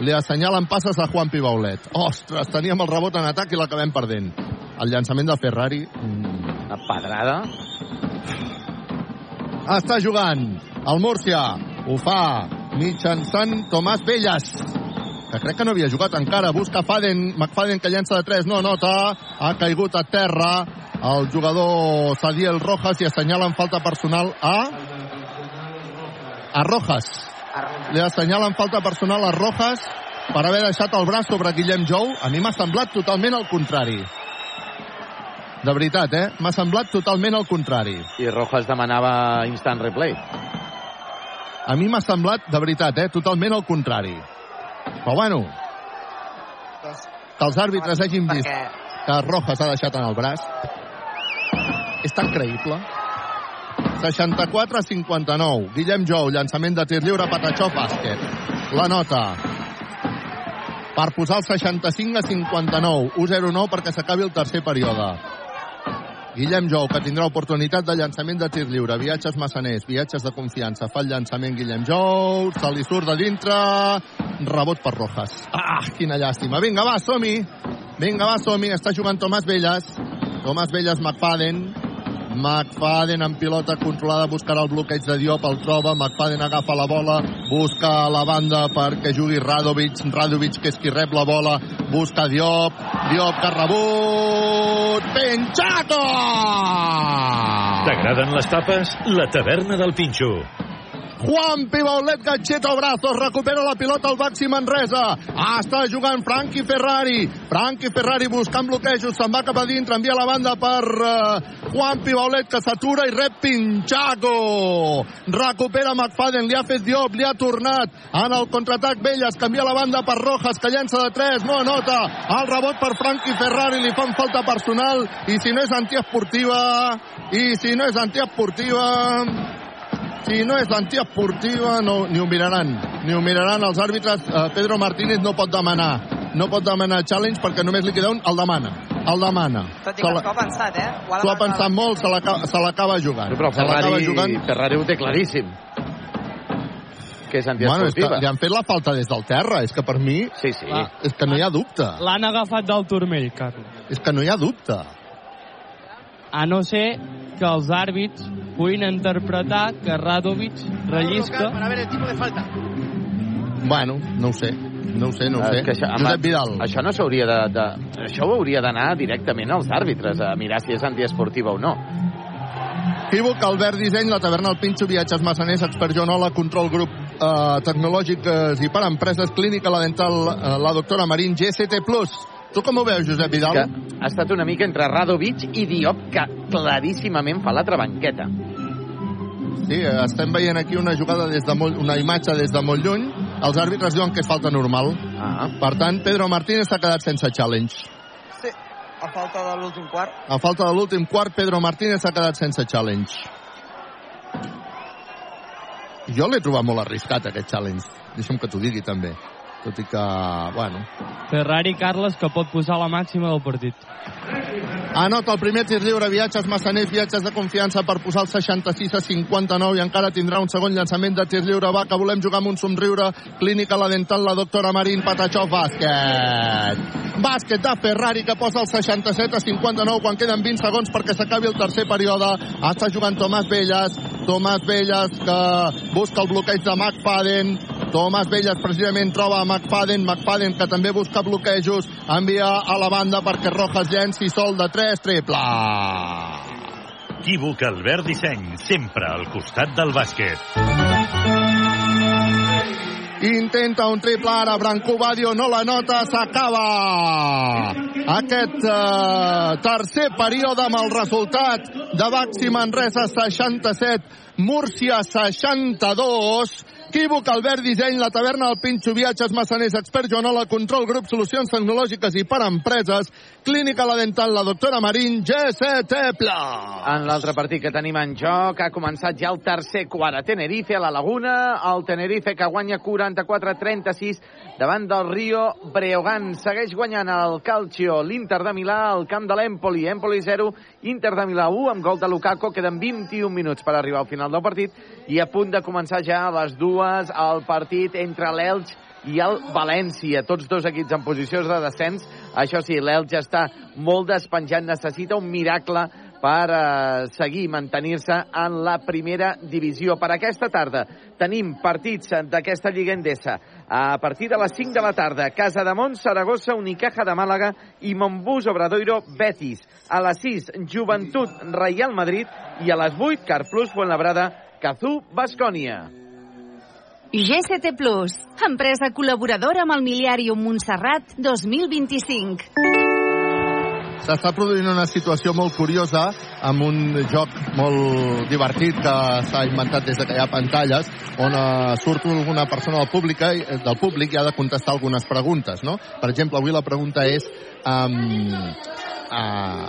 Li assenyalen passes a Juan Pibaulet. Ostres, teníem el rebot en atac i l'acabem perdent. El llançament de Ferrari... Una pedrada. Està jugant el Múrcia. Ho fa mitjançant Tomàs Velles que crec que no havia jugat encara. Busca Faden, McFaden que llença de 3, no nota. Ha caigut a terra el jugador Sadiel Rojas i assenyalen falta personal a... a Rojas. Li assenyalen falta personal a Rojas per haver deixat el braç sobre Guillem Jou. A mi m'ha semblat totalment el contrari. De veritat, eh? M'ha semblat totalment el contrari. I Rojas demanava instant replay. A mi m'ha semblat, de veritat, eh? Totalment el contrari. Però bueno, que els àrbitres hagin vist que Rojas ha deixat en el braç és tan creïble. 64 a 59. Guillem Jou, llançament de tir lliure, Patachó, bàsquet. La nota per posar el 65 a 59. 1-0-9 perquè s'acabi el tercer període. Guillem Jou, que tindrà oportunitat de llançament de tir lliure. Viatges massaners, viatges de confiança. Fa el llançament Guillem Jou, se li surt de dintre, rebot per Rojas. Ah, quina llàstima. Vinga, va, som-hi. Vinga, va, som-hi. Està jugant Tomàs Velles. Tomàs Velles, McFadden. McFadden amb pilota controlada buscarà el bloqueig de Diop, el troba, McFadden agafa la bola, busca la banda perquè jugui Radovic, Radovic que és qui rep la bola, busca Diop, Diop que rebut, Pinchato! T'agraden les tapes? La taverna del Pinxo. Juan Pibaulet Gacheta Brazos recupera la pilota al Baxi Manresa. Ah, està jugant Frankie Ferrari. Frankie Ferrari buscant bloquejos, se'n va cap a dintre, envia la banda per uh, Juan Pibaulet que s'atura i rep Pinchaco. Recupera McFadden, li ha fet Diop, li ha tornat en el contraatac Velles, canvia la banda per Rojas que llença de 3, no anota. El rebot per Frankie Ferrari, li fan falta personal i si no és antiesportiva, i si no és antiesportiva, si no és antiesportiva, no, ni ho miraran. Ni ho miraran els àrbitres. Uh, Pedro Martínez no pot demanar. No pot demanar challenge perquè només li queda un. El demana. El demana. Tot i que s'ho ha pensat, eh? S'ho ha pensat molt, se l'aca- se l'acaba jugant. Però Ferrari, jugant. Ferrari ho té claríssim. Que és Bueno, és que antiesportiva. li han fet la falta des del terra. És que per mi... Sí, sí. És que no hi ha dubte. L'han agafat del turmell, Carlos. És que no hi ha dubte. A no ser que els àrbits puguin interpretar que Radovic rellisca... Para ver el tipo de falta. Bueno, no ho sé. No ho sé, no ho Ah, sé. és que això, Josep Vidal. Això no s'hauria de, de... Això ho hauria d'anar directament als àrbitres, a mirar si és antiesportiva o no. Equívoc, Albert Disseny, la taverna El Pinxo, viatges massaners, expert Joanola, control grup eh, tecnològics i per empreses, clínica, la dental, eh, la doctora Marín, GST+. Tu com ho veus, Josep Vidal? Que ha estat una mica entre Radovic i Diop, que claríssimament fa l'altra banqueta. Sí, estem veient aquí una jugada des de molt, una imatge des de molt lluny. Els àrbitres diuen que és falta normal. Ah. Per tant, Pedro Martínez s'ha quedat sense challenge. Sí, a falta de l'últim quart. A falta de l'últim quart, Pedro Martínez s'ha quedat sense challenge. Jo l'he trobat molt arriscat, aquest challenge. Deixa'm que t'ho digui, també. Tot i que, bueno... Ferrari, Carles, que pot posar la màxima del partit. Anota el primer tir lliure, viatges massaners, viatges de confiança per posar el 66 a 59 i encara tindrà un segon llançament de tir lliure. Va, que volem jugar amb un somriure. Clínica la dental, la doctora Marín Patachó, bàsquet. Bàsquet de Ferrari que posa el 67 a 59 quan queden 20 segons perquè s'acabi el tercer període. Està jugant Tomàs Velles. Tomàs Velles que busca el bloqueig de McFadden. Tomàs Velles precisament troba McFadden. McFadden que també busca bloquejos. Envia a la banda perquè Rojas llenci sol de 3, triple. Equívoc Albert Disseny, sempre al costat del bàsquet. Intenta un triple ara, Branco Badio no la nota, s'acaba aquest eh, tercer període amb el resultat de Baxi Manresa 67, Múrcia 62, Equívoc, Albert Disseny, la taverna del Pinxo, viatges massaners, expert Joanola, control grup, solucions tecnològiques i per empreses, clínica la dental, la doctora Marín, GST Plus. En l'altre partit que tenim en joc ha començat ja el tercer quart a Tenerife, a la Laguna, el Tenerife que guanya 44-36 davant del Rio Breogán. Segueix guanyant el Calcio, l'Inter de Milà, al camp de l'Empoli. Empoli 0, Inter de Milà 1, amb gol de Lukaku. Queden 21 minuts per arribar al final del partit i a punt de començar ja a les dues el partit entre l'Elx i el València, tots dos equips en posicions de descens. Això sí, l'Elx està molt despenjat, necessita un miracle per eh, seguir mantenir-se en la primera divisió. Per aquesta tarda tenim partits d'aquesta Lliga Endesa. A partir de les 5 de la tarda, Casa de Mont, Saragossa, Unicaja de Màlaga i Montbus Obradoiro Betis. A les 6, Joventut, Real Madrid i a les 8, Carplus Fuenlabrada, Cazú, Bascònia. GCT Plus, empresa col·laboradora amb el Miliàrium Montserrat 2025. S'està produint una situació molt curiosa amb un joc molt divertit que s'ha inventat des de que hi ha pantalles on uh, surt alguna persona del públic, eh, del públic i ha de contestar algunes preguntes, no? Per exemple, avui la pregunta és um, uh,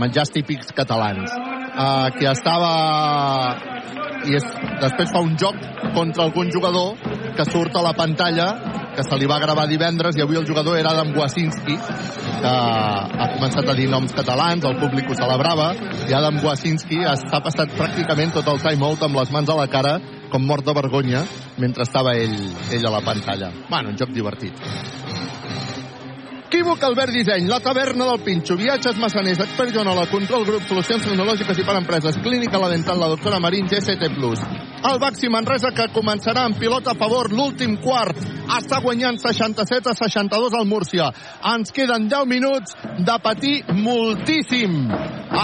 menjars típics catalans. Uh, que estava i és, després fa un joc contra algun jugador que surt a la pantalla que se li va gravar divendres i avui el jugador era Adam Wasinski que ha començat a dir noms catalans el públic ho celebrava i Adam Wasinski s'ha passat pràcticament tot el time-out amb les mans a la cara com mort de vergonya mentre estava ell, ell a la pantalla bueno, un joc divertit Equívoc Albert Disseny, la taverna del Pinxo, viatges massaners, expert Joanola, control grup, solucions tecnològiques i per empreses, clínica la dental, la doctora Marín, GST+. El Baxi Manresa que començarà amb pilota a favor l'últim quart. Està guanyant 67 a 62 al Múrcia. Ens queden 10 minuts de patir moltíssim.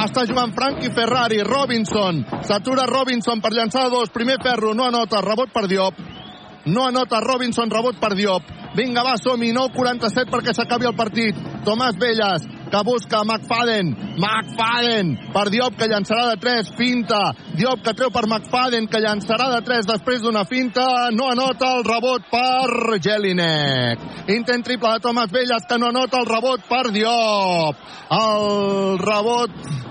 Està jugant Frankie Ferrari, Robinson. S'atura Robinson per llançar dos. Primer ferro, no anota, rebot per Diop. No anota Robinson, rebot per Diop. Vinga, va, som-hi, 9-47 perquè s'acabi el partit. Tomàs Velles, que busca McFadden. McFadden per Diop, que llançarà de 3, finta. Diop que treu per McFadden, que llançarà de 3 després d'una finta. No anota el rebot per Jelinek. Intent triple de Tomàs Velles, que no anota el rebot per Diop. El rebot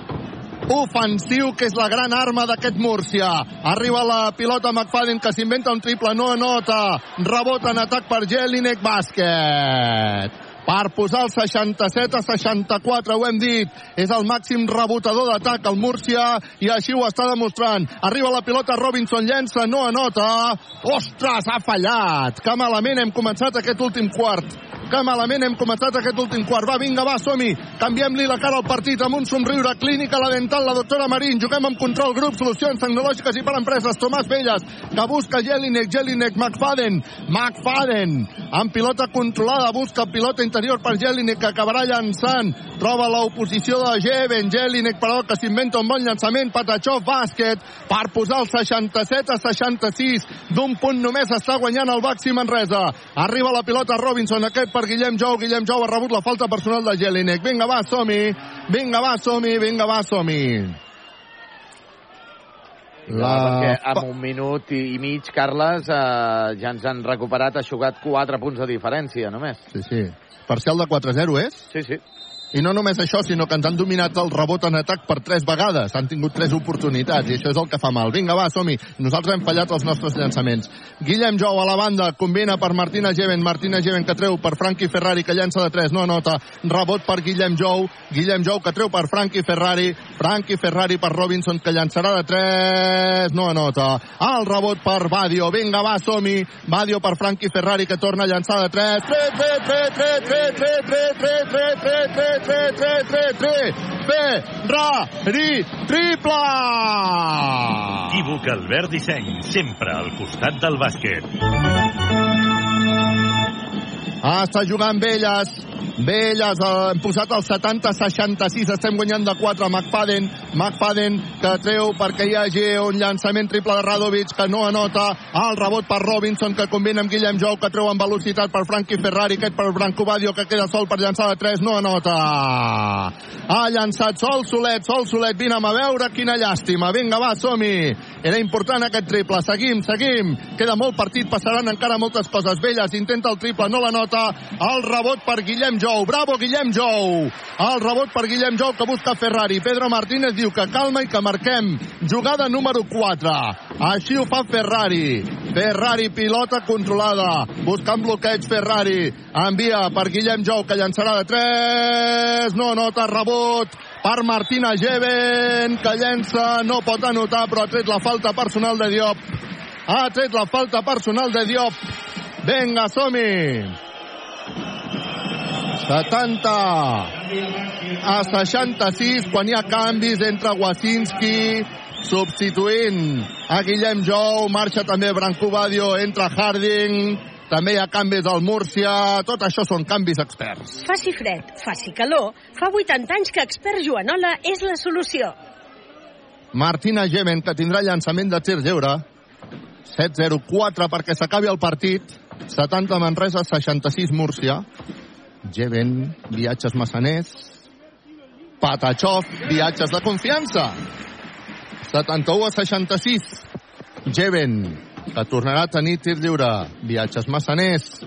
ofensiu, que és la gran arma d'aquest Múrcia. Arriba la pilota McFadden, que s'inventa un triple, no anota. Rebot en atac per Jelinek Bàsquet per posar el 67 a 64, ho hem dit. És el màxim rebotador d'atac al Múrcia i així ho està demostrant. Arriba la pilota Robinson, llença, no anota. Ostres, ha fallat. Que malament hem començat aquest últim quart. Que malament hem començat aquest últim quart. Va, vinga, va, som-hi. Canviem-li la cara al partit amb un somriure. Clínica, la dental, la doctora Marín. Juguem amb control, grup, solucions tecnològiques i per empreses. Tomàs Velles, que busca Jelinek, Jelinek, McFadden. McFadden, amb pilota controlada, busca pilota interior per Jelinek, que acabarà llançant. Troba l'oposició de Jeven. Jelinek, però, que s'inventa un bon llançament. Patachov, bàsquet, per posar el 67 a 66. D'un punt només està guanyant el Baxi Manresa. Arriba la pilota Robinson, aquest per Guillem Jou. Guillem Jou ha rebut la falta personal de Jelinek. Vinga, va, som-hi. Vinga, va, som-hi. Vinga, va, som-hi. La... Perquè amb un minut i, i mig, Carles, eh, ja ens han recuperat, ha jugat 4 punts de diferència, només. Sí, sí. Parcial de 4-0, és? Sí, sí. I no només això, sinó que ens han dominat el rebot en atac per tres vegades. Han tingut tres oportunitats i això és el que fa mal. Vinga, va, som -hi. Nosaltres hem fallat els nostres llançaments. Guillem Jou a la banda, combina per Martina Geven. Martina Geven que treu per Frankie Ferrari, que llança de tres, no anota. Rebot per Guillem Jou. Guillem Jou que treu per Frankie Ferrari. Frankie Ferrari per Robinson, que llançarà de tres, no anota. El rebot per Badio. Vinga, va, som-hi. Badio per Frankie Ferrari, que torna a llançar de tres. 3, 3, 3, 3, 3, 3, 3, 3, 3, 3, 3, 3, 3, 3, 3, Ferrari, triple! Equívoc Albert Disseny, sempre al costat del bàsquet. Ah, està jugant Velles. Velles, eh, hem posat el 70-66, estem guanyant de 4 McFadden, McFadden que treu perquè hi hagi un llançament triple de Radovic que no anota, el rebot per Robinson que combina amb Guillem Jou que treu amb velocitat per Frankie Ferrari, aquest per Branco Badio que queda sol per llançar de 3, no anota. Ha llançat sol Solet, sol Solet, vine a veure quina llàstima, vinga va, som-hi. Era important aquest triple, seguim, seguim. Queda molt partit, passaran encara moltes coses. Velles intenta el triple, no la nota el rebot per Guillem Jou, bravo Guillem Jou. El rebot per Guillem Jou que busca Ferrari, Pedro Martínez diu que calma i que marquem, jugada número 4 així ho fa Ferrari. Ferrari, pilota controlada. Buscant bloqueig Ferrari. Envia per Guillem Jou que llançarà de 3 no nota rebot per Martina Geven que llença, no pot anotar però ha tret la falta personal de Diop. Ha tret la falta personal de Diop. Venga, som-hi 70 a 66 quan hi ha canvis entre Wasinski substituint a Guillem Jou, marxa també Branco Badio, entra Harding, també hi ha canvis al Múrcia, tot això són canvis experts. Faci fred, faci calor, fa 80 anys que expert Joanola és la solució. Martina Gemen, que tindrà llançament de tir lleure. 7-0-4 perquè s'acabi el partit. 70 Manresa, 66 Múrcia. Geven, viatges massaners. Patachov, viatges de confiança. 71 a 66. Geven, que tornarà a tenir tir lliure. Viatges massaners.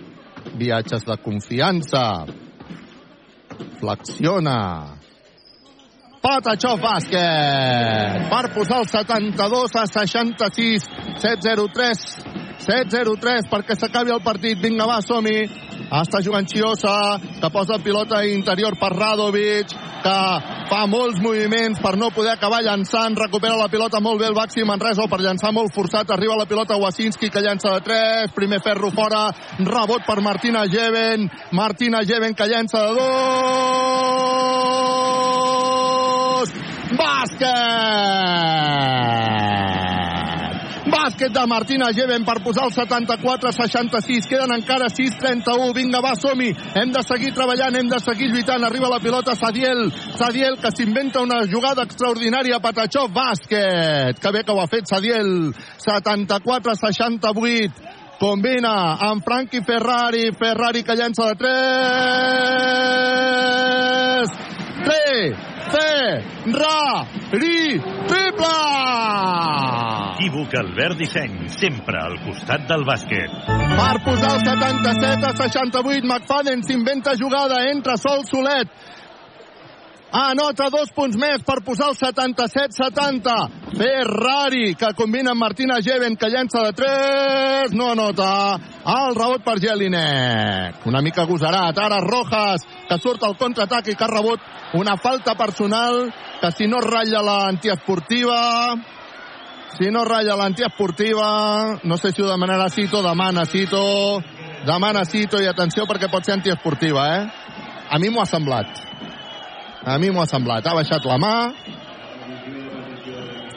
Viatges de confiança. Flexiona. Patachov bàsquet per posar el 72 a 66 7-0-3 7-0-3 perquè s'acabi el partit. Vinga, va, som-hi. Està jugant Chiosa, que posa pilota interior per Radovic, que fa molts moviments per no poder acabar llançant, recupera la pilota molt bé el Baxi Manresa per llançar molt forçat, arriba la pilota Wasinski que llança de 3, primer ferro fora, rebot per Martina Jeven, Martina Jeven que llança de 2, bàsquet! Bàsquet de Martina Jeven per posar el 74-66. Queden encara 6-31. Vinga, va, som -hi. Hem de seguir treballant, hem de seguir lluitant. Arriba la pilota Sadiel. Sadiel que s'inventa una jugada extraordinària. Patachó, bàsquet. Que bé que ho ha fet Sadiel. 74-68. Combina amb Frankie Ferrari. Ferrari que llença de 3. 3. Ferrari. Triple! Equívoc Albert Disseny, sempre al costat del bàsquet. Per posar el 77 a 68, McFadden s'inventa jugada, entra sol Solet. Anota dos punts més per posar el 77-70. Ferrari, que combina amb Martina Jeven, que llença de 3, no anota. El rebot per Jelinek. Una mica agosarat. Ara Rojas, que surt al contraatac i que ha rebut una falta personal, que si no ratlla l'antiesportiva... Si no ratlla l'antiesportiva, no sé si ho demanarà Cito, demana Cito, demana Cito i atenció perquè pot ser antiesportiva, eh? A mi m'ho ha semblat. A mi m'ho ha semblat. Ha baixat la mà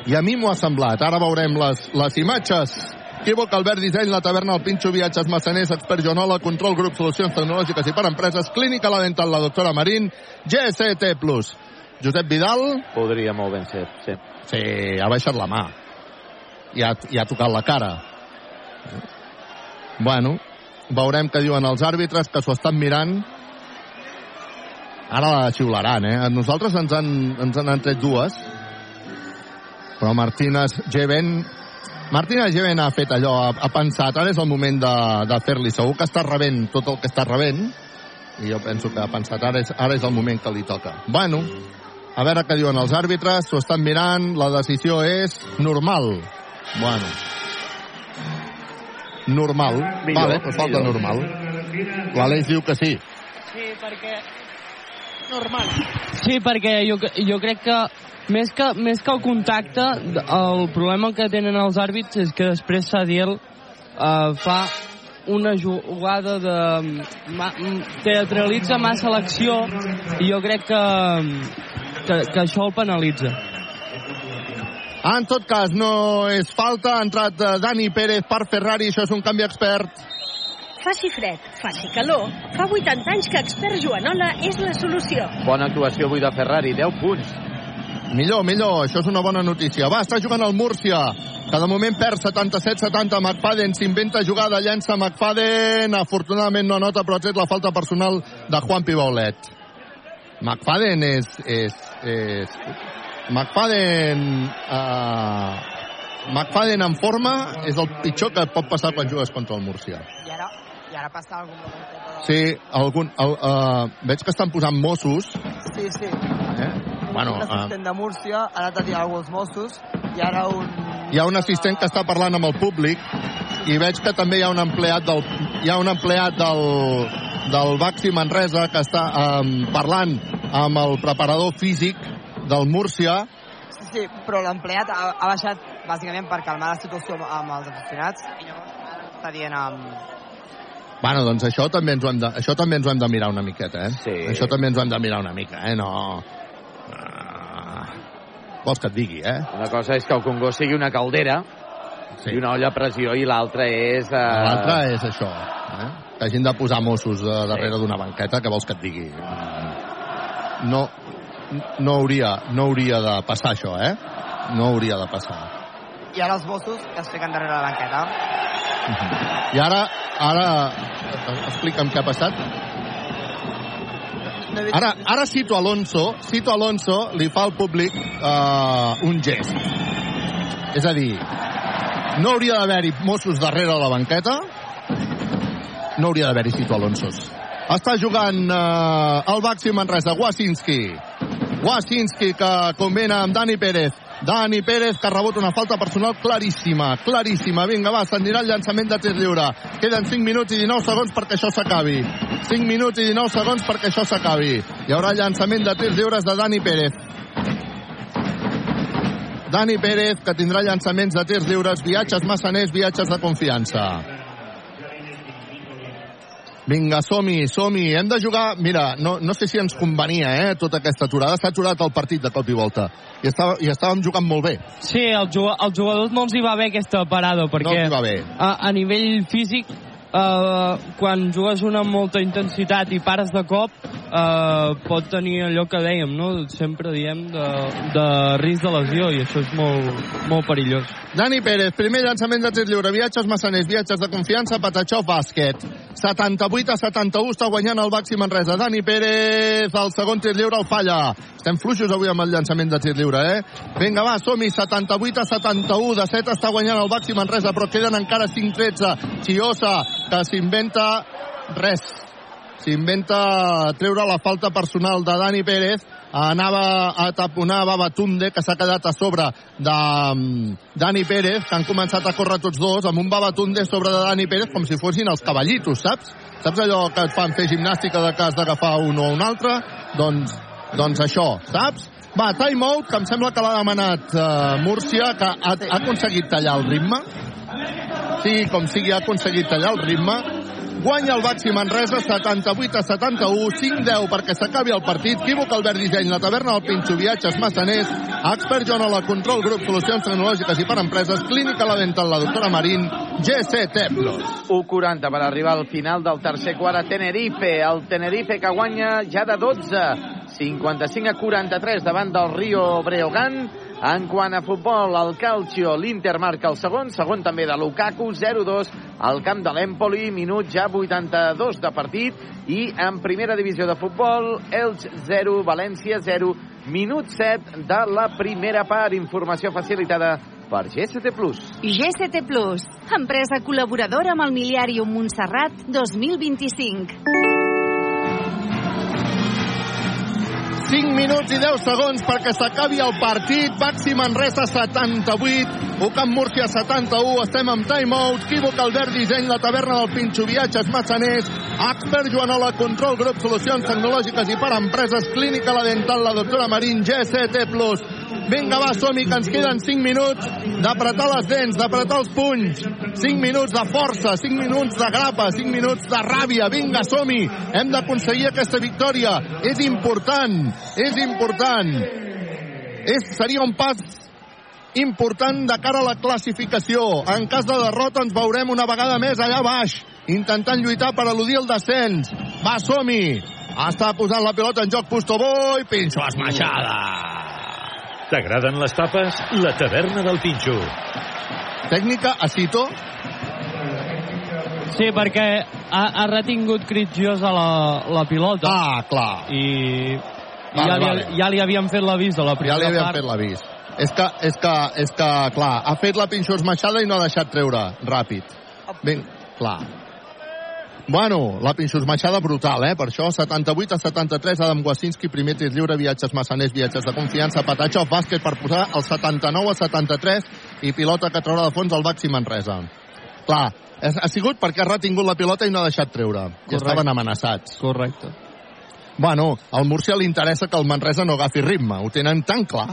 i a mi m'ho ha semblat. Ara veurem les, les imatges. Equívoc, Albert Disseny, la taverna, el Pinxo, viatges, massaners, expert Jonola, control, grup, solucions tecnològiques i per empreses, clínica, la dental, la doctora Marín, GST+. Josep Vidal. Podria molt ben ser, sí. Sí, ha baixat la mà. I ha, i ha tocat la cara. Bueno, veurem què diuen els àrbitres, que s'ho estan mirant. Ara la xiularan, eh? A nosaltres ens han, ens han tret dues. Però Martínez Jeven... Martínez Jeven ha fet allò, ha, ha pensat, ara és el moment de, de fer-li. Segur que està rebent tot el que està rebent. I jo penso que ha pensat, ara és, ara és el moment que li toca. Bueno, a veure què diuen els àrbitres, s'ho estan mirant, la decisió és normal. Bueno. Normal. Millor, vale, pues falta millor. normal. L'Aleix diu que sí. Sí, perquè... Normal. Sí, perquè jo, jo crec que més que, més que el contacte, el problema que tenen els àrbits és que després Sadiel eh, fa una jugada de... Ma, teatralitza massa l'acció i jo crec que, que, que això el penalitza. En tot cas, no és falta. Ha entrat eh, Dani Pérez per Ferrari. Això és un canvi expert. Faci fred, faci calor. Fa 80 anys que expert Joanola és la solució. Bona actuació avui de Ferrari, 10 punts. Millor, millor, això és una bona notícia. Va, està jugant el Múrcia, que de moment perd 77-70. McFadden s'inventa jugada, llença McFadden. Afortunadament no anota, però ha la falta personal de Juan Pibaulet. McFadden és... és, és... McFadden... Uh... McFadden en forma és el pitjor que pot passar quan jugues contra el Múrcia. I ara, ara passa algun moment. Sí, algun, el, uh, veig que estan posant Mossos. Sí, sí. Eh? Bueno, un uh, assistent de Múrcia, ha anat a alguns Mossos, i ara un... hi ha un assistent que està parlant amb el públic i veig que també hi ha un empleat del, hi ha un empleat del, del Baxi Manresa que està um, parlant amb el preparador físic del Múrcia Sí, sí, però l'empleat ha, ha baixat bàsicament per calmar la situació amb, els aficionats i llavors està dient amb... Bueno, doncs això també ens ho hem de, això també ens ho hem de mirar una miqueta, eh? Sí. Això també ens ho hem de mirar una mica, eh? No... Ah, vols que et digui, eh? Una cosa és que el Congost sigui una caldera sí. i una olla a pressió i l'altra és... Uh... L'altre és això, eh? que hagin de posar Mossos de darrere d'una banqueta, que vols que et digui? No, no, hauria, no hauria de passar això, eh? No hauria de passar. I ara els Mossos que es fiquen darrere la banqueta. I ara, ara, explica'm què ha passat. Ara, ara Cito Alonso, Cito Alonso li fa al públic uh, un gest. És a dir, no hauria d'haver-hi Mossos darrere la banqueta, no hauria d'haver-hi Cito Alonsos. Està jugant uh, el Baxi Manresa, Wasinski. Wasinski que combina amb Dani Pérez. Dani Pérez, que rebut una falta personal claríssima, claríssima. Vinga, va, s'endirà el llançament de tir lliure. Queden 5 minuts i 19 segons perquè això s'acabi. 5 minuts i 19 segons perquè això s'acabi. Hi haurà llançament de tirs lliures de Dani Pérez. Dani Pérez, que tindrà llançaments de tirs lliures, viatges massaners, viatges de confiança. Vinga, som-hi, som-hi. Hem de jugar... Mira, no, no sé si ens convenia, eh, tota aquesta aturada. S'ha aturat el partit de cop i volta. I, estava, i estàvem jugant molt bé. Sí, el jugador, jugadors no els hi va bé aquesta parada, perquè els hi va bé. A, a nivell físic, eh, quan jugues una amb molta intensitat i pares de cop, eh, pot tenir allò que dèiem, no? Sempre diem de, de risc de lesió, i això és molt, molt perillós. Dani Pérez, primer llançament de tir lliure, viatges massaners, viatges de confiança, Patachó, bàsquet. 78 a 71 està guanyant el Baxi Manresa. Dani Pérez, el segon tir lliure el falla. Estem fluixos avui amb el llançament de tir lliure, eh? Vinga, va, som-hi, 78 a 71, de 7 està guanyant el Baxi Manresa, però queden encara 5-13. Chiosa, que s'inventa res. S'inventa treure la falta personal de Dani Pérez, anava a taponar Babatunde, que s'ha quedat a sobre de um, Dani Pérez, que han començat a córrer tots dos, amb un Babatunde sobre de Dani Pérez, com si fossin els cavallitos, saps? Saps allò que et fan fer gimnàstica de cas d'agafar un o un altre? Doncs, doncs això, saps? Va, time out, que em sembla que l'ha demanat uh, Múrcia, que ha, ha aconseguit tallar el ritme. Sí, com sigui, ha aconseguit tallar el ritme. Guanya el Baxi Manresa 78 a 71, 5-10 perquè s'acabi el partit. Quívoc Albert Disseny, la taverna del Pinxo, viatges massaners, Expert Joan la Control Grup, solucions tecnològiques i per empreses, Clínica La Dental, la doctora Marín, GCT Plus. 1.40 per arribar al final del tercer quart a Tenerife. El Tenerife que guanya ja de 12. 55 a 43 davant del Rio Breogán. En quant a futbol, el Calcio, l'Inter marca el segon, segon també de Lukaku, 0-2 al camp de l'Empoli, minut ja 82 de partit, i en primera divisió de futbol, Elx 0, València 0, minut 7 de la primera part, informació facilitada per GST Plus. GST Plus, empresa col·laboradora amb el Miliàrium Montserrat 2025. 5 minuts i 10 segons perquè s'acabi el partit. Baxi Manresa 78, Ocamp Múrcia 71. Estem amb timeout. Quívoc Albert Disseny, la taverna del Pinxo, viatges massaners. Expert Joanola, control grup, solucions tecnològiques i per empreses. Clínica La Dental, la doctora Marín, GCT+. Vinga, va, som que ens queden 5 minuts d'apretar les dents, d'apretar els punys. 5 minuts de força, 5 minuts de grapa, 5 minuts de ràbia. Vinga, som -hi. Hem d'aconseguir aquesta victòria. És important, és important. És, seria un pas important de cara a la classificació. En cas de derrota ens veurem una vegada més allà baix, intentant lluitar per eludir el descens. Va, som-hi. Està posant la pilota en joc Pustobó i Pinxo esmaixada. T'agraden les tapes? La taverna del Pinxo. Tècnica a Cito. Sí, perquè ha, ha retingut Critgiosa la, la pilota. Ah, clar. I, Vale, ja, li, vale. ja li havien fet l'avís de la Ja primera li havien part. fet l'avís. És que, és que, és que, clar, ha fet la Pinxo esmaixada i no ha deixat treure ràpid. Ben, clar. Bueno, la Pinxo esmaixada brutal, eh? Per això, 78 a 73, Adam Wasinski, primer tir lliure, viatges massaners, viatges de confiança, Patachov, bàsquet per posar el 79 a 73 i pilota que traurà de fons el Baxi Manresa. Clar, ha sigut perquè ha retingut la pilota i no ha deixat treure. I Correcte. estaven amenaçats. Correcte. Bueno, al Múrcia li interessa que el Manresa no agafi ritme. Ho tenen tan clar,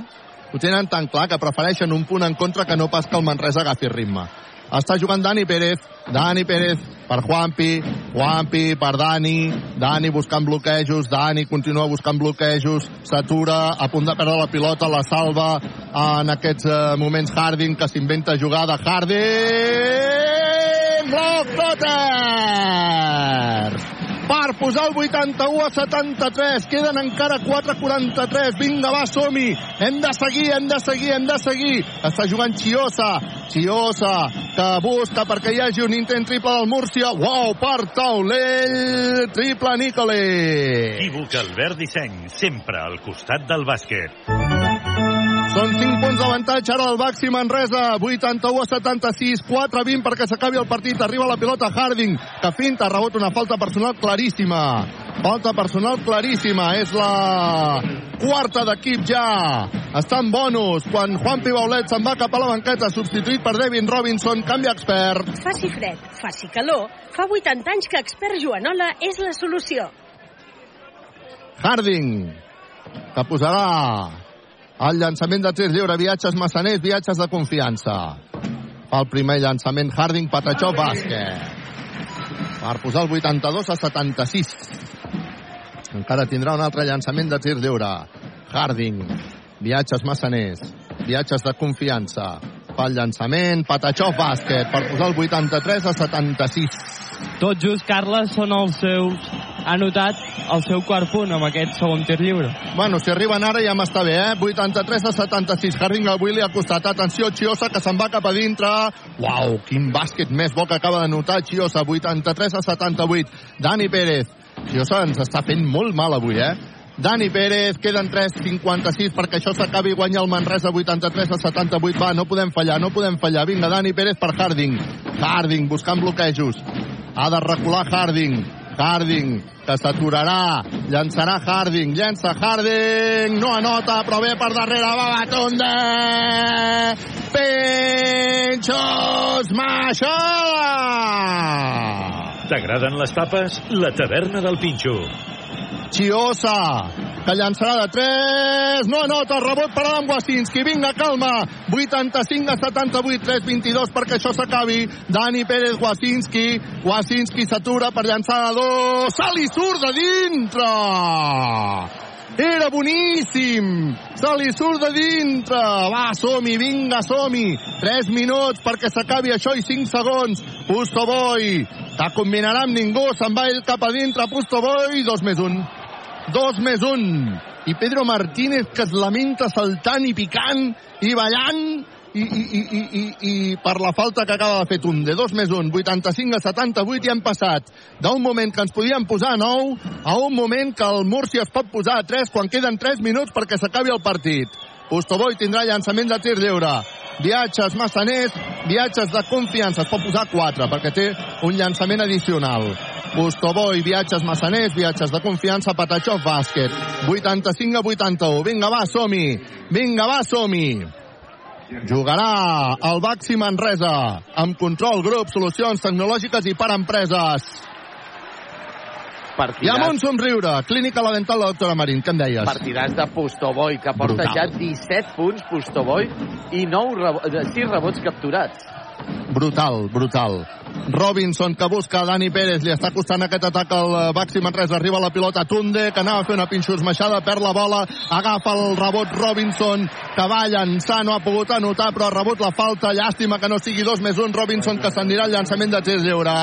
ho tenen tan clar que prefereixen un punt en contra que no pas que el Manresa agafi ritme. Està jugant Dani Pérez, Dani Pérez per Juanpi, Juanpi per Dani, Dani buscant bloquejos, Dani continua buscant bloquejos, s'atura, a punt de perdre la pilota, la salva en aquests eh, moments Harding, que s'inventa jugada, Harding! Bloc Flotter! Per posar el 81 a 73. Queden encara 4-43. Vinga, va, som-hi. Hem de seguir, hem de seguir, hem de seguir. Està jugant Chiosa. Chiosa, que busca perquè hi hagi un intent triple del Múrcia. Uau, per taulell. Triple Nicole. Equívoc Albert Disseny, sempre al costat del bàsquet. Són 5 punts d'avantatge ara el Baxi Manresa, 81 a 76, 4 a 20 perquè s'acabi el partit. Arriba la pilota Harding, que finta, ha rebut una falta personal claríssima. Falta personal claríssima. És la quarta d'equip ja. Està en bonus quan Juan Pibaulet se'n va cap a la banqueta, substituït per Devin Robinson, canvi expert. Faci fred, faci calor, fa 80 anys que expert Joanola és la solució. Harding, que posarà el llançament de tirs lliure, viatges massaners, viatges de confiança. Fa el primer llançament Harding, Patachó, bàsquet. Per posar el 82 a 76. Encara tindrà un altre llançament de tir lliure. Harding, viatges massaners, viatges de confiança. Fa el llançament, Patachó, bàsquet, per posar el 83 a 76. Tot just, Carles, són els seus... Ha notat el seu quart punt amb aquest segon tir lliure. Bueno, si arriben ara ja m'està bé, eh? 83 a 76. Harding avui li ha costat. Atenció, Chiosa, que se'n va cap a dintre. Uau, quin bàsquet més bo que acaba de notar Chiosa. 83 a 78. Dani Pérez. Chiosa ens està fent molt mal avui, eh? Dani Pérez, queden 3.56 perquè això s'acabi guanyar el Manresa 83 a 78. Va, no podem fallar, no podem fallar. Vinga, Dani Pérez per Harding. Harding buscant bloquejos. Ha de recular Harding. Harding, que s'aturarà. Llançarà Harding, llença Harding. No anota, però bé per darrere. Va Batonde! Pinxos Maixola! T'agraden les tapes? La taverna del Pinxo. Chiosa, que llançarà de 3, no anota, rebot per Adam Wasinski, vinga, calma, 85 a 78, 3, 22 perquè això s'acabi, Dani Pérez Wasinski, Wasinski s'atura per llançar de 2, se li surt de dintre! Era boníssim! Se li surt de dintre! Va, som-hi, vinga, som-hi! 3 minuts perquè s'acabi això i 5 segons. Pusto Boy, que combinarà amb ningú, se'n va ell cap a dintre, Pusto Boy, 2 més 1. 2 més 1. I Pedro Martínez que es lamenta saltant i picant i ballant i, i, i, i, i, i per la falta que acaba de fer Tunde. 2 més 1, 85 a 78 i han passat d'un moment que ens podíem posar a 9 a un moment que el Múrcia es pot posar a 3 quan queden 3 minuts perquè s'acabi el partit. Pustoboy tindrà llançament de tir lliure. Viatges massaners, viatges de confiança. Es pot posar 4 perquè té un llançament addicional. Pustoboy, viatges massaners, viatges de confiança, Patachov, bàsquet. 85 a 81. Vinga, va, som-hi. Vinga, va, som-hi. Jugarà el Baxi Manresa amb control grup, solucions tecnològiques i per empreses. Partidàs. I amb un somriure. Clínica La Dental, la doctora Marín. Què em deies? Partidàs de Pustoboy, que porta Brutal. ja 17 punts Pustoboy i 9 rebo 6 rebots capturats. Brutal, brutal. Robinson que busca Dani Pérez, li està costant aquest atac al eh, Baxi Manresa, arriba la pilota Tunde, que anava a fer una pinxosmaixada, perd la bola, agafa el rebot Robinson, que va llançar, no ha pogut anotar, però ha rebut la falta, llàstima que no sigui dos més un, Robinson que s'anirà al llançament de tirs lliure.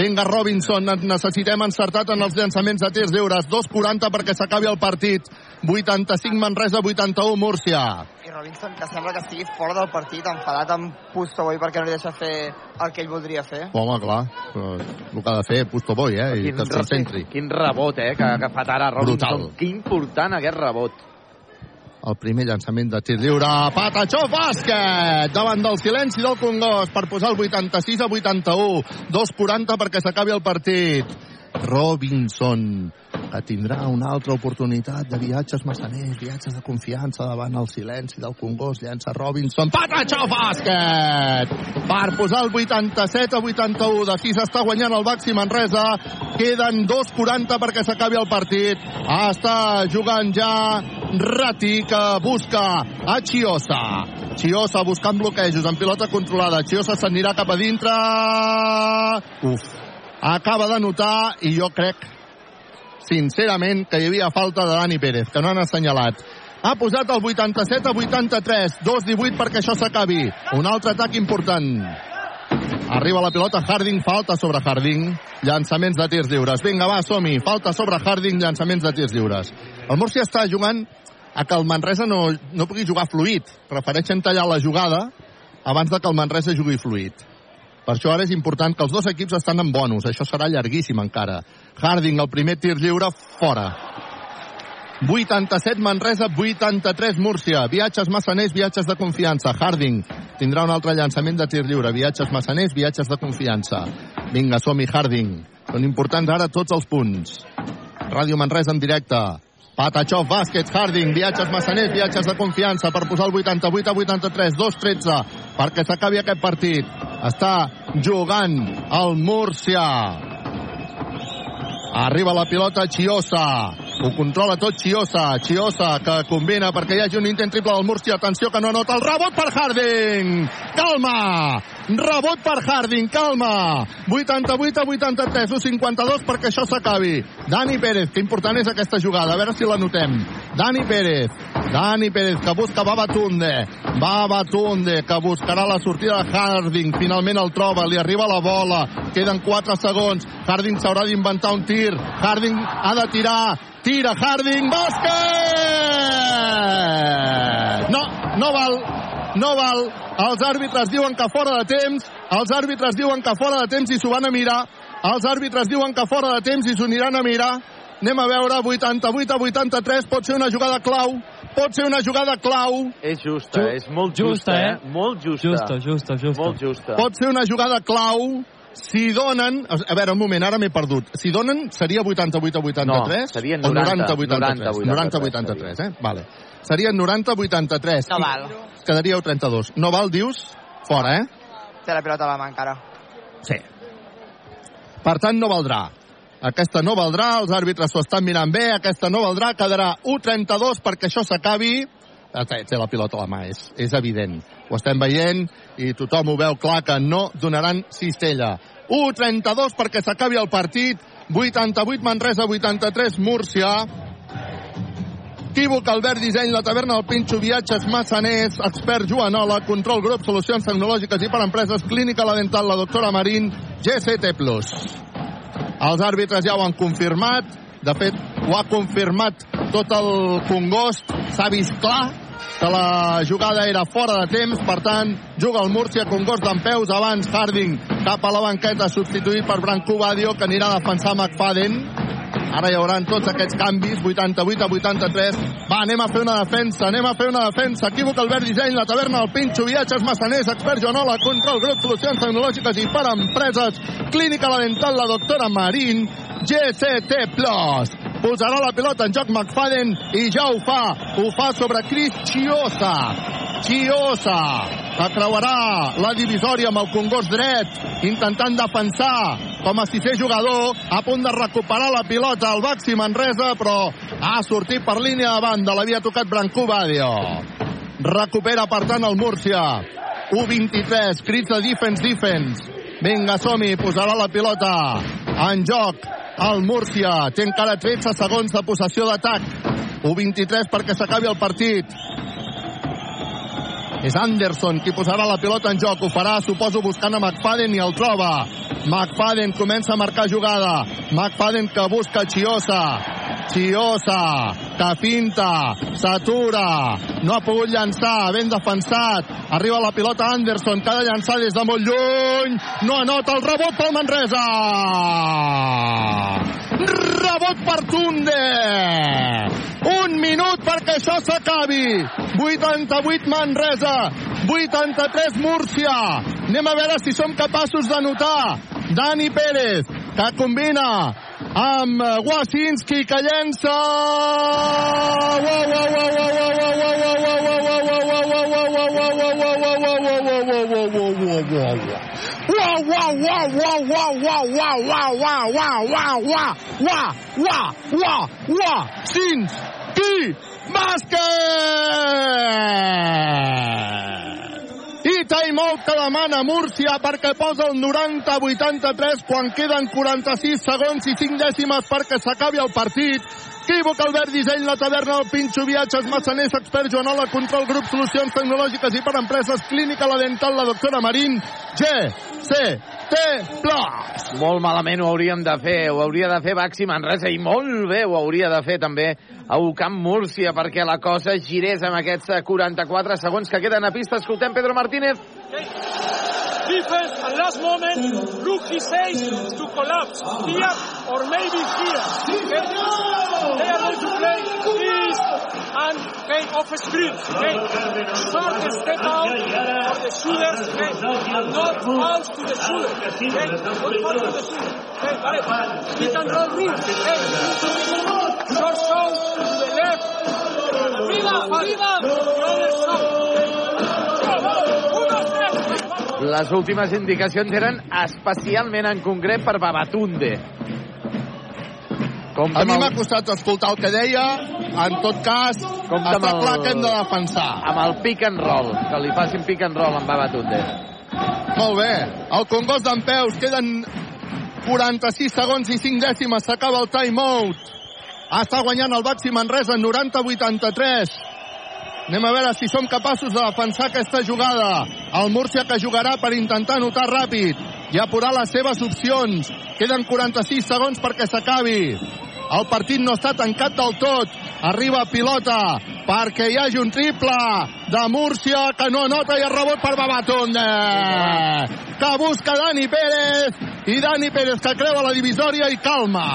Vinga, Robinson, necessitem encertat en els llançaments de tirs lliures, 2'40 perquè s'acabi el partit, 85 Manresa, 81 Múrcia. I Robinson, que sembla que estigui fora del partit, enfadat amb Pustoboy perquè no li deixa fer el que ell voldria fer. Home, clar, el que ha de fer Pusto Boy, eh, i que es concentri. Quin rebot, eh, que ha agafat ara Robinson. Brutal. Que important aquest rebot. El primer llançament de tir lliure. Patachó bàsquet! Davant del silenci del Congost per posar el 86 a 81. 2'40 perquè s'acabi el partit. Robinson, que tindrà una altra oportunitat de viatges massaners, viatges de confiança davant el silenci del Congost. Llença Robinson. Patachó bàsquet! Per posar el 87 a 81. De 6 està guanyant el Baxi Manresa. Queden 2'40 perquè s'acabi el partit. Està jugant ja Rati, que busca a Chiosa. Chiosa buscant bloquejos amb pilota controlada. Chiosa s'anirà cap a dintre. Uf. Acaba de notar i jo crec sincerament que hi havia falta de Dani Pérez, que no han assenyalat. Ha posat el 87 a 83, 2-18 perquè això s'acabi. Un altre atac important. Arriba la pilota Harding, falta sobre Harding, llançaments de tirs lliures. Vinga, va, som-hi. Falta sobre Harding, llançaments de tirs lliures. El Múrcia està jugant a que el Manresa no, no pugui jugar fluid. Prefereixen tallar la jugada abans de que el Manresa jugui fluid. Per això ara és important que els dos equips estan en bonus. Això serà llarguíssim encara. Harding, el primer tir lliure, fora. 87 Manresa, 83 Múrcia. Viatges massaners, viatges de confiança. Harding tindrà un altre llançament de tir lliure. Viatges massaners, viatges de confiança. Vinga, som-hi, Harding. Són importants ara tots els punts. Ràdio Manresa en directe. Patachov, Bàsquets, Harding, viatges massaners, viatges de confiança per posar el 88 a 83, 2-13, perquè s'acabi aquest partit. Està jugant el Múrcia. Arriba la pilota Chiosa. Ho controla tot Chiosa. Chiosa que combina perquè hi hagi un intent triple del Múrcia. Atenció que no anota el rebot per Harding. Calma. Rebot per Harding. Calma. 88 a 83. 52 perquè això s'acabi. Dani Pérez. Que important és aquesta jugada. A veure si la notem. Dani Pérez. Dani Pérez que busca Babatunde. Babatunde que buscarà la sortida de Harding. Finalment el troba. Li arriba la bola. Queden 4 segons. Harding s'haurà d'inventar un tir. Harding ha de tirar. Tira Harding. Bàsquet! No, no val. No val. Els àrbitres diuen que fora de temps. Els àrbitres diuen que fora de temps i s'ho van a mirar. Els àrbitres diuen que fora de temps i s'ho aniran a mirar. Anem a veure, 88 a 83, pot ser una jugada clau, pot ser una jugada clau. És justa, Ju- és molt justa, justa, eh? eh? Molt justa. Justa, justa, justa. Molt justa. Pot ser una jugada clau si donen... A veure, un moment, ara m'he perdut. Si donen, seria 88 a 83? No, serien O 90, 83? 90 a 83, eh? Vale. Serien 90 a 83. No val. Quedaríeu 32. No val, dius? Fora, eh? Té la pilota a la mà encara. Sí. Per tant, no valdrà. Aquesta no valdrà, els àrbitres s'ho estan mirant bé, aquesta no valdrà, quedarà 1-32 perquè això s'acabi. Ah, Té, la pilota a la mà, és, és evident. Ho estem veient i tothom ho veu clar que no donaran cistella. 1-32 perquè s'acabi el partit. 88 Manresa, 83 Múrcia. Equívoc, Albert Disseny, la taverna del Pinxo, viatges massaners, expert Joanola, control grup, solucions tecnològiques i per empreses, clínica la dental, la doctora Marín, GCT+. Els àrbitres ja ho han confirmat, de fet, ho ha confirmat tot el Congost, s'ha vist clar que la jugada era fora de temps, per tant, juga el Múrcia Congost d'en peus, abans Harding cap a la banqueta, substituït per Branco Badio, que anirà a defensar McFadden. Ara hi haurà tots aquests canvis, 88 a 83. Va, anem a fer una defensa, anem a fer una defensa. Equívoc, Albert Disseny, la taverna del Pinxo, viatges massaners, expert Joanola, control, grup, solucions tecnològiques i per empreses, clínica la dental, la doctora Marín, GCT+. Posarà la pilota en joc McFadden i ja ho fa. Ho fa sobre Chris Chiosa. Chiosa, que creuarà la divisòria amb el Congost dret, intentant defensar com a sisè jugador, a punt de recuperar la pilota al Baxi Manresa, però ha sortit per línia de banda, l'havia tocat Brancú Badio. Recupera, per tant, el Múrcia. 1-23, crits de defense, defense. Vinga, som-hi, posarà la pilota en joc el Múrcia. Té encara 13 segons de possessió d'atac. 1-23 perquè s'acabi el partit. És Anderson qui posarà la pilota en joc. Ho farà, suposo, buscant a McFadden i el troba. McFadden comença a marcar jugada. McFadden que busca Chiosa. Chiosa, que finta, s'atura, no ha pogut llançar, ben defensat. Arriba la pilota Anderson, que ha de llançar des de molt lluny. No anota el rebot pel Manresa. Rebot per Tunde. Un minut que això s'acabi. 88 Manresa, 83 Múrcia. Anem a veure si som capaços de notar Dani Pérez, que combina amb Wasinski, que llença... wa qui, bàsquet! I timeout que demana Múrcia perquè posa el 90-83 quan queden 46 segons i 5 dècimes perquè s'acabi el partit. Equívoc, Albert Disseny, la taverna, el Pinxo, viatges, massaners, expert, Joanola, control, grup, solucions tecnològiques i per empreses, clínica, la dental, la doctora Marín, G, C, Plus. Molt malament ho hauríem de fer, ho hauria de fer Baxi Manresa i molt bé ho hauria de fer també a UCAM Múrcia perquè la cosa girés amb aquests eh, 44 segons que queden a pista. Escoltem Pedro Martínez. Defense, and last moment, rookie says to collapse. Here, or maybe here. They are going to play this and okay, off screen. Okay? Short step out for the shooters okay? and not fouls to the shooter. Okay? Not fouls to the shooter. Okay, vale. Hit and roll rules. Okay? Short show to the left. Viva, viva, the other. Les últimes indicacions eren especialment en concret per Babatunde. Com A mi m'ha costat escoltar el que deia. En tot cas, Compte amb està el- clar que hem de defensar. Amb el pick and roll, que li facin pick and roll amb Babatunde. Molt bé. El Congost d'en Peus. Queden 46 segons i 5 dècimes. S'acaba el timeout. Està guanyant el Baxi Manresa 90-83. Anem a veure si som capaços de defensar aquesta jugada. El Múrcia que jugarà per intentar anotar ràpid i apurar les seves opcions. Queden 46 segons perquè s'acabi. El partit no està tancat del tot. Arriba pilota perquè hi hagi un triple de Múrcia que no anota i el rebot per Babatunde. Que busca Dani Pérez i Dani Pérez que creua la divisòria i calma.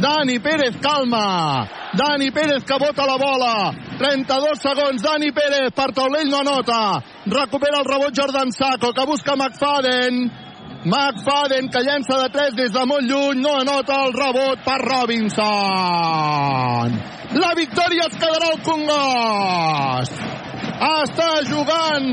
Dani Pérez calma. Dani Pérez que bota la bola. 32 segons. Dani Pérez per taulell no anota. Recupera el rebot Jordan Sacco que busca McFadden. McFadden que llença de 3 des de molt lluny. No anota el rebot per Robinson. La victòria es quedarà al Congost. Està jugant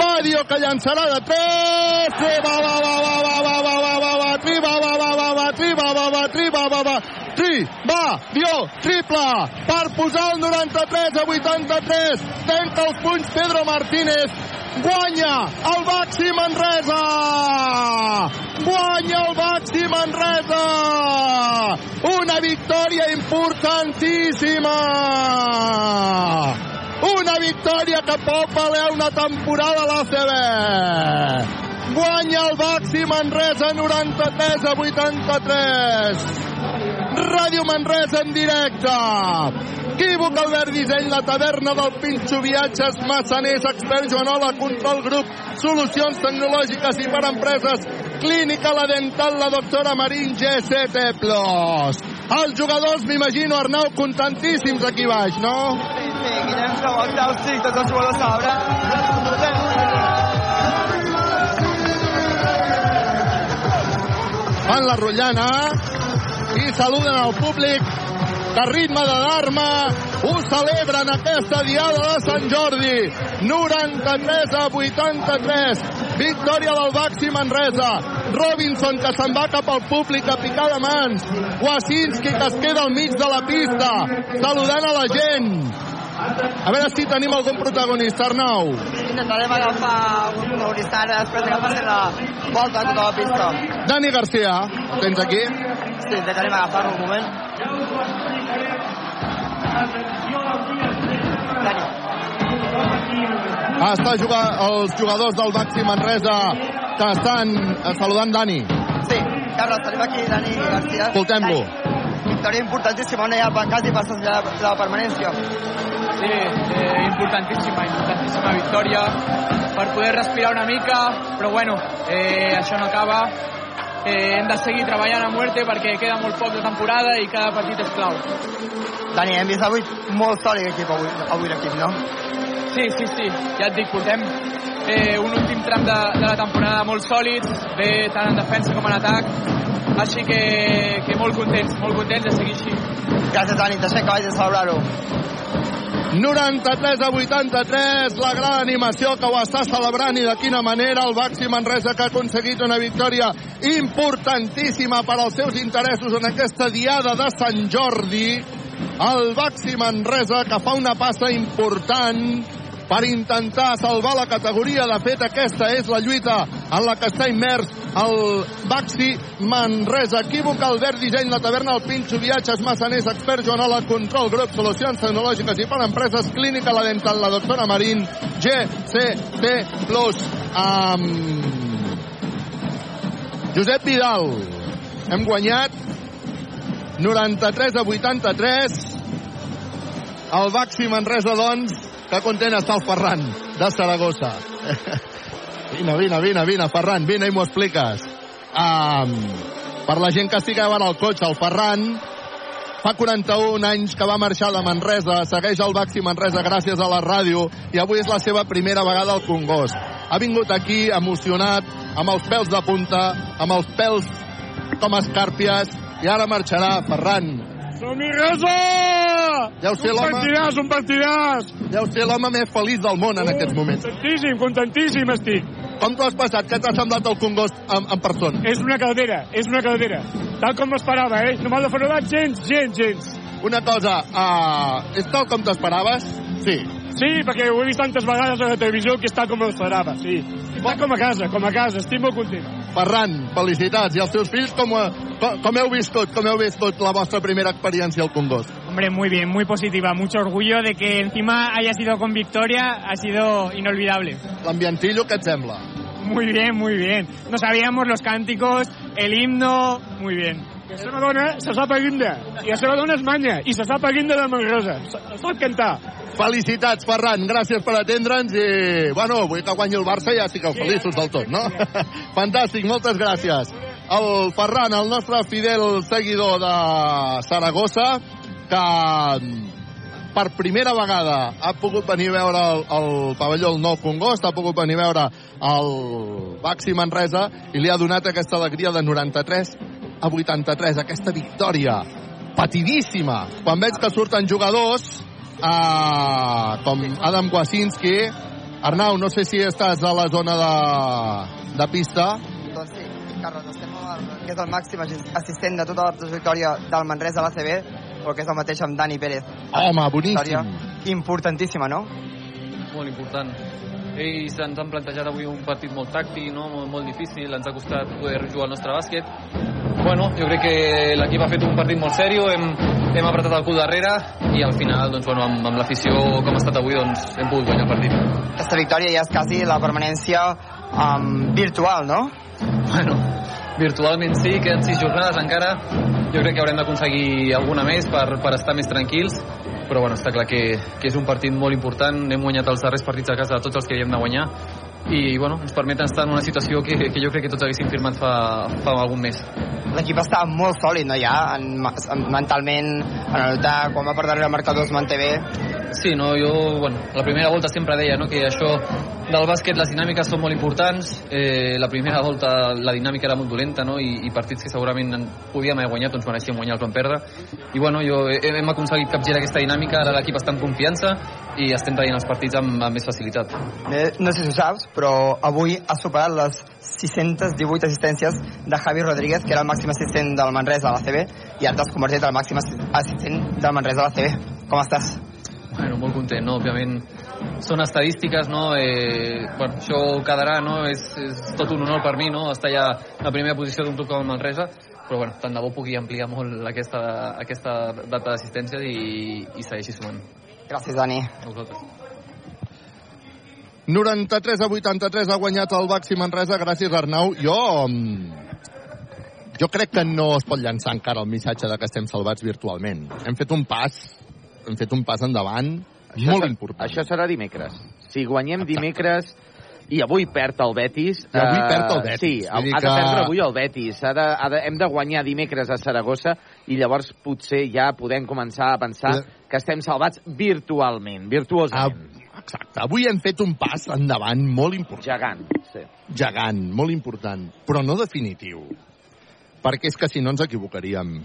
Badio que llançarà de 3. Tri, va, va, va, va, va, va, va, va, va, va, tri, va, va, va, va, va, tri, va, va, va, tri, va, va, tri, va, Dio, triple, per posar el 93 a 83. Tenca els punys Pedro Martínez. Guanya el Baxi Manresa! Guanya el Baxi Manresa! Una victòria importantíssima! Una victòria que pot valer una temporada a l'ACB. Guanya el Baxi Manresa 93 a 83. Ràdio Manresa en directe. Equívoc Albert Disseny, la taverna del Pinxo Viatges, Massaners, Expert Joanola, Control Grup, Solucions Tecnològiques i per Empreses, Clínica La Dental, la doctora Marín, GCT+. Els jugadors, m'imagino, Arnau, contentíssims aquí baix, no? Sí, Guillem Cabot, Tàustic, tots els jugadors a Fan la rotllana i saluden al públic. A ritme de Dharma ho celebren aquesta diada de Sant Jordi. 93 a 83 victòria del Baxi Manresa. Robinson que se'n va cap al públic a picar de mans. Wasinski que es queda al mig de la pista. Saludant a la gent a veure si tenim algun protagonista, Arnau. Intentarem agafar un protagonista ara després de que passi la volta tota la pista. Dani Garcia, tens aquí? Sí, intentarem agafar-lo un moment. Dani. Ah, està jugant els jugadors del Baxi Manresa que estan eh, saludant Dani. Sí, Carles, tenim aquí Dani García. Escoltem-lo. Victòria importantíssima, on ja quasi passes ja la permanència. Sí, eh, importantíssima, importantíssima victòria per poder respirar una mica, però bueno, eh, això no acaba. Eh, hem de seguir treballant a muerte perquè queda molt poc de temporada i cada partit és clau. Dani, hem vist avui molt sòlid equip avui, avui l'equip, no? Sí, sí, sí, ja et dic, portem eh, un últim tram de, de la temporada molt sòlid, bé tant en defensa com en atac, així que, que molt contents, molt contents de seguir així. Gràcies, Dani, deixem que vagis a celebrar-ho. 93 a 83, la gran animació que ho està celebrant i de quina manera el Baxi Manresa que ha aconseguit una victòria importantíssima per als seus interessos en aquesta diada de Sant Jordi. El Baxi Manresa que fa una passa important per intentar salvar la categoria. De fet, aquesta és la lluita en la que està immers el Baxi Manresa. Equívoc, Albert Disseny, la taverna, el Pinxo, Viatges, Massaners, Expert, Joanola, Control, Grup, Solucions Tecnològiques i per Empreses, Clínica La Dental, la doctora Marín, GCP Plus, amb Josep Vidal. Hem guanyat 93 a 83. El Baxi Manresa, doncs, que content està el Ferran, de Saragossa. vine, vine, vine, vine, Ferran, vine i m'ho expliques. Um, Per la gent que estigueu ara al cotxe, el Ferran, fa 41 anys que va marxar de Manresa, segueix al Baxi Manresa gràcies a la ràdio i avui és la seva primera vegada al Congost. Ha vingut aquí emocionat, amb els pèls de punta, amb els pèls com escàrpies, i ara marxarà, Ferran. Som-hi, Resa! Deu ser un l'home- partidàs, un partidàs! Deu ser l'home més feliç del món en aquests moments. Contentíssim, contentíssim estic. Com t'ho has passat? Què t'ha semblat el Congost en, en persona? És una caldera, és una caldera. Tal com m'esperava, eh? No m'ha defraudat gens, gens, gens. Una cosa, uh, és tal com t'esperaves? Sí. Sí, perquè ho he vist tantes vegades a la televisió que està com m'esperava, sí. Està com a casa, com a casa, estic molt content. Ferran, felicitats. I els teus fills, com, eh, com, heu viscut, com heu viscut la vostra primera experiència al Congost? Hombre, muy bien, muy positiva. Mucho orgullo de que encima haya sido con victoria, ha sido inolvidable. L'ambientillo, què et sembla? Muy bien, muy bien. No sabíamos los cánticos, el himno, muy bien. I la seva dona se sap a guinda. I la seva dona és manya. I se sap a guinda de Manresa. Sap cantar. Felicitats, Ferran. Gràcies per atendre'ns i, bueno, vull que guanyi el Barça i ja sigueu feliços del tot, no? Fantàstic, moltes gràcies. El Ferran, el nostre fidel seguidor de Saragossa, que per primera vegada ha pogut venir a veure el, el pavelló el Nou Congost, ha pogut venir a veure el Baxi Manresa i li ha donat aquesta alegria de 93 a 83, aquesta victòria patidíssima. Quan veig que surten jugadors eh, com Adam Kwasinski, Arnau, no sé si estàs a la zona de, de pista. Doncs sí, Carles, estem el, que és el màxim assistent de tota la trajectòria del Manresa a l'ACB, però que és el mateix amb Dani Pérez. Home, boníssim. Victòria importantíssima, no? molt important. Ells ens han plantejat avui un partit molt tàctic, no? molt, molt difícil, ens ha costat poder jugar el nostre bàsquet. Bueno, jo crec que l'equip ha fet un partit molt seriós, hem, hem apretat el cul darrere i al final, doncs, bueno, amb, amb l'afició com ha estat avui, doncs, hem pogut guanyar el partit. Aquesta victòria ja és quasi la permanència um, virtual, no? Bueno, virtualment sí, queden sis jornades encara. Jo crec que haurem d'aconseguir alguna més per, per estar més tranquils, però bueno, està clar que, que és un partit molt important. Hem guanyat els darrers partits a casa, tots els que havíem de guanyar, i bueno, ens permet estar en una situació que, que jo crec que tots haguéssim firmat fa, fa algun mes. L'equip està molt sòlid, no, ja? En, en, mentalment, en el de quan va per darrere el marcador es manté bé. Sí, no, jo, bueno, la primera volta sempre deia no, que això del bàsquet les dinàmiques són molt importants. Eh, la primera volta la dinàmica era molt dolenta no? I, i partits que segurament en podíem haver guanyat, doncs mereixíem guanyar, els vam perdre. I bueno, jo, hem, hem aconseguit capgirar aquesta dinàmica, ara l'equip està en confiança i estem traient els partits amb, amb més facilitat. Eh, No sé si ho saps, però avui ha superat les 618 assistències de Javi Rodríguez, que era el màxim assistent del Manresa a l'ACB, i ara t'has convertit en el màxim assi- assistent del Manresa a l'ACB. Com estàs? Bueno, molt content, no? Òbviament són estadístiques, no? Eh, bueno, això quedarà, no? És, és tot un honor per mi, no? Estar ja a la primera posició d'un club com el Manresa, però bueno, tant de bo pugui ampliar molt aquesta, aquesta data d'assistències i, i segueixi sumant. Gràcies, Dani. A vosaltres. 93 a 83 ha guanyat el Baxi Manresa, gràcies Arnau. Jo, mm, jo crec que no es pot llançar encara el missatge de que estem salvats virtualment. Hem fet un pas, hem fet un pas endavant Això molt ser- important. Això serà dimecres. Si guanyem dimecres i avui perd el Betis... I avui eh, perd el Betis. Sí, ha, ha de perdre avui el Betis. Ha de, ha de, hem de guanyar dimecres a Saragossa i llavors potser ja podem començar a pensar Eh. que estem salvats virtualment, virtuosament. Exacte. Avui hem fet un pas endavant molt important. Gegant, sí. Gegant, molt important, però no definitiu. Perquè és que si no ens equivocaríem.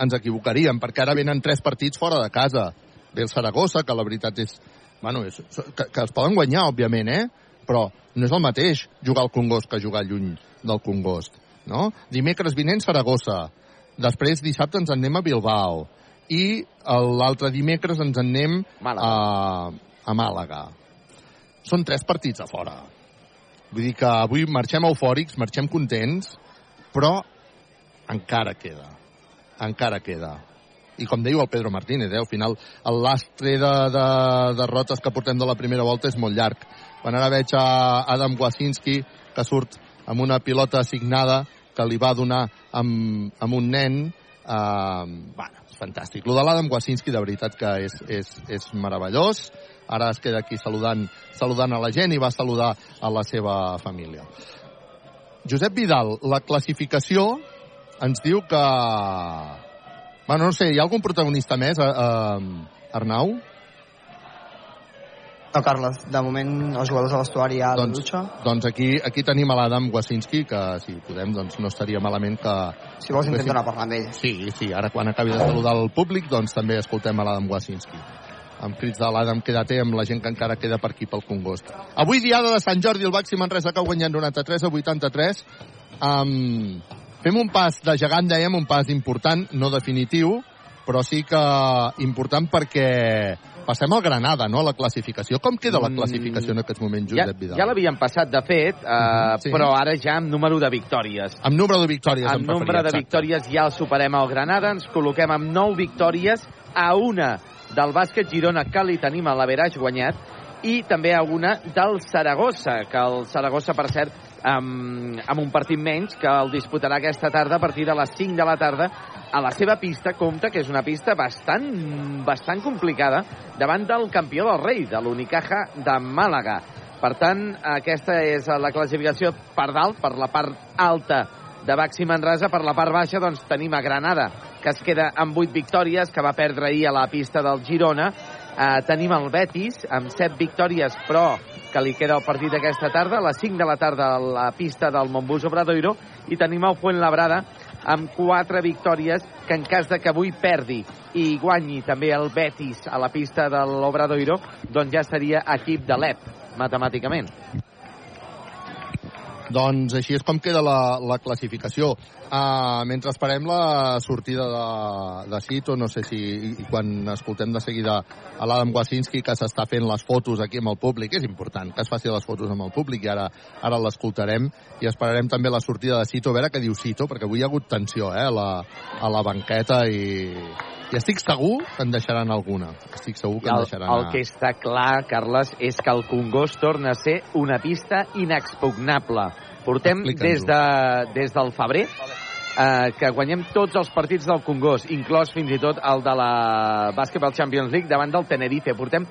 Ens equivocaríem, perquè ara venen tres partits fora de casa. Ve el Saragossa, que la veritat és... Bueno, és, que, que els poden guanyar, òbviament, eh? Però no és el mateix jugar al Congost que jugar lluny del Congost, no? Dimecres vinent Saragossa. Després dissabte ens en anem a Bilbao. I l'altre dimecres ens en anem a, a Màlaga. Són tres partits a fora. Vull dir que avui marxem eufòrics, marxem contents, però encara queda. Encara queda. I com diu el Pedro Martínez, eh, al final el lastre de, de derrotes que portem de la primera volta és molt llarg. Quan ara veig a Adam Wasinski, que surt amb una pilota assignada que li va donar amb, amb un nen, eh, bueno, és fantàstic. Lo de l'Adam Wasinski, de veritat que és, és, és meravellós. Ara es queda aquí saludant, saludant a la gent i va saludar a la seva família. Josep Vidal, la classificació ens diu que... Bueno, no sé, hi ha algun protagonista més, eh, eh, Arnau? No, Carles, de moment els jugadors de vestuari ja Doncs, dutxa. doncs aquí, aquí tenim a l'Adam Wasinski, que si podem, doncs no estaria malament que... Si vols intento anar parlant amb ell. Sí, sí, ara quan acabi de saludar el públic, doncs també escoltem a l'Adam Wasinski. Amb crits de l'Adam, quédate amb la gent que encara queda per aquí pel Congost. Avui diada de Sant Jordi, el Baxi Manresa que ha guanyat 93 a 83. Um, fem un pas de gegant, dèiem, un pas important, no definitiu, però sí que important perquè passem al Granada, no?, a la classificació. Com queda la classificació en aquests moments, Ja, Josep Vidal? ja l'havíem passat, de fet, eh, Mhm, sí. però ara ja amb número de victòries. Amb número de victòries, Amb em referia, nombre de exacte. victòries ja el superem al Granada, ens col·loquem amb 9 victòries, a una del bàsquet Girona, que li tenim a l'Averaix guanyat, i també a una del Saragossa, que el Saragossa, per cert, amb, amb un partit menys, que el disputarà aquesta tarda a partir de les 5 de la tarda a la seva pista, compta que és una pista bastant, bastant complicada davant del campió del rei, de l'Unicaja de Màlaga. Per tant, aquesta és la classificació per dalt, per la part alta de Baxi Manresa. Per la part baixa, doncs, tenim a Granada, que es queda amb 8 victòries, que va perdre ahir a la pista del Girona. Eh, tenim el Betis, amb 7 victòries, però que li queda el partit d'aquesta tarda, a les 5 de la tarda a la pista del Montbus Obradoiro, i tenim el Fuenlabrada amb 4 victòries, que en cas de que avui perdi i guanyi també el Betis a la pista de l'Obradoiro, doncs ja seria equip de l'EP, matemàticament. Doncs així és com queda la, la classificació. Uh, mentre esperem la sortida de, de Cito, no sé si i, quan escoltem de seguida a l'Adam Wasinski que s'està fent les fotos aquí amb el públic, és important que es faci les fotos amb el públic i ara ara l'escoltarem i esperarem també la sortida de Cito, a veure què diu Cito, perquè avui hi ha hagut tensió eh, a, la, a la banqueta i, i estic segur que en deixaran alguna. Estic segur que en El, deixaran el que està clar, Carles, és que el Congost torna a ser una pista inexpugnable. Portem des, de, des del febrer eh, que guanyem tots els partits del Congost, inclòs fins i tot el de la Basketball Champions League davant del Tenerife. Portem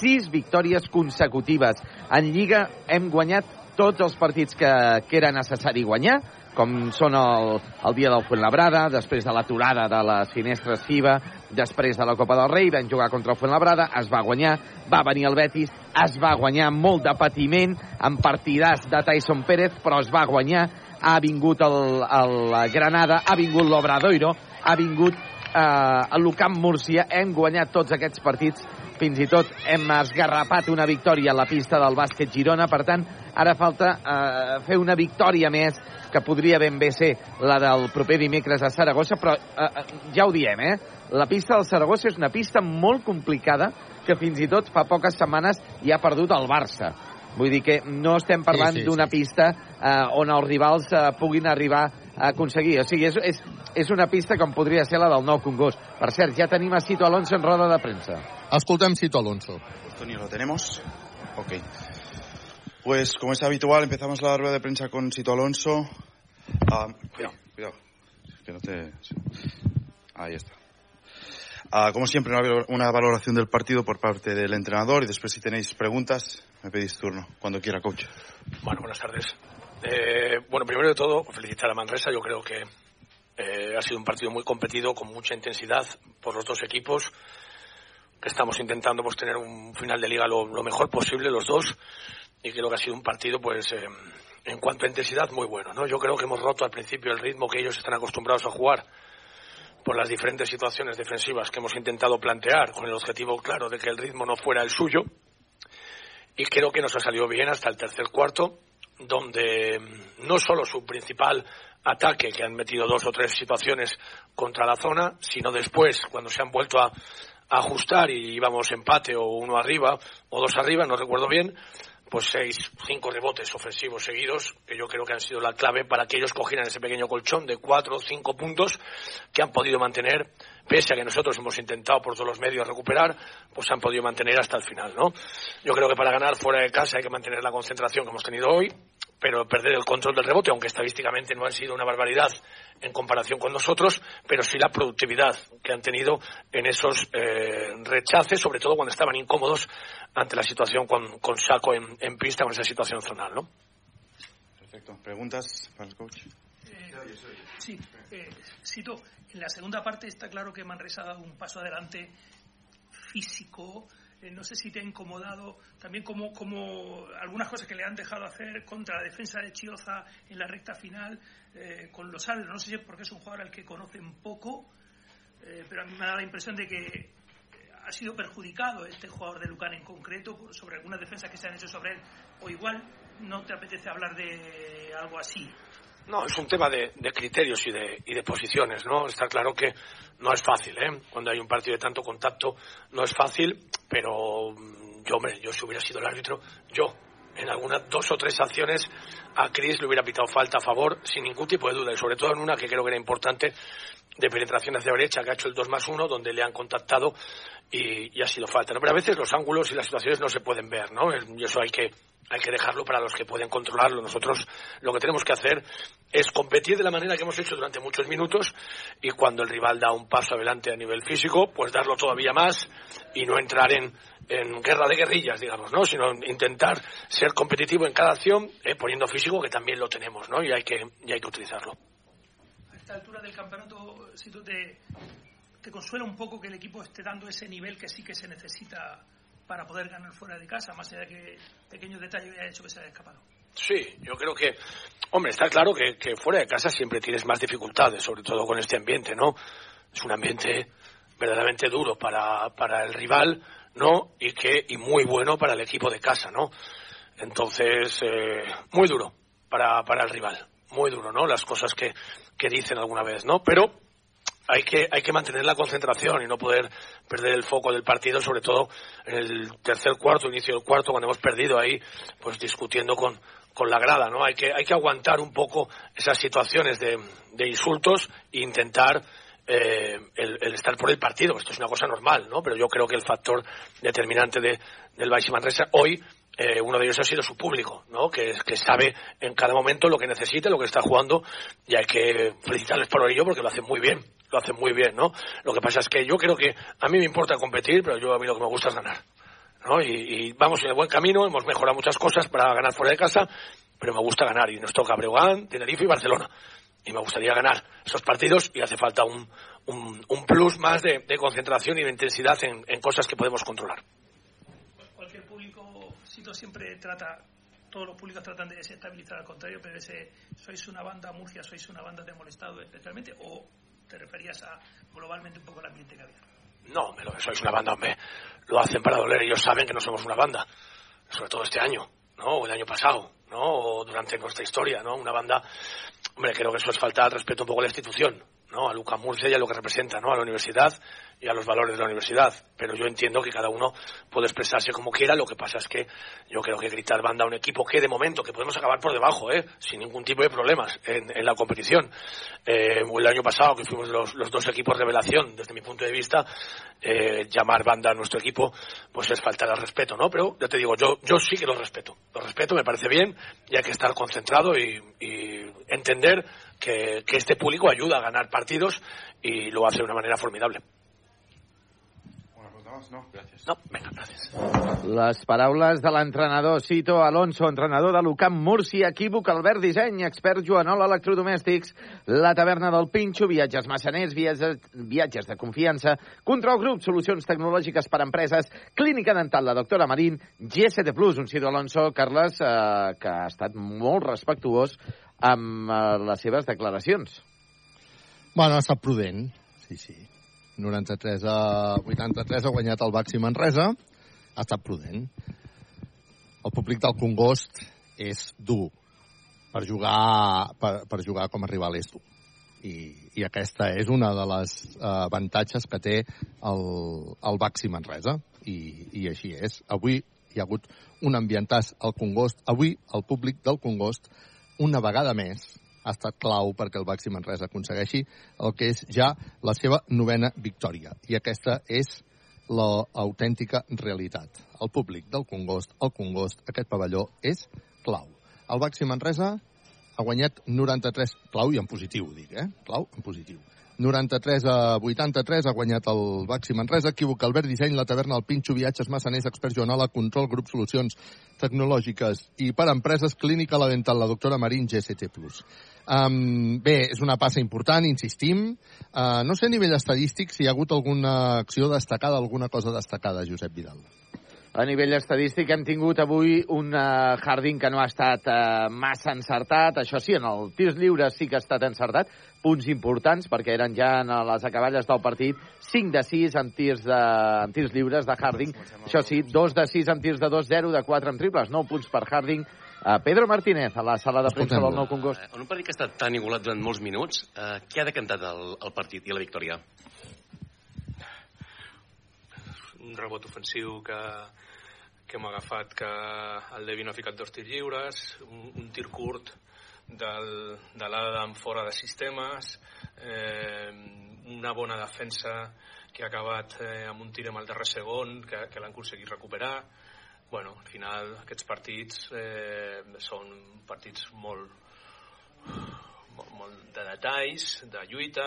sis victòries consecutives. En Lliga hem guanyat tots els partits que, que era necessari guanyar, com són el, el dia del Fuenlabrada, després de l'aturada de les finestres FIBA, després de la Copa del Rei, vam jugar contra el Fuenlabrada, es va guanyar, va venir el Betis, es va guanyar molt de patiment, amb partidars de Tyson Pérez, però es va guanyar, ha vingut el, el Granada, ha vingut l'Obradoiro, ha vingut eh, el Camp Múrcia, hem guanyat tots aquests partits, fins i tot hem esgarrapat una victòria a la pista del bàsquet Girona, per tant, ara falta eh, fer una victòria més que podria ben bé ser la del proper dimecres a Saragossa, però eh, eh, ja ho diem, eh? La pista del Saragossa és una pista molt complicada que fins i tot fa poques setmanes hi ha perdut el Barça. Vull dir que no estem parlant Sí, sí, d'una pista eh, on els rivals eh, puguin arribar aconseguir. O sigui, és, és, és una pista com podria ser la del Nou Congost. Per cert, ja tenim a Cito Alonso en roda de premsa. Escoltem Cito Alonso. Antonio, ¿lo tenemos? Ok. Pues como es habitual, empezamos la rueda de prensa con Sito Alonso. Ah, cuidado, cuidado. Que no te... Ahí está. Ah, como siempre, una valoración del partido por parte del entrenador y después si tenéis preguntas, me pedís turno, cuando quiera, coach. Bueno, buenas tardes. Eh, bueno, primero de todo, felicitar a Manresa. Yo creo que eh, ha sido un partido muy competido, con mucha intensidad por los dos equipos, que estamos intentando pues tener un final de liga lo, mejor posible los dos, y creo que ha sido un partido, pues, eh, en cuanto a intensidad, muy bueno. ¿no? Yo creo que hemos roto al principio el ritmo que ellos están acostumbrados a jugar por las diferentes situaciones defensivas que hemos intentado plantear, con el objetivo claro de que el ritmo no fuera el suyo. Y creo que nos ha salido bien hasta el tercer cuarto, donde mm, no solo su principal ataque, que han metido dos o tres situaciones contra la zona, sino después, cuando se han vuelto a, a ajustar y íbamos empate o uno arriba o dos arriba, no recuerdo bien, pues seis, cinco rebotes ofensivos seguidos, que yo creo que han sido la clave para que ellos cogieran ese pequeño colchón de cuatro o cinco puntos que han podido mantener, pese a que nosotros hemos intentado por todos los medios recuperar, pues han podido mantener hasta el final, ¿no? Yo creo que para ganar fuera de casa hay que mantener la concentración que hemos tenido hoy, pero perder el control del rebote, aunque estadísticamente no han sido una barbaridad en comparación con nosotros, pero sí la productividad que han tenido en esos eh, rechaces, sobre todo cuando estaban incómodos ante la situación con, con Saco en, en pista, con esa situación zonal, ¿no? Perfecto. ¿Preguntas para el coach? Eh, sí, eh, en la segunda parte está claro que Manresa ha dado un paso adelante físico. Eh, no sé si te ha incomodado también como, algunas cosas que le han dejado hacer contra la defensa de Chioza en la recta final eh, con los árbitros. No sé si es porque es un jugador al que conocen poco, eh, pero a mí me da la impresión de que eh, ha sido perjudicado este jugador de Lucan en concreto sobre algunas defensas que se han hecho sobre él. O igual no te apetece hablar de algo así. No, es un tema de, criterios y de, y de posiciones, ¿no? Está claro que no es fácil, ¿eh? Cuando hay un partido de tanto contacto no es fácil, pero mm, yo, hombre, yo si hubiera sido el árbitro, yo en algunas dos o tres acciones a Cris le hubiera pitado falta a favor sin ningún tipo de duda y sobre todo en una que creo que era importante de penetración hacia derecha que ha hecho el 2 más 1 donde le han contactado y, y ha sido falta. Pero a veces los ángulos y las situaciones no se pueden ver, ¿no? Y eso hay que, hay que dejarlo para los que pueden controlarlo. Nosotros lo que tenemos que hacer es competir de la manera que hemos hecho durante muchos minutos y cuando el rival da un paso adelante a nivel físico, pues darlo todavía más y no entrar en, en guerra de guerrillas, digamos, ¿no? Sino intentar ser competitivo en cada acción, eh, poniendo físico que también lo tenemos, ¿no? Y hay que, y hay que utilizarlo. Esta altura del campeonato, te, te consuela un poco que el equipo esté dando ese nivel que sí que se necesita para poder ganar fuera de casa, más allá de que pequeños detalles haya hecho que se haya escapado. Sí, yo creo que, hombre, está claro que, que fuera de casa siempre tienes más dificultades, sobre todo con este ambiente, ¿no? Es un ambiente verdaderamente duro para, para el rival, ¿no? Y que y muy bueno para el equipo de casa, ¿no? Entonces, eh, muy duro para, para el rival, muy duro, ¿no? Las cosas que, que dicen alguna vez, ¿no? Pero hay que, hay que mantener la concentración y no poder perder el foco del partido, sobre todo en el tercer cuarto, inicio del cuarto, cuando hemos perdido ahí, pues discutiendo con, con la grada, ¿no? Hay que, hay que aguantar un poco esas situaciones de, de insultos e intentar eh, el, el estar por el partido. Esto es una cosa normal, ¿no? Pero yo creo que el factor determinante de, del Baxi Manresa hoy eh, uno de ellos ha sido su público, ¿no? Que, que sabe en cada momento lo que necesita, lo que está jugando, y hay que felicitarles por ello porque lo hacen muy bien, lo hacen muy bien, ¿no? Lo que pasa es que yo creo que a mí me importa competir, pero yo a mí lo que me gusta es ganar, ¿no? Y, y vamos en el buen camino, hemos mejorado muchas cosas para ganar fuera de casa, pero me gusta ganar y nos toca Breogán, Tenerife y Barcelona. Y me gustaría ganar esos partidos y hace falta un, un, un plus más de, concentración y de intensidad en, en cosas que podemos controlar. Siempre trata, todos los públicos tratan de desestabilizar al contrario, pero ese, ¿sois una banda Murcia, sois una banda de molestado especialmente? ¿O te referías a globalmente un poco el ambiente que había? No, me lo que sois una banda, hombre. Lo hacen para doler. Ellos saben que no somos una banda. Sobre todo este año, ¿no? O el año pasado, ¿no? O durante nuestra historia, ¿no? Una banda. Hombre, creo que eso es falta de respeto un poco a la institución, ¿no? A Luca Murcia y a lo que representa, ¿no? A la universidad y a los valores de la universidad. Pero yo entiendo que cada uno puede expresarse como quiera. Lo que pasa es que yo creo que gritar banda a un equipo que de momento, que podemos acabar por debajo, ¿eh? Sin ningún tipo de problemas en, en la competición. Eh, el año pasado, que fuimos los, los dos equipos revelación, desde mi punto de vista, eh, llamar banda a nuestro equipo, pues es faltar al respeto, ¿no? Pero ya te digo, yo, yo sí que lo respeto. Lo respeto, me parece bien y hay que estar concentrado y, entender que este público ayuda a ganar partidos y lo hace de una manera formidable. No, gràcies. No, vinga, gràcies. Les paraules de l'entrenador Cito Alonso, entrenador de l'UCAM Múrcia, equívoc Albert Disseny, expert Joanol Electrodomèstics, la taverna del Pinxo, viatges massaners, viatges, viatges de confiança, Control Group, solucions tecnològiques per a empreses, Clínica Dental, la doctora Marín, GSD Plus, un Cito Alonso, Carles, eh, que ha estat molt respectuós amb eh, les seves declaracions. Bueno, ha estat prudent, sí, sí. 93 a 83 ha guanyat el Baxi Manresa, ha estat prudent. El públic del Congost és dur. Per jugar, per, per jugar com a rival és dur. I, i aquesta és una de les uh, avantatges que té el, el Baxi Manresa. I, I així és. Avui hi ha hagut un ambientàs al Congost. Avui el públic del Congost, una vegada més, ha estat clau perquè el Baxi Manresa aconsegueixi el que és ja la seva novena victòria. I aquesta és l'autèntica realitat. El públic del Congost, el Congost, aquest pavelló, és clau. El Baxi Manresa ha guanyat 93, clau i en positiu, dic, eh? Clau en positiu. 93 a 83 ha guanyat el Baxi Manresa, Equívoc, Albert Disseny, la taverna El Pinxo, Viatges Massaners, Experts Joanola, Control, Grup Solucions Tecnològiques i per empreses Clínica La Dental, la doctora Marín, GST+. Um, bé, és una passa important, insistim. Uh, no sé a nivell estadístic si hi ha hagut alguna acció destacada, alguna cosa destacada, Josep Vidal. A nivell estadístic hem tingut avui un uh, Harding que no ha estat uh, massa encertat. Això sí, en el tirs lliures sí que ha estat encertat. Punts importants, perquè eren ja en les acaballes del partit 5 de 6 en tirs, de, en tirs lliures de Harding. Això sí, 2 de 6 en tirs de 2, 0 de 4 en triples. 9 punts per Harding. Uh, Pedro Martínez, a la sala de premsa del Nou Congost. En un partit que ha estat tan igualat durant molts minuts, eh, què ha decantat el, el partit i la victòria? un rebot ofensiu que, que hem agafat que el Levi no ha ficat dos tirs lliures, un, un tir curt del, de l'Adam fora de sistemes, eh, una bona defensa que ha acabat eh, amb un tir amb el darrer segon, que, que l'han aconseguit recuperar. Bueno, al final aquests partits eh, són partits molt, molt, molt de detalls, de lluita,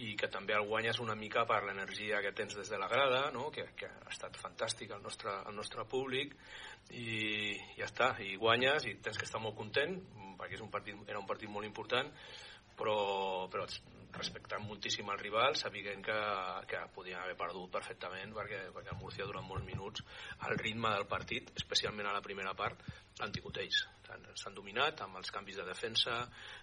i que també el guanyes una mica per l'energia que tens des de la grada, no? que, que ha estat fantàstic el nostre, el nostre públic, i ja està, i guanyes i tens que estar molt content, perquè és un partit, era un partit molt important, però, però respectant moltíssim el rival, sabent que, que podien haver perdut perfectament perquè, perquè el Murcia durant molts minuts el ritme del partit, especialment a la primera part, l'han tingut ells. S'han- dominat amb els canvis de defensa,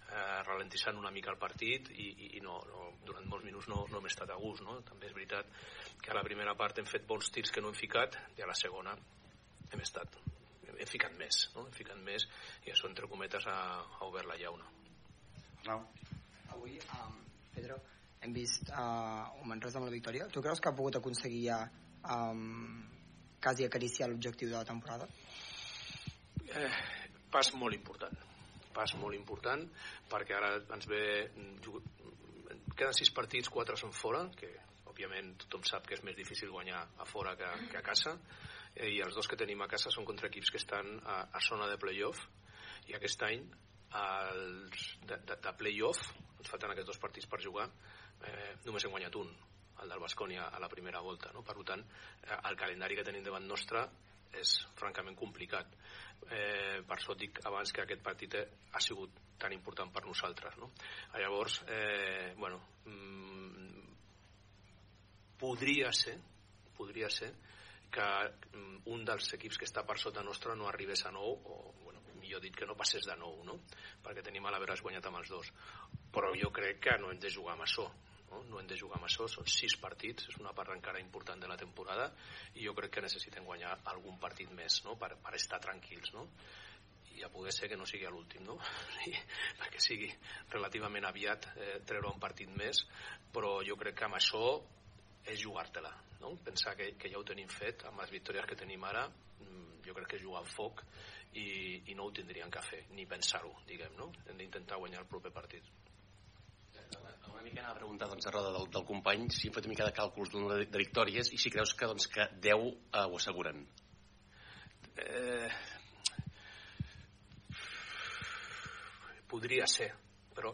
eh, ralentissant una mica el partit i, i, i no, no, durant molts minuts no, no hem estat a gust. No? També és veritat que a la primera part hem fet bons tirs que no hem ficat i a la segona hem estat hem ficat més, no? hem ficat més i això entre cometes ha, ha obert la llauna. No. Avui, um, Pedro, hem vist uh, un Manresa amb la victòria. Tu creus que ha pogut aconseguir ja um, quasi acariciar l'objectiu de la temporada? Eh, pas molt important pas molt important perquè ara ens ve queden sis partits, quatre són fora que òbviament tothom sap que és més difícil guanyar a fora que, que a casa eh, i els dos que tenim a casa són contra equips que estan a, a zona de playoff i aquest any els de, de, de playoff ens falten aquests dos partits per jugar eh, només hem guanyat un el del Bascònia a la primera volta no? per tant eh, el calendari que tenim davant nostre és francament complicat eh, per això et dic abans que aquest partit eh, ha sigut tan important per nosaltres no? llavors eh, bueno mm, podria ser podria ser que mm, un dels equips que està per sota nostra no arribés a 9 o bueno, millor dit que no passés de 9 no? perquè tenim a l'haver guanyat amb els dos però jo crec que no hem de jugar amb això no? no hem de jugar amb això, són sis partits és una part encara important de la temporada i jo crec que necessitem guanyar algun partit més no? per, per estar tranquils no? i a poder ser que no sigui l'últim no? I, perquè sigui relativament aviat eh, treure un partit més però jo crec que amb això és jugar-te-la no? pensar que, que ja ho tenim fet amb les victòries que tenim ara jo crec que és jugar al foc i, i no ho tindrien que fer ni pensar-ho diguem, no? hem d'intentar guanyar el proper partit Una mica anava a preguntar doncs, a roda del, del company si hem fet una mica de càlculs del nombre de, de victòries i si creus que, doncs, que 10 eh, ho asseguren. Eh, podria ser, però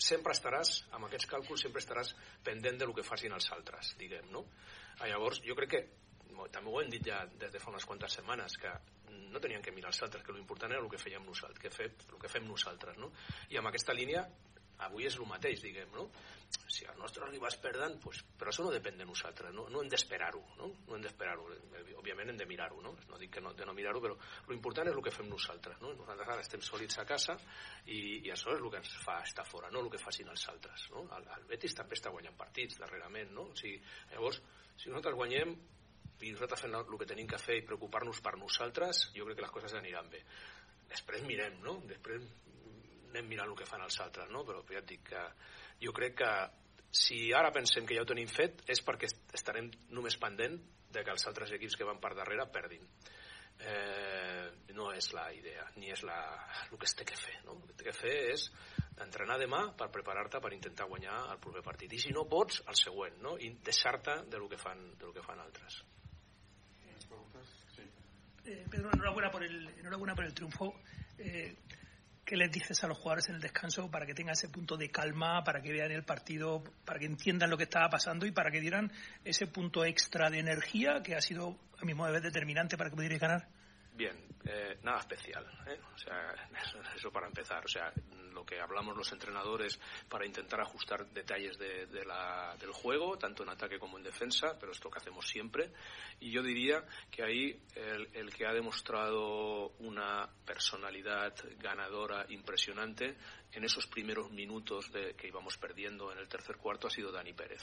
sempre estaràs, amb aquests càlculs, sempre estaràs pendent de lo que facin els altres, diguem, no? Llavors, jo crec que, també ho hem dit ja des de fa unes quantes setmanes, que no tenien que mirar els altres, que l'important era el que fèiem nosaltres, que fem, el que fem nosaltres, no? I amb aquesta línia, avui és el mateix, diguem, no? Si els nostres rivals perden, pues, però això no depèn de nosaltres, no, no hem d'esperar-ho, no? No hem d'esperar-ho, òbviament hem de mirar-ho, no? No dic que no, de no mirar-ho, però l'important és el que fem nosaltres, no? Nosaltres ara estem sòlids a casa i, i això és el que ens fa estar fora, no el que facin els altres, no? El, el Betis també està guanyant partits darrerament, no? O sigui, llavors, si nosaltres guanyem i nosaltres fem el que tenim que fer i preocupar-nos per nosaltres, jo crec que les coses aniran bé. Després mirem, no? Després anem mirant el que fan els altres, no? Però ja et dic que jo crec que si ara pensem que ja ho tenim fet és perquè est- estarem només pendent de que els altres equips que van per darrere perdin. Eh, no és la idea, ni és la, el que es té que fer. No? El que té que fer és entrenar demà per preparar-te per intentar guanyar el proper partit. I si no pots, el següent, no? i deixar-te de lo que fan, de lo que fan altres. Eh, Pedro, enhorabuena por el, enhorabuena por el triunfo. Eh, ¿Qué les dices a los jugadores en el descanso para que tengan ese punto de calma, para que vean el partido, para que entiendan lo que estaba pasando y para que dieran ese punto extra de energía que ha sido, a mi modo de ver, determinante para que pudierais ganar? Bien, eh, nada especial, eso, para empezar, o sea, lo que hablamos los entrenadores para intentar ajustar detalles de, la, del juego, tanto en ataque como en defensa, pero esto que hacemos siempre, y yo diría que ahí el, el que ha demostrado una personalidad ganadora impresionante en esos primeros minutos de, que íbamos perdiendo en el tercer cuarto ha sido Dani Pérez,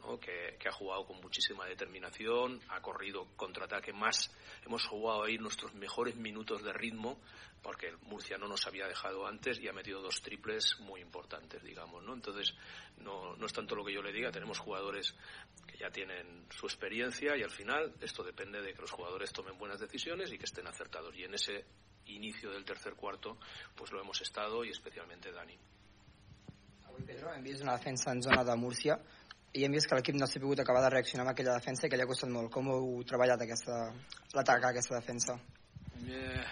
¿no? que, ha jugado con muchísima determinación, ha corrido contraataque más, hemos jugado ahí nuestros mejores minutos de ritmo, porque el Murcia no nos había dejado antes y ha metido dos triples muy importantes, digamos, ¿no? Entonces, no, no es tanto lo que yo le diga, tenemos jugadores que ya tienen su experiencia y al final esto depende de que los jugadores tomen buenas decisiones y que estén acertados. Y en ese inicio del tercer cuarto, pues lo hemos estado y especialmente Dani. Avui, Pedro, hem vist una defensa en zona de Múrcia i hem vist que l'equip no s'ha pogut acabar de reaccionar amb aquella defensa i que li ha costat molt. Com heu treballat aquesta, l'atac a aquesta defensa? Eh,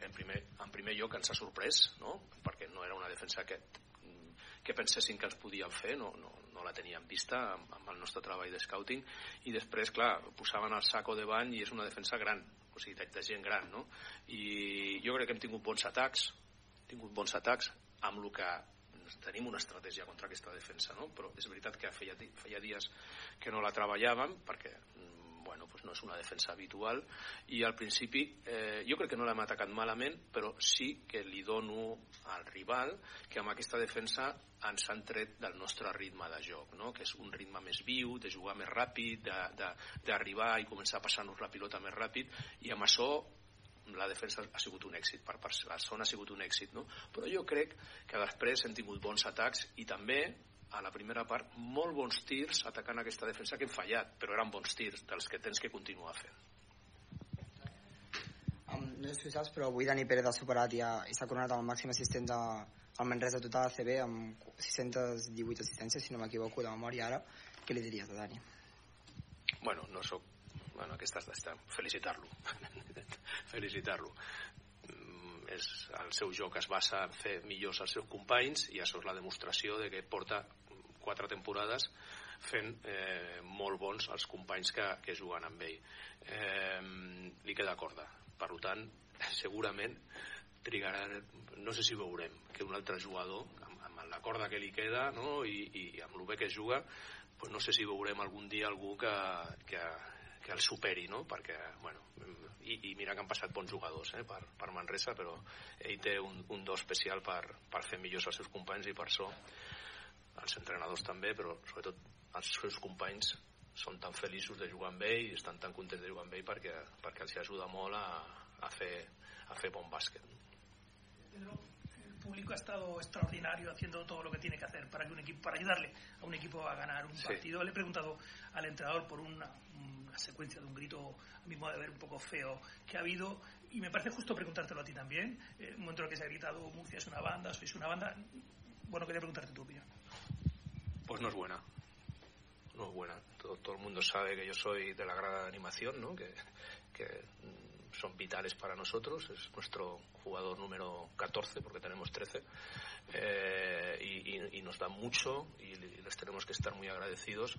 en, primer, en primer lloc ens ha sorprès, no? perquè no era una defensa que, que pensessin que ens podíem fer, no, no, no la teníem vista amb, amb el nostre treball de scouting, i després, clar, posaven el saco de bany i és una defensa gran, o sigui, de, de gent gran, no? I jo crec que hem tingut bons atacs, tingut bons atacs amb el que tenim una estratègia contra aquesta defensa, no? però és veritat que feia, feia dies que no la treballàvem perquè bueno, pues no és una defensa habitual i al principi eh, jo crec que no l'hem atacat malament però sí que li dono al rival que amb aquesta defensa ens han tret del nostre ritme de joc no? que és un ritme més viu, de jugar més ràpid d'arribar i començar a passar-nos la pilota més ràpid i amb això la defensa ha sigut un èxit, per, zona ha sigut un èxit, no? però jo crec que després hem tingut bons atacs i també a la primera part molt bons tirs atacant aquesta defensa que hem fallat, però eren bons tirs dels que tens que continuar fent. Um, no sé si saps, però avui Dani Pérez ha superat ja, i s'ha coronat el màxim assistent de, al Manresa total ACB amb 618 assistències, si no m'equivoco, de memòria ara. Què li diries a Dani? Bueno, no sóc... Bueno, aquesta està... Felicitar-lo. Felicitar-lo és, el seu joc es basa en fer millors els seus companys i això és la demostració de que porta quatre temporades fent eh, molt bons els companys que, que juguen amb ell eh, li queda corda per tant segurament trigarà no sé si veurem que un altre jugador amb, amb la corda que li queda no? I, i, amb el bé que juga pues no sé si veurem algun dia algú que, que, que el superi no? perquè bueno, i, i mira que han passat bons jugadors eh, per, per Manresa però ell té un, un do especial per, per fer millors els seus companys i per això els entrenadors també però sobretot els seus companys són tan feliços de jugar amb ell i estan tan contents de jugar amb ell perquè, perquè els ajuda molt a, a, fer, a fer bon bàsquet Pedro, el público ha estado extraordinario haciendo todo lo que tiene que hacer para que un equipo para ayudarle a un equipo a ganar un Sí. partido. Le he preguntado al entrenador por una, una secuencia de un grito, a mi modo de ver, un poco feo que ha habido. Y me parece justo preguntártelo a ti también. Eh, un momento en el que se ha gritado Murcia es una banda, sois una banda. Bueno, quería preguntarte tu opinión. Pues no es buena. No es buena. Todo, todo el mundo sabe que yo soy de la grada de animación, ¿no? Que, que mm, son vitales para nosotros. Es nuestro jugador número 14, porque tenemos 13. Eh, y, y- nos da mucho y le- les tenemos que estar muy agradecidos,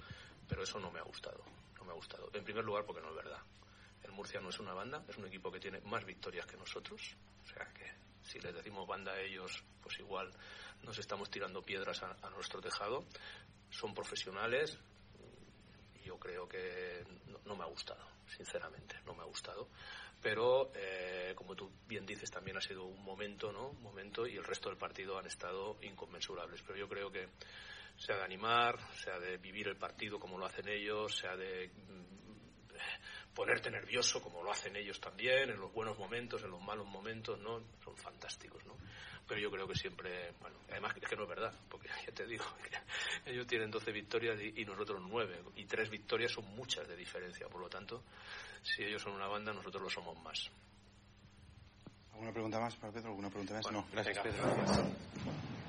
pero eso no me ha gustado. No me ha gustado. En primer lugar, porque no es verdad. El Murcia no es una banda, es un equipo que tiene más victorias que nosotros. O sea que si les decimos banda a ellos, pues igual nos estamos tirando piedras a, nuestro tejado. Son profesionales. Yo creo que no, no me ha gustado, sinceramente, no me ha gustado. Pero, eh, como tú bien dices, también ha sido un momento, ¿no? Un momento y el resto del partido han estado inconmensurables. Pero yo creo que sea de animar, sea de vivir el partido como lo hacen ellos, sea de mm, ponerte nervioso como lo hacen ellos también, en los buenos momentos, en los malos momentos, ¿no? Son fantásticos, ¿no? Pero yo creo que siempre, bueno, además es que no es verdad, porque ya te digo, ellos tienen 12 victorias y, y nosotros 9, y 3 victorias son muchas de diferencia, por lo tanto, si ellos son una banda, nosotros lo somos más. ¿Alguna pregunta más para Pedro? ¿Alguna pregunta más? no, gracias venga, Pedro. gracias.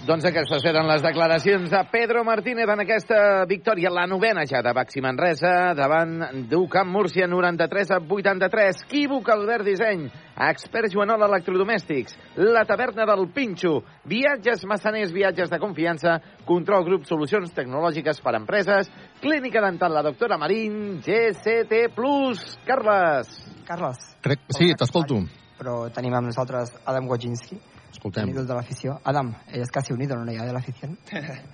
Doncs aquestes eren les declaracions de Pedro Martínez en aquesta victòria, la novena ja de Baxi Manresa, davant d'UCAM Múrcia 93 a 83. Quívoc Albert Disseny, Expert Joanol Electrodomèstics, La Taverna del Pinxo, Viatges Massaners, Viatges de Confiança, Control Grup Solucions Tecnològiques per a Empreses, Clínica Dental La Doctora Marín, GCT Plus. Carles. Carles. Crec, sí, t'escolto. Però tenim amb nosaltres Adam Wojcinski, Escoltem. ídol de l'afició. Adam, ella es casi un ídolo, ¿no? Ya de la afición.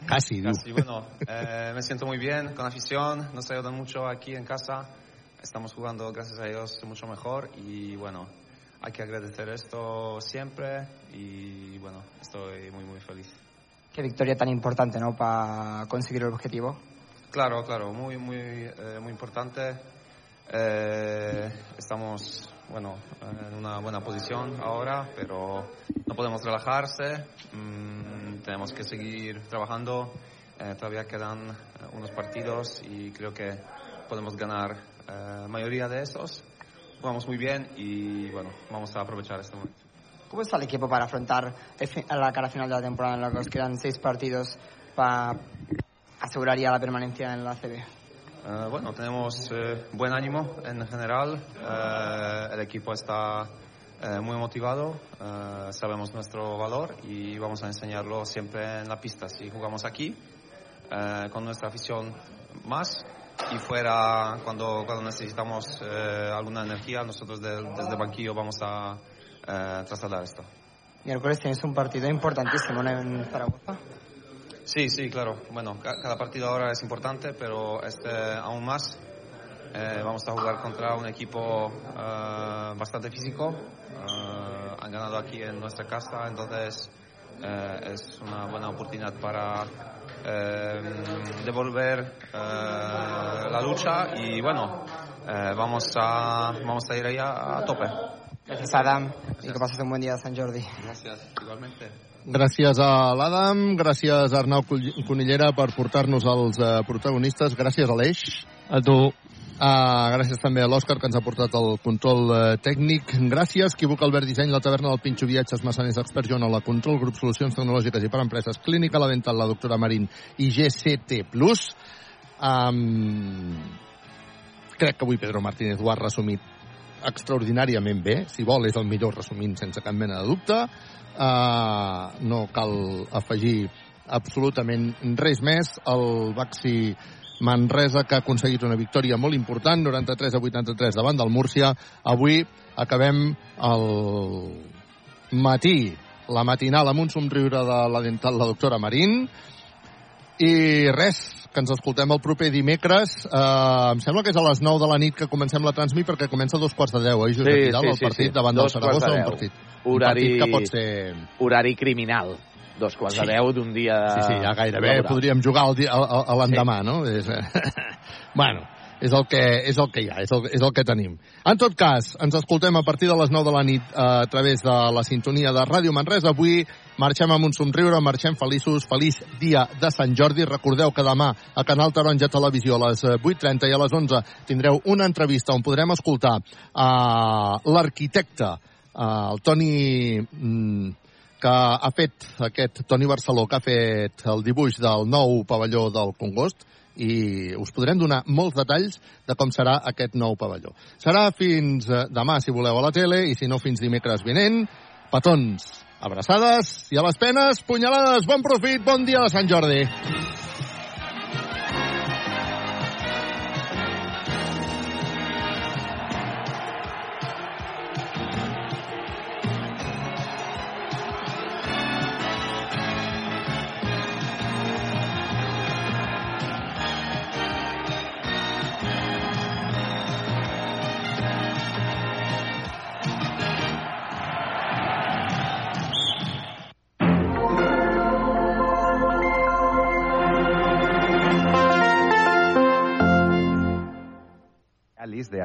Casi, diu. Casi, bueno, eh, me siento muy bien con la afición, nos ayudan mucho aquí en casa, estamos jugando, gracias a Dios, mucho mejor y bueno, hay que agradecer esto siempre y bueno, estoy muy muy feliz. Qué victoria tan importante, ¿no? Para conseguir el objetivo. Claro, claro, muy muy eh, muy importante. Eh, estamos, bueno, en una buena posición ahora, pero no podemos relajarse. Mm, tenemos que seguir trabajando. Eh, todavía quedan eh, unos partidos y creo que podemos ganar la mayoría de esos. Jugamos muy bien y bueno, vamos a aprovechar este momento. ¿Cómo está el equipo para afrontar la cara final de la temporada en la que quedan seis partidos para asegurar ya la permanencia en la CB? Eh, bueno, tenemos eh, buen ánimo en general. Eh, el equipo está muy motivado. sabemos nuestro valor y vamos a enseñarlo siempre en la pista. Si jugamos aquí, con nuestra afición más y fuera cuando, cuando necesitamos alguna energía, nosotros de- desde el banquillo vamos a trasladar esto. Miércoles tenéis un partido importantísimo en Zaragoza. Sí, sí, claro. Bueno, ca- cada partido ahora es importante, pero este aún más. Eh, vamos a jugar contra un equipo eh, bastante físico. Eh, han ganado aquí en nuestra casa, entonces eh, es una buena oportunidad para devolver la lucha y bueno, vamos, a, vamos a ir allá a tope. Gracias, Adam, y que pases un buen día San Jordi. Gracias, igualmente. Gràcies a l'Adam, gràcies a Arnau Conillera per portar-nos els eh, protagonistes, gràcies a l'Eix. A tu. Uh, gràcies també a l'Òscar, que ens ha portat el control uh, tècnic. Gràcies, Quibuc Albert Disseny, la taverna del Pinxo Viatges, Massaners, Expert Joan, la Control, Grup Solucions Tecnològiques i per Empreses, Clínica La Dental, la doctora Marín i GCT+. Um, crec que avui Pedro Martínez ho ha resumit extraordinàriament bé. Si vol, és el millor resumint sense cap mena de dubte. Uh, no cal afegir absolutament res més. El Baxi Manresa, que ha aconseguit una victòria molt important, 93 a 83 davant del Múrcia. Avui acabem el matí, la matinal amb un somriure de la dental la doctora Marín. I res, que ens escoltem el proper dimecres. Uh, em sembla que és a les 9 de la nit que comencem la transmi perquè comença a dos quarts de 10, oi, Josep Sí, Vidal, sí, el sí, partit sí. davant Dos del Saragossa, de un partit, Horari- un partit que pot ser... Horari criminal. Dos quarts de Sí. deu d'un dia... Sí, sí, ja gairebé laboral. podríem jugar al di- a, l'endemà, no? És, bueno, és el, que, és el que hi ha, és el, és el que tenim. En tot cas, ens escoltem a partir de les 9 de la nit eh, a través de la sintonia de Ràdio Manresa. Avui marxem amb un somriure, marxem feliços, feliç dia de Sant Jordi. Recordeu que demà a Canal Taronja Televisió a les eh, 8.30 i a les 11 tindreu una entrevista on podrem escoltar uh, l'arquitecte, uh, el Toni... Mm, que ha fet aquest Toni Barceló, que ha fet el dibuix del nou pavelló del Congost, i us podrem donar molts detalls de com serà aquest nou pavelló. Serà fins eh, demà, si voleu, a la tele, i si no, fins dimecres vinent. Petons, abraçades, i a les penes, punyalades, bon profit, bon dia de Sant Jordi.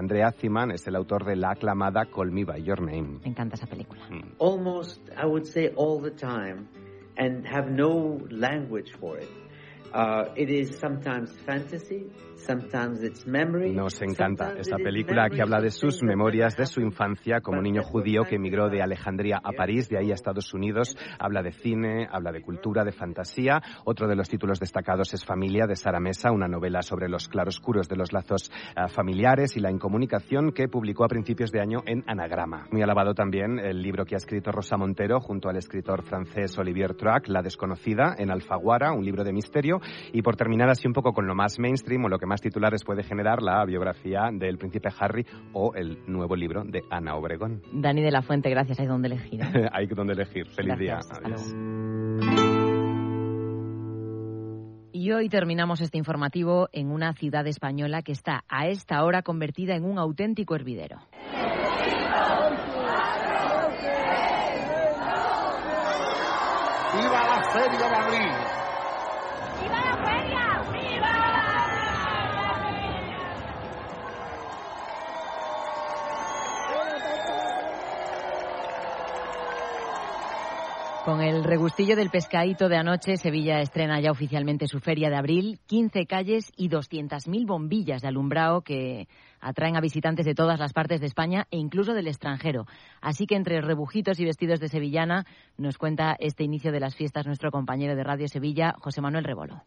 Andrea Ziman es el autor de la aclamada Call Me By Your Name. Me encanta esa película. almost, I would say, all the time, and have no language for it. Uh, it is sometimes fantasy. Nos encanta esta película que habla de sus memorias, de su infancia como niño judío que emigró de Alejandría a París, de ahí a Estados Unidos. Habla de cine, habla de cultura, de fantasía. Otro de los títulos destacados es Familia, de Sara Mesa, una novela sobre los claroscuros de los lazos uh, familiares y la incomunicación que publicó a principios de año en Anagrama. Muy alabado también el libro que ha escrito Rosa Montero junto al escritor francés Olivier Troac, La desconocida, en Alfaguara, un libro de misterio y por terminar así un poco con lo más mainstream o lo que más titulares puede generar, la biografía del príncipe Harry o el nuevo libro de Ana Obregón. Dani de la Fuente, gracias. Hay donde elegir. ¿eh? Hay donde elegir. Feliz Gracias. día. Adiós. Y hoy terminamos este informativo en una ciudad española que está a esta hora convertida en un auténtico hervidero. Con el regustillo del pescadito de anoche, Sevilla estrena ya oficialmente su feria de abril, 15 calles y 200.000 bombillas de alumbrado que atraen a visitantes de todas las partes de España e incluso del extranjero. Así que entre rebujitos y vestidos de sevillana nos cuenta este inicio de las fiestas nuestro compañero de Radio Sevilla, José Manuel Rebolo.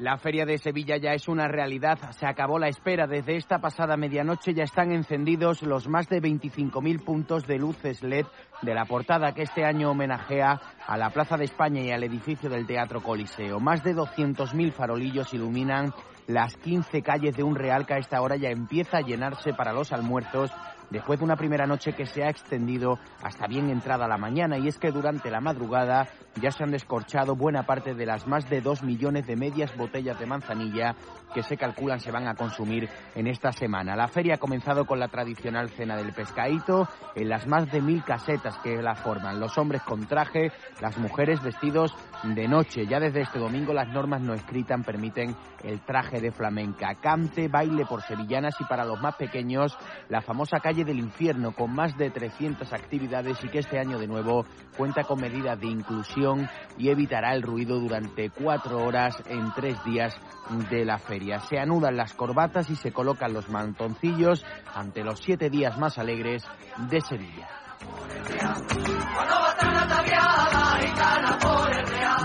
La feria de Sevilla ya es una realidad. Se acabó la espera. Desde esta pasada medianoche ya están encendidos los más de 25.000 puntos de luces LED de la portada que este año homenajea a la Plaza de España y al edificio del Teatro Coliseo. Más de 200.000 farolillos iluminan las 15 calles de un real que a esta hora ya empieza a llenarse para los almuerzos después de una primera noche que se ha extendido hasta bien entrada la mañana y es que durante la madrugada ya se han descorchado buena parte de las más de dos millones de medias botellas de manzanilla que se calculan se van a consumir en esta semana. La feria ha comenzado con la tradicional cena del pescadito en las más de mil casetas que la forman. Los hombres con traje, las mujeres vestidos de noche. Ya desde este domingo las normas no escritas permiten el traje de flamenca. Cante, baile por sevillanas y para los más pequeños la famosa calle del infierno con más de 300 actividades y que este año de nuevo cuenta con medidas de inclusión y evitará el ruido durante cuatro horas en tres días de la feria. Se anudan las corbatas y se colocan los mantoncillos ante los siete días más alegres de Sevilla.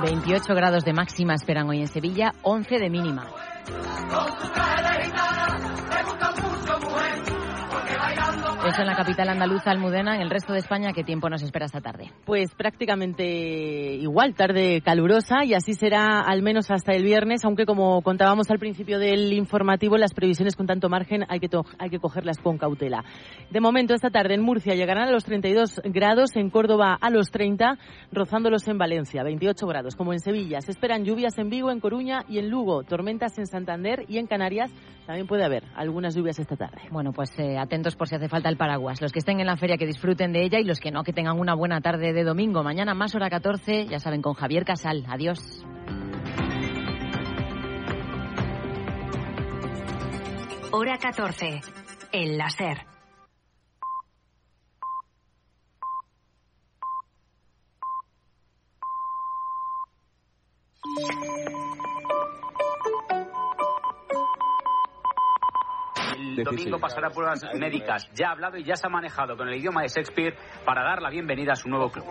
28 grados de máxima esperan hoy en Sevilla, 11 de mínima. Eso en la capital andaluza, Almudena. En el resto de España, ¿qué tiempo nos espera esta tarde? Pues prácticamente igual, tarde calurosa y así será al menos hasta el viernes, aunque como contábamos al principio del informativo, las previsiones con tanto margen hay que, hay que cogerlas con cautela. De momento, esta tarde en Murcia llegarán a los 32 grados, en Córdoba a los 30, rozándolos en Valencia, 28 grados, como en Sevilla. Se esperan lluvias en Vigo, en Coruña y en Lugo, tormentas en Santander y en Canarias. También puede haber algunas lluvias esta tarde. Bueno, pues eh, atentos por si hace falta el paraguas. Los que estén en la feria que disfruten de ella y los que no, que tengan una buena tarde de domingo. Mañana más hora 14, ya saben, con Javier Casal. Adiós. Hora 14. El láser. El domingo pasará pruebas médicas. Ya ha hablado y ya se ha manejado con el idioma de Shakespeare para dar la bienvenida a su nuevo club.